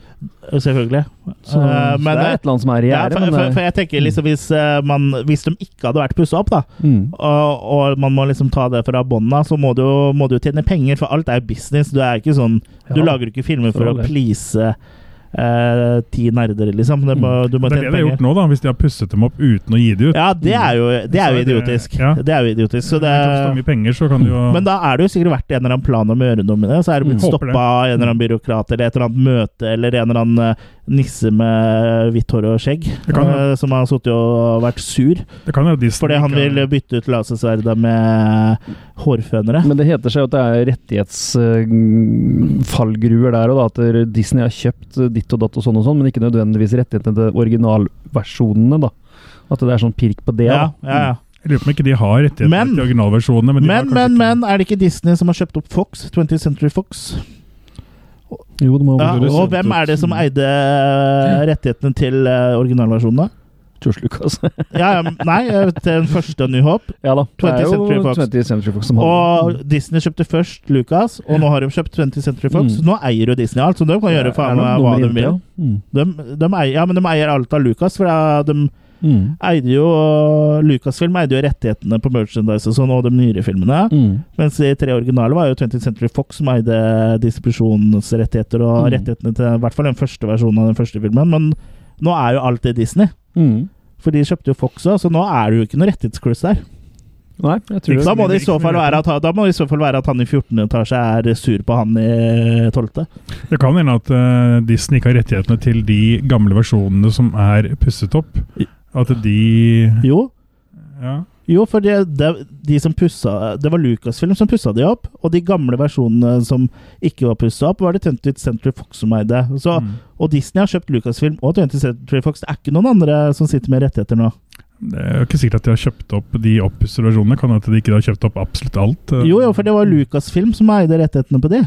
Speaker 1: Selvfølgelig.
Speaker 3: Så,
Speaker 1: Eh,
Speaker 3: så
Speaker 1: men,
Speaker 3: det er et eller annet som er i
Speaker 1: ja,
Speaker 3: gjerdet.
Speaker 1: for, for, for jeg tenker liksom hvis, eh, man, hvis de ikke hadde vært pussa opp, da,
Speaker 3: mm.
Speaker 1: og, og man må liksom ta det fra bånda, så må du, må du tjene penger, for alt er jo business. Du er ikke sånn Du
Speaker 3: Ja.
Speaker 1: lager ikke filmer for, å please eh, ti nerder, liksom. Det må, du må
Speaker 4: Det er det de har gjort nå, da, hvis de har pusset dem opp uten å gi det ut.
Speaker 1: Ja, det er jo, det er jo
Speaker 4: er det-
Speaker 1: idiotisk.
Speaker 4: ja.
Speaker 1: Det er jo idiotisk. Så
Speaker 4: det mye penger, så kan du jo
Speaker 1: men da er det jo sikkert vært en eller annen plan om å gjøre noe med det. Så er det blitt
Speaker 4: Mm.
Speaker 1: Stoppa av en eller annen byråkrat eller et eller annet møte eller en eller annen eh, nisse med hvitt hår og skjegg
Speaker 4: kan
Speaker 1: eh, som har sittet og vært sur
Speaker 4: Det kan jo Disney
Speaker 1: fordi han vil bytte ut lasersverda med hårfønere.
Speaker 3: Men det heter seg at det er rettighetsfallgruer der og da, at Disney har kjøpt ditt og datt og sånn og sånn, men ikke nødvendigvis rettighetene til originalversjonene, da. At det er sånn pirk på det,
Speaker 1: Ja,
Speaker 3: da.
Speaker 1: ja, ja.
Speaker 4: Jeg lurer på om ikke de har rettigheter
Speaker 1: Men-
Speaker 4: til originalversjonene. Men, de
Speaker 1: Men, men, men, er det ikke Disney som har kjøpt opp Fox? 20th Century Fox?
Speaker 3: Jo, det må
Speaker 1: Ja, og hvem er det som eide eh, rettighetene til originalversjonen, da?
Speaker 3: George Lucas.
Speaker 1: Ja, nei, eh, til den første New Hope.
Speaker 3: ja da. Det
Speaker 1: 20th
Speaker 3: er jo
Speaker 1: Century Fox.
Speaker 3: 20th Century Fox som
Speaker 1: Og Disney kjøpte først Lucas, og nå har de kjøpt 20th Century Fox.
Speaker 3: Mm.
Speaker 1: Nå eier jo Disney alt, så de kan gjøre faen meg hva de vil.
Speaker 3: Mm.
Speaker 1: De, de eier, ja, men de eier alt av Lucas, for de
Speaker 3: Mm.
Speaker 1: eide jo Lucasfilm eide jo rettighetene på merchandise og sånn, og de nyere filmene.
Speaker 3: Mm.
Speaker 1: Mens de tre originale var jo 20th Century Fox som eide distribusjonsrettigheter og
Speaker 3: Mm.
Speaker 1: rettighetene til i hvert fall den første versjonen av den første filmen. Men nå er jo alt det Disney.
Speaker 3: Mm.
Speaker 1: For de kjøpte jo Fox òg, så nå er det jo ikke noe rettighetskluss der.
Speaker 3: Nei, jeg tror
Speaker 1: Da må, det i så fall være at, da må det i så fall være at han i 14. etasje er sur på han i 12.
Speaker 4: Det kan hende at uh, Disney ikke har rettighetene til de gamle versjonene som er pusset opp. At de
Speaker 1: Jo,
Speaker 4: Ja.
Speaker 1: jo for det, det, de som pussa Det var Lucasfilm som pussa de opp, og de gamle versjonene som ikke var pussa opp, var det 20th Century Fox som eide. Så,
Speaker 4: Mm.
Speaker 1: Og Disney har kjøpt Lucasfilm og 20th Century Fox. Det er ikke noen andre som sitter med rettigheter nå.
Speaker 4: Det er jo ikke sikkert at de har kjøpt opp de oppussede versjonene. Kan hende de ikke har kjøpt opp absolutt alt.
Speaker 1: Jo, jo, for det var Lucasfilm som eide rettighetene på de.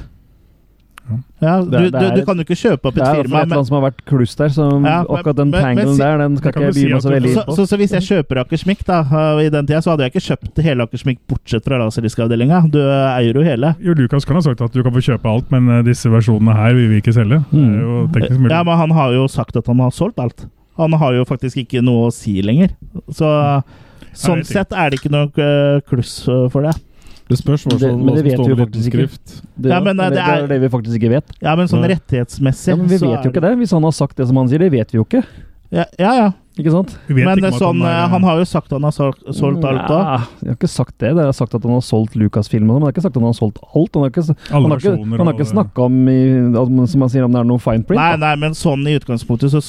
Speaker 1: Ja, du,
Speaker 3: Det- det
Speaker 1: du, du kan jo ikke kjøpe opp
Speaker 3: Det
Speaker 1: et
Speaker 3: er
Speaker 1: firma.
Speaker 3: et eller
Speaker 1: Men,
Speaker 3: annet som har vært kluss der, så
Speaker 1: Ja,
Speaker 3: akkurat den
Speaker 1: men- men
Speaker 3: der, den skal ikke jeg
Speaker 4: si
Speaker 3: meg så veldig
Speaker 1: så,
Speaker 3: inn på.
Speaker 1: så, så hvis jeg kjøper Akersmik da, i den tida, så hadde jeg ikke kjøpt hele Akersmik bortsett fra laserdiskavdelinga. Du eier jo hele.
Speaker 4: Jo, Lukas kan ha sagt at du kan få kjøpe alt, men eh, disse versjonene her vil vi ikke selge. Det er jo teknisk mulig.
Speaker 1: Ja, men han har jo sagt at han har solgt alt. Han har jo faktisk ikke noe å si lenger. Så sånn sett er det ikke noe kluss for det.
Speaker 2: Det spørs hva,
Speaker 3: men det
Speaker 2: som
Speaker 3: vet
Speaker 2: står med liten skrift.
Speaker 3: Det,
Speaker 1: Ja, men,
Speaker 3: det,
Speaker 1: det, er,
Speaker 3: det
Speaker 1: er-
Speaker 3: det vi faktisk ikke vet.
Speaker 1: Ja, men sånn
Speaker 2: Nei.
Speaker 1: rettighetsmessig
Speaker 3: Ja, men Vi
Speaker 1: så
Speaker 3: vet jo ikke det. Hvis han har sagt det som han sier, det vet vi jo ikke.
Speaker 1: Ja, ja. ja.
Speaker 3: Ikke sant?
Speaker 1: Men
Speaker 4: ikke
Speaker 1: sånn, han,
Speaker 4: er-
Speaker 1: eh, han har jo sagt han har solgt, solgt alt òg.
Speaker 3: Ja, Jeg har ikke sagt det. Det har sagt at han har solgt Lucas-filmene, men jeg har ikke sagt at han har solgt alt. Han har ikke, han har ikke, han har ikke snakka om, i, som han sier, om det er noe fine print.
Speaker 1: Nei, nei, men sånn i utgangspunktet så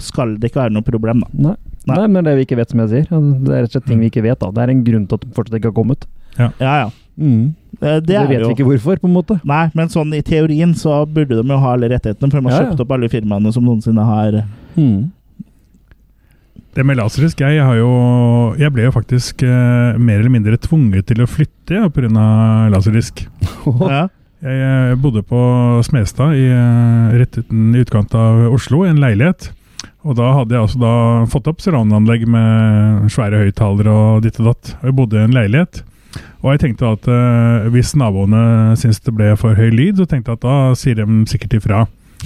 Speaker 1: skal det ikke være noe problem, da.
Speaker 3: Nei.
Speaker 1: Nei.
Speaker 3: Nei, men det vi ikke vet, som jeg sier. Det er rett og slett ting vi ikke vet. da. Det er en grunn til at den fortsatt ikke har kommet.
Speaker 1: Ja, ja.
Speaker 3: Mm.
Speaker 1: Det, Det,
Speaker 3: Det,
Speaker 1: er
Speaker 3: vet
Speaker 1: jo
Speaker 3: vi ikke hvorfor, på en måte.
Speaker 1: Nei, men sånn i teorien så burde de jo ha alle rettighetene, for de har
Speaker 3: Ja, ja.
Speaker 1: kjøpt opp alle firmaene som noensinne har
Speaker 3: Mm.
Speaker 4: Det med Laserisk jeg, har jo, jeg ble jo faktisk eh, mer eller mindre tvunget til å flytte ja, pga. Laserisk.
Speaker 1: ja.
Speaker 4: Jeg jeg bodde på Smestad, i, eh, rett uten i utkant av Oslo, i en leilighet. Og da hadde jeg altså da fått opp surroundanlegg med svære høyttalere og ditt og datt. Og jeg bodde i en leilighet. Og jeg tenkte at uh, hvis naboene syns det ble for høy lyd, så tenkte jeg at da sier de sikkert ifra.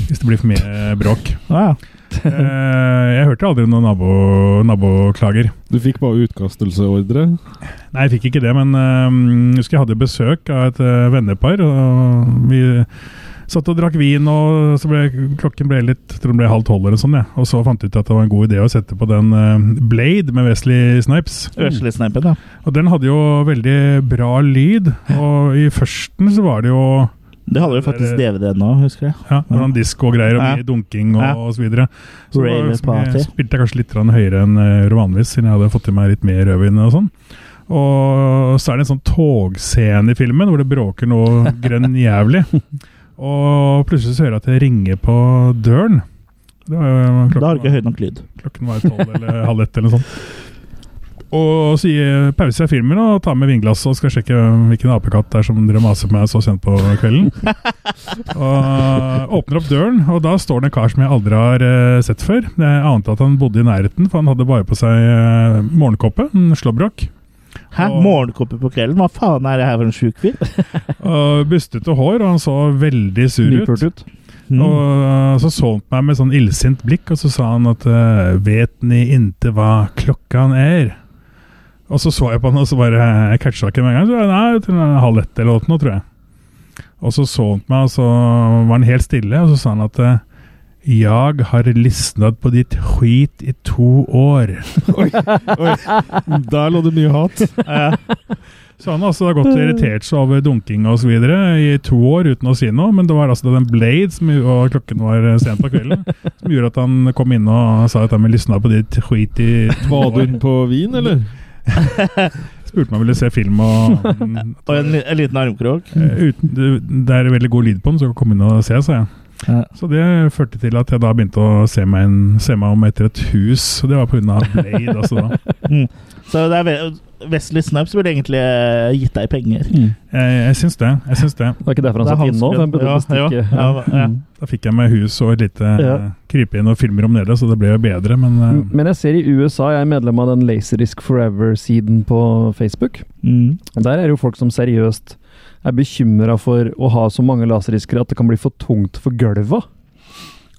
Speaker 4: Hvis det blir for mye bråk.
Speaker 1: Ah, ja.
Speaker 4: uh, jeg hørte aldri noen nabo, naboklager.
Speaker 2: Du fikk bare utkastelseordre?
Speaker 4: Nei, jeg fikk ikke det, men uh, husker jeg hadde besøk av et eh, vennepar. og Vi satt og drakk vin, og så ble klokken ble litt tror den ble halv tolv. eller sånn, ja. Og så fant jeg ut at det var en god idé å sette på den eh, Blade med Wesley Snipes.
Speaker 1: Wesley Snipes, ja.
Speaker 4: Og den hadde jo veldig bra lyd. Og i førsten så var det jo
Speaker 1: Det hadde jo faktisk DVD nå, husker jeg.
Speaker 4: ja, hvordan disko og greier, og
Speaker 1: Ja.
Speaker 4: mye dunking og,
Speaker 1: Ja.
Speaker 4: og så videre. Så
Speaker 1: Rave
Speaker 4: da
Speaker 1: party.
Speaker 4: spilte jeg kanskje litt høyere enn Romanvis, vanligvis, siden jeg hadde fått i meg litt mer rødvin og sånn. Og så er det en sånn togscene i filmen hvor det bråker noe grønn jævlig. Og plutselig så hører jeg at det ringer på døren. Det var, jo-
Speaker 1: Da har du ikke høy nok lyd.
Speaker 4: klokken var tolv eller halv ett eller noe sånt. Og så pauser jeg filmen og tar med vinglasset og skal sjekke hvilken apekatt det er som dere maser på meg så sent på kvelden. og åpner opp døren, og da står det en kar som jeg aldri har eh, sett før. Jeg ante at han bodde i nærheten, for han hadde bare på seg uh, morgenkåpe, en slåbrok.
Speaker 1: Hæ?
Speaker 4: Og-
Speaker 1: Morgenkåpe på kvelden? Hva faen er det her for en sjuk fyr?
Speaker 4: Og bustete hår, og han så veldig sur ut.
Speaker 3: Nypult ut.
Speaker 1: Mm.
Speaker 4: Og uh, så så han på meg med sånn illsint blikk, og så sa han at uh, Vet ni inte hva klokka er? Og så så jeg på han, og så bare jeg catcha ikke med en gang. Så nei, til en halv ett eller noe, tror jeg. Og så så han på meg, og så var han helt stille, og så sa han at uh, Jeg har lysnet på ditt skit i to år.
Speaker 2: Oi, Der lå det mye hat.
Speaker 1: Ja.
Speaker 4: Så han har altså gått og irritert seg over dunking og så videre i to år uten å si noe, men det var altså den Blade, som, og klokken var sent på kvelden, som gjorde at han kom inn og sa at han ville lysna på ditt skit i to
Speaker 2: Var du
Speaker 4: år.
Speaker 2: på vin, eller?
Speaker 4: Spurte om han ville se film og
Speaker 1: Og en, en liten armkrok.
Speaker 4: eh, uten, det, det er veldig god lyd på den, så kom inn og se, sa jeg.
Speaker 1: Ja.
Speaker 4: Så det førte til at jeg da begynte å se meg, en, se meg om etter et hus, og det var pga. Blade. altså da.
Speaker 1: Mm. Så det er Wesley Snipes burde egentlig eh, gitt deg penger.
Speaker 3: Mm.
Speaker 4: Jeg, jeg syns det. jeg syns det.
Speaker 3: Det er ikke derfor han satt inne nå.
Speaker 1: Ja, ja, ja, ja.
Speaker 3: Mm.
Speaker 4: Da fikk jeg meg hus og et lite
Speaker 3: Ja.
Speaker 4: eh, krype inn og filmer om nede, så det ble jo bedre, men
Speaker 3: Mm, Men jeg ser i USA, jeg er medlem av den Laserisk Forever-siden på Facebook.
Speaker 1: Mm.
Speaker 3: Der er det jo folk som seriøst er bekymra for å ha så mange laserdisker at det kan bli for tungt for gulva.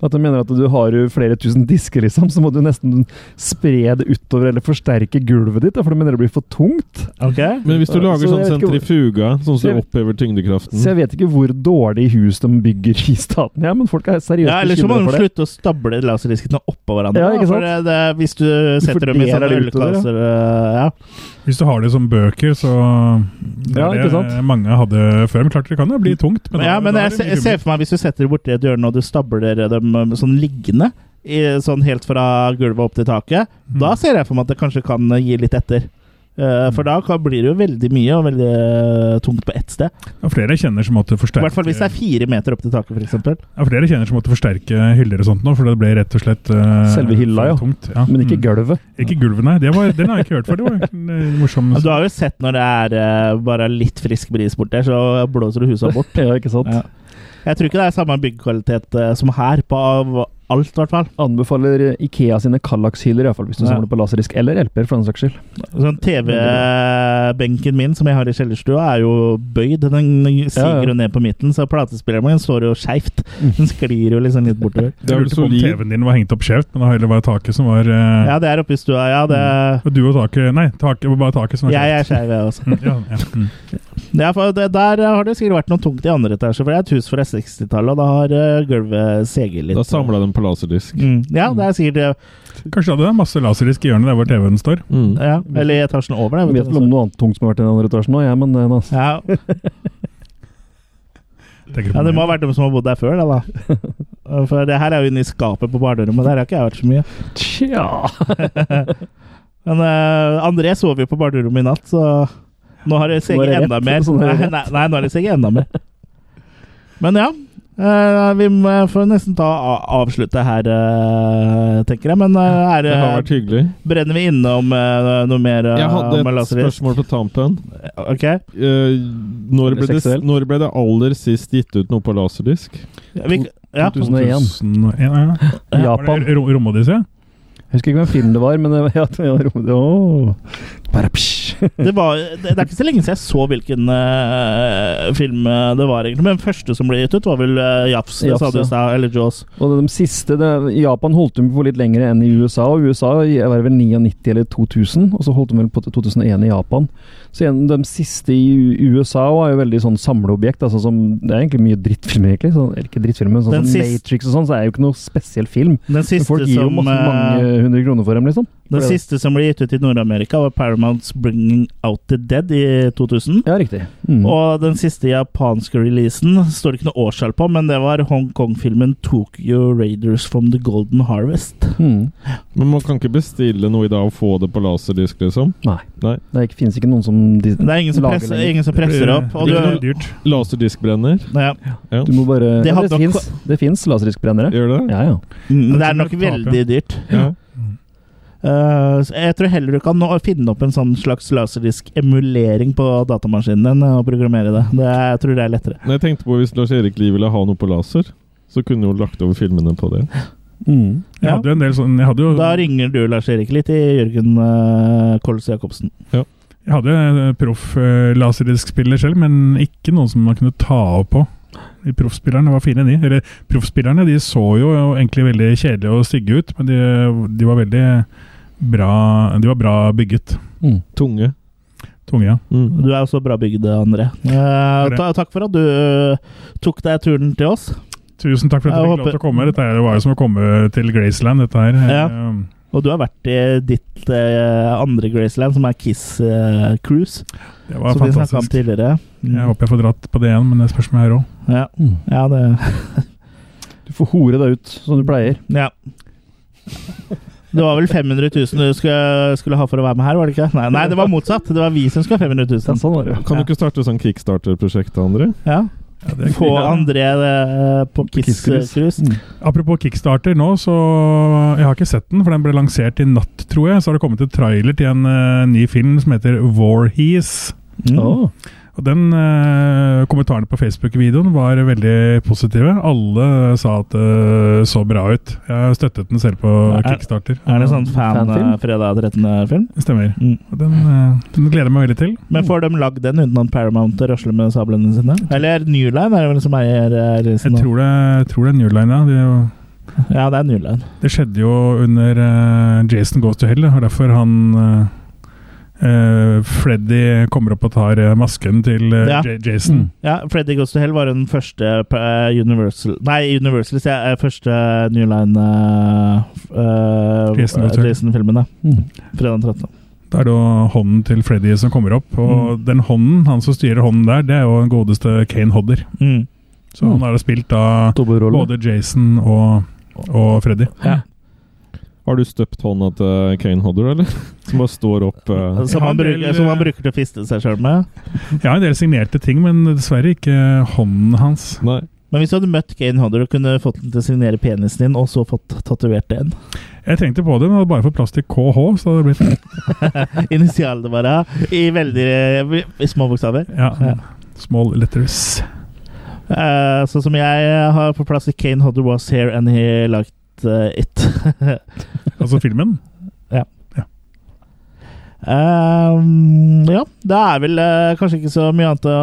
Speaker 3: At de mener at du har jo flere tusen disker, liksom, så må du nesten spre det utover eller forsterke gulvet ditt, for de mener det blir for tungt.
Speaker 1: Okay.
Speaker 2: Men hvis du
Speaker 3: Så
Speaker 2: lager sånn
Speaker 3: ikke hvor-
Speaker 2: sentrifuga, sånn som
Speaker 3: Så
Speaker 2: opphever tyngdekraften
Speaker 3: Så jeg vet ikke hvor dårlig hus de bygger i staten, ja, men folk er seriøst
Speaker 1: Ja, Eller så må de slutte å stable laserdiskene oppå hverandre.
Speaker 3: Ja,
Speaker 1: da,
Speaker 3: ikke
Speaker 1: for
Speaker 3: sant?
Speaker 1: det, det, hvis du setter dem i sånne
Speaker 3: det ja.
Speaker 1: ølklasser ja.
Speaker 4: Hvis du har det som bøker, så Det
Speaker 3: Ja,
Speaker 4: det
Speaker 3: sant?
Speaker 4: mange hadde før. Men klart det kan jo bli tungt. Men,
Speaker 1: ja,
Speaker 4: da,
Speaker 1: men
Speaker 4: da
Speaker 1: jeg,
Speaker 4: det
Speaker 1: jeg ser for meg hvis du setter det borti et hjørne og du stabler dem eh, sånn liggende, i, sånn helt fra gulvet opp til taket,
Speaker 4: Mm.
Speaker 1: da ser jeg for meg at det kanskje kan eh, gi litt etter. Eh, for da kan, blir det jo veldig mye og veldig eh, tungt på ett sted.
Speaker 4: Det er flere kjenner som måtte
Speaker 1: I hvert fall hvis det er fire meter opp til taket, f.eks.
Speaker 4: Ja, er flere kjenner som måtte forsterke hyller og sånt nå, for det ble rett og slett uh,
Speaker 3: Selve hylla, ja.
Speaker 4: tungt. ja.
Speaker 3: Men ikke
Speaker 4: Mm.
Speaker 3: gulvet.
Speaker 4: Ikke gulvet, nei. Det var, den har jeg ikke hørt før. Det var en morsom
Speaker 1: Du har jo sett når det er uh, bare litt frisk bris bort der, så blåser du huset bort.
Speaker 3: Ja, ikke sant?
Speaker 1: Ja. Jeg tror ikke det er samme byggkvalitet uh, som her, på av alt, i hvert fall.
Speaker 3: Anbefaler Ikea sine Kallax-hyller, iallfall hvis du
Speaker 1: Ja.
Speaker 3: samler på laserdisk. Eller LP-er, for den saks skyld.
Speaker 1: Sånn TV-benken min som jeg har i kjellerstua, er jo bøyd. Den siger
Speaker 3: jo ja.
Speaker 1: ned på midten, så platespilleren min står jo skeivt.
Speaker 3: Mm.
Speaker 1: Den sklir jo liksom litt bortover.
Speaker 2: Det er vel solid.
Speaker 4: TV-en din var hengt opp skjevt, men det heller vært taket som var uh...
Speaker 1: Ja, det er oppe i stua, ja. Det,
Speaker 4: Og du og taket Nei, taket, var bare taket som var
Speaker 1: jeg er
Speaker 4: skjevt.
Speaker 1: skeiv, jeg også.
Speaker 4: Mm, Ja, ja. Mm.
Speaker 1: Ja, for det, der har det sikkert vært noe tungt i andre etasje, for det er et hus fra 60-tallet, og da har uh, gulvet seget litt.
Speaker 2: Da samla de på laserdisk.
Speaker 1: Mm. Ja, det er sikkert det.
Speaker 4: Kanskje det hadde masse laserdisk i hjørnet der hvor TV-en står.
Speaker 2: Mm.
Speaker 1: Ja, eller i etasjen over der.
Speaker 3: Jeg vet vel om noe annet tungt som har vært i den andre etasjen nå, jeg, men det, altså.
Speaker 1: Ja, ja, det må ha vært de som har bodd der før, da. da. For det her er jo inne i skapet på barnerommet, der har ikke jeg vært så mye.
Speaker 3: Tja
Speaker 1: Men uh, André sov jo på barnerommet i natt, så nå har det seget enda mer.
Speaker 3: sånn det
Speaker 1: nei, nei, nå har det seget enda mer. Men ja. Eh, vi må får nesten ta avslutte her, eh, tenker jeg. Men eh, er
Speaker 2: Det har vært hyggelig.
Speaker 1: Brenner vi innom uh, noe mer uh,
Speaker 2: Jeg hadde et spørsmål på tampen.
Speaker 1: Ok.
Speaker 2: Når, ble det, når ble det aller sist gitt ut noe på laserdisk?
Speaker 1: Vi, ja.
Speaker 3: 2001.
Speaker 4: 2001, ja.
Speaker 3: Japan.
Speaker 4: Var det Ro- Romodyssé?
Speaker 3: Jeg husker ikke hvem film det var, men det var, ja, det var Åh. Bare psj.
Speaker 1: Det, var, det, det er ikke så lenge siden jeg så hvilken uh, film eh, det var, egentlig. Men den første som ble gitt ut, var vel uh, Jafs, det
Speaker 3: Jafs,
Speaker 1: sa du i
Speaker 3: ja.
Speaker 1: stad. Eller Jaws.
Speaker 3: Og de siste det, Japan holdt de på litt lenger enn i USA. Og USA var vel 99 eller 2000, og så holdt de vel på 2001 i Japan. Så igjen, de siste i USA var jo veldig sånn samleobjekt. Altså som, det er egentlig mye drittfilmer, egentlig. Så, eller ikke drittfilmer, men sånn som
Speaker 1: siste-
Speaker 3: Matrix og sånn, så er det jo ikke noe spesiell film.
Speaker 1: Den
Speaker 3: Men folk gir jo
Speaker 1: som,
Speaker 3: masse, mange hundre kroner for dem, liksom.
Speaker 1: Den
Speaker 3: det-
Speaker 1: siste som ble gitt ut i Nord-Amerika, var Paramounts 'Bringing Out the Dead' i 2000.
Speaker 3: Ja, riktig. Mm.
Speaker 1: Og den siste japanske releasen står det ikke noe årstall på, men det var Hongkong-filmen 'Tokyo Raiders from the Golden Harvest'.
Speaker 3: Mm.
Speaker 2: Men man kan ikke bestille noe i dag og få det på laserdisk, liksom?
Speaker 3: Nei.
Speaker 2: Nei.
Speaker 3: Det er ikke- finnes ikke noen som de,
Speaker 1: Det er ingen som, presser, ingen som presser opp. Og
Speaker 4: det er dyrt.
Speaker 2: Laserdiskbrenner?
Speaker 1: ja.
Speaker 2: Ja.
Speaker 3: Du må bare
Speaker 1: Det
Speaker 3: ja, det, fins, det fins laserdiskbrennere.
Speaker 2: Gjør det?
Speaker 3: Ja, ja.
Speaker 1: Mm, Det er nok veldig dyrt.
Speaker 2: Ja.
Speaker 1: Eh, så jeg tror heller du kan nå finne opp en sånn slags laserdisk emulering på datamaskinen enn å programmere det. det er, jeg tror det er lettere.
Speaker 2: Nei, jeg tenkte på Hvis Lars-Erik Lie ville ha noe på laser, så kunne hun lagt over filmene på det.
Speaker 3: Mm.
Speaker 4: Jeg
Speaker 1: Ja.
Speaker 4: hadde jo en del sånn Jeg hadde jo
Speaker 1: Da ringer du Lars-Erik litt i Jørgen uh, Kols Jacobsen.
Speaker 4: Jeg hadde proff proff laserdisk-spiller selv, men ikke noen som man kunne ta av på. De proffspillerne var fine, de. Eller proffspillerne de så jo egentlig veldig kjedelige og stygge ut, men de, de var veldig bra De var bra bygget.
Speaker 3: Mm.
Speaker 2: Tunge.
Speaker 4: Tunge, ja.
Speaker 2: Mm.
Speaker 1: Du er også bra bygd, André. Eh, ta, takk for at du uh, tok deg turen til oss.
Speaker 4: Tusen takk for at
Speaker 1: Jeg
Speaker 4: du fikk lov til å komme. Dette er- var jo som å komme til Graceland, dette her.
Speaker 1: Ja.
Speaker 4: Eh,
Speaker 1: Og du har vært i ditt eh, andre Graceland, som er Kiss eh, Cruise.
Speaker 4: Det var
Speaker 1: som vi om tidligere. Mm.
Speaker 4: Jeg håper jeg får dratt på det igjen, men det spørs meg her råd.
Speaker 1: Ja,
Speaker 3: Mm.
Speaker 1: ja det
Speaker 3: Du får hore deg ut som du pleier.
Speaker 1: Ja. Det var vel 500 000 du skulle, skulle ha for å være med her, var det ikke? Nei, nei det var motsatt. Det var vi som skulle ha 500 000.
Speaker 3: Ja, sånn var det.
Speaker 2: Kan du ikke starte sånn kickstarter-prosjekt, André?
Speaker 1: Ja.
Speaker 4: Ja,
Speaker 1: Få. André eh, på Kiss
Speaker 3: Kiss Cruise.
Speaker 1: Cruise.
Speaker 3: Mm.
Speaker 4: Apropos Kickstarter nå, så Jeg har ikke sett den, for den ble lansert i natt, tror jeg. Så har det kommet en trailer til en uh, ny film som heter Warhees.
Speaker 1: Mm.
Speaker 3: Å,
Speaker 4: Og den eh, Kommentarene på Facebook-videoen var veldig positive. Alle sa at det så bra ut. Jeg støttet den selv på
Speaker 1: Er-
Speaker 4: Kickstarter.
Speaker 1: Er det sånn fan, eh, fredag 13.-film?
Speaker 4: Det Stemmer.
Speaker 1: Mm.
Speaker 4: Og den, eh, den gleder jeg meg veldig til.
Speaker 1: Men får de lagd den uten at Paramount rasler med sablene sine? Eller New Line er det vel som eier eh,
Speaker 4: Jeg tror det, jeg tror det er New Line, ja. jo
Speaker 1: Ja, det er New Line.
Speaker 4: det skjedde jo under uh, Jason Goes to Hell, og derfor han eh, eh, Freddy kommer opp og tar eh, masken til uh,
Speaker 1: Ja.
Speaker 4: Jason.
Speaker 3: Mm.
Speaker 1: Ja, Freddy Goes to Hell var den første uh, Universal Nei, Universal, sier jeg. eh, Første New Line
Speaker 4: Jason Goes to Hell.
Speaker 1: Jason-filmen. da.
Speaker 3: Mm.
Speaker 1: Fredag 13.
Speaker 4: Da er det hånden til Freddy som kommer opp. Og den hånden, han som styrer hånden der, det er jo den godeste Kane Hodder.
Speaker 1: Mm.
Speaker 4: Så han har spilt da både Jason og, og Freddy.
Speaker 1: Ja.
Speaker 2: Har du støpt hånda til Kane Hodder, eller? Som bare står opp uh...
Speaker 1: Som,
Speaker 4: Ja,
Speaker 1: han
Speaker 4: del,
Speaker 1: bruker, som han
Speaker 4: eh,
Speaker 1: bruker til å fiste seg sjøl med.
Speaker 4: Jeg har en del signerte ting, men dessverre ikke hånden hans.
Speaker 2: Nei.
Speaker 1: Men hvis du hadde møtt Kane Hodder og kunne fått den til å signere penisen din, og så fått tatovert den
Speaker 4: Jeg tenkte på det, men hadde bare fått plass til KH, så hadde det blitt
Speaker 1: Initialene bare i veldig i små bokstaver.
Speaker 4: ja,
Speaker 1: Ja.
Speaker 4: small letters.
Speaker 1: Uh, sånn som jeg har på plass i Kane Hodder was here and he liked uh, it.
Speaker 4: Altså filmen.
Speaker 1: ja. ja, det er vel eh, kanskje ikke så mye annet å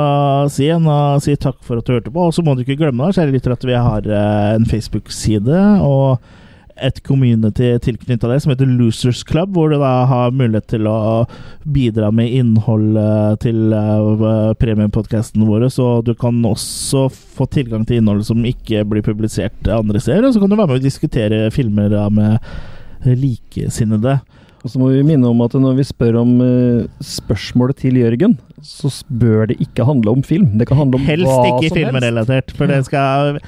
Speaker 1: si enn å si takk for at du hørte på. Og så må du ikke glemme da, kjære lytter, at vi har eh, en Facebook-side og et community tilknytta det som heter Losers Club, hvor du da har mulighet til å bidra med innhold eh, til uh, premiumpodkasten vår. Så du kan også få tilgang til innhold som ikke blir publisert andre steder. Og så kan du være med og diskutere filmer da, med likesinnede.
Speaker 3: Og så må vi minne om at når vi spør om uh, spørsmålet til Jørgen, så bør det ikke handle om film. Det kan handle om
Speaker 1: Helst
Speaker 3: hva som helst.
Speaker 1: Helst ikke filmrelatert, for det skal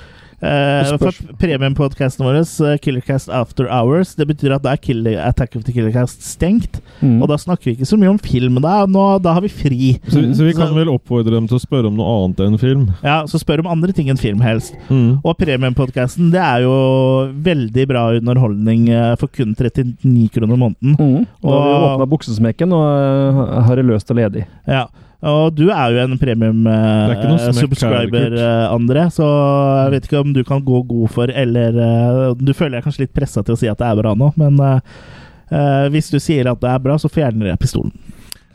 Speaker 1: eh,
Speaker 3: Det
Speaker 1: premiumpodkasten vår, eh, Killercast After Hours, det betyr at da er Killer, Attack of the Killercast stengt.
Speaker 3: Mm.
Speaker 1: Og da snakker vi ikke så mye om film. Da, nå, da har vi fri.
Speaker 2: Så, så vi kan
Speaker 1: Så-
Speaker 2: vel oppfordre dem til å spørre om noe annet enn film.
Speaker 1: Ja, Så spør om andre ting enn film, helst.
Speaker 2: Mm.
Speaker 1: Og premiumpodkasten, det er jo veldig bra underholdning eh, for kun 39 kroner måneden.
Speaker 3: Mm. Og vi
Speaker 1: Og-
Speaker 3: åpna buksesmekken og uh, har det løst og ledig.
Speaker 1: Ja. Og du er jo en
Speaker 2: er
Speaker 1: premium-subscriber,
Speaker 2: uh,
Speaker 1: André, så jeg vet ikke om du kan gå god for, eller uh, Du føler jeg kanskje litt pressa til å si at det er bra nå, men eh, eh, hvis du sier at det er bra, så fjerner jeg pistolen.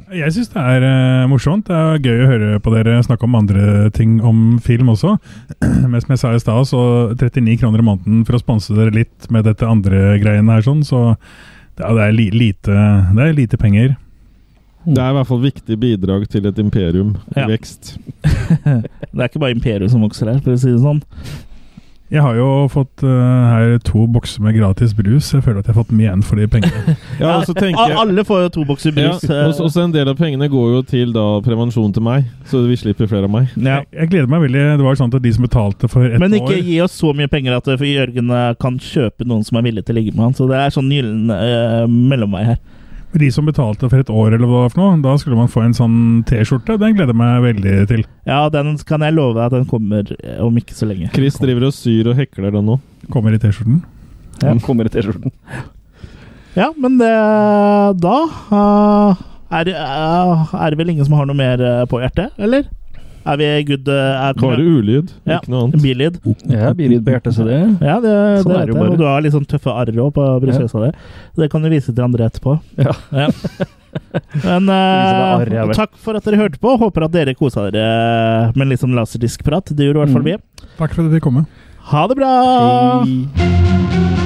Speaker 4: Jeg syns det er eh, morsomt. Det er gøy å høre på dere snakke om andre ting om film også. Men som jeg sa i stad, så 39 kroner i måneden for å sponse dere litt med dette andre greiene her, sånn, så det er, det er li, lite, det er lite penger.
Speaker 2: Det er i hvert fall viktig bidrag til et imperium i
Speaker 1: Ja.
Speaker 2: vekst.
Speaker 1: Det er ikke bare Imperium som vokser her, for å si det sånn.
Speaker 4: Jeg har jo fått uh, her to bokser med gratis brus. Jeg føler at jeg har fått mye igjen for de pengene.
Speaker 2: Ja, og så tenker jeg
Speaker 1: Alle får jo to bokser brus. Ja,
Speaker 2: også, også en del av pengene går jo til da prevensjon til meg, så vi slipper flere av meg.
Speaker 1: ja.
Speaker 4: Jeg, jeg gleder meg veldig. Det var sånn at de som betalte for ett
Speaker 1: Men ikke
Speaker 4: år
Speaker 1: gi oss så mye penger at eh, Jørgen eh, kan kjøpe noen som er villig til å ligge med han. Så det er sånn gyllen uh, mellomvei her.
Speaker 4: De som betalte for et år, eller hva det var for noe, da skulle man få en sånn T-skjorte. Den gleder jeg meg veldig til.
Speaker 1: Ja, den kan jeg love deg at den kommer eh, om ikke så lenge.
Speaker 2: Chris driver og syr og hekler den nå.
Speaker 4: Kommer i T-skjorten.
Speaker 3: Ja. Kommer i T-skjorten.
Speaker 1: Ja, men det, da uh, er, eh, er det vel ingen som har noe mer eh, på hjertet, eller? Er vi good? eh, Er,
Speaker 2: Bare ulyd,
Speaker 1: Ja.
Speaker 2: ikke noe annet.
Speaker 1: Bilyd?
Speaker 3: Ja, bilyd på hjertet, så det
Speaker 1: Ja, det,
Speaker 3: Sånn
Speaker 1: det
Speaker 3: er det bare.
Speaker 1: Og du har litt sånn tøffe arr òg på brystkassa di. Det kan du vise til andre etterpå.
Speaker 3: Ja.
Speaker 1: Men eh,
Speaker 3: Vise ja
Speaker 1: takk for at dere hørte på. Håper at dere kosa dere med litt sånn laserdiskprat. Det gjorde i hvert fall
Speaker 3: Mm.
Speaker 1: vi.
Speaker 4: Takk for at dere kom komme.
Speaker 1: Ha det bra!
Speaker 3: Hei.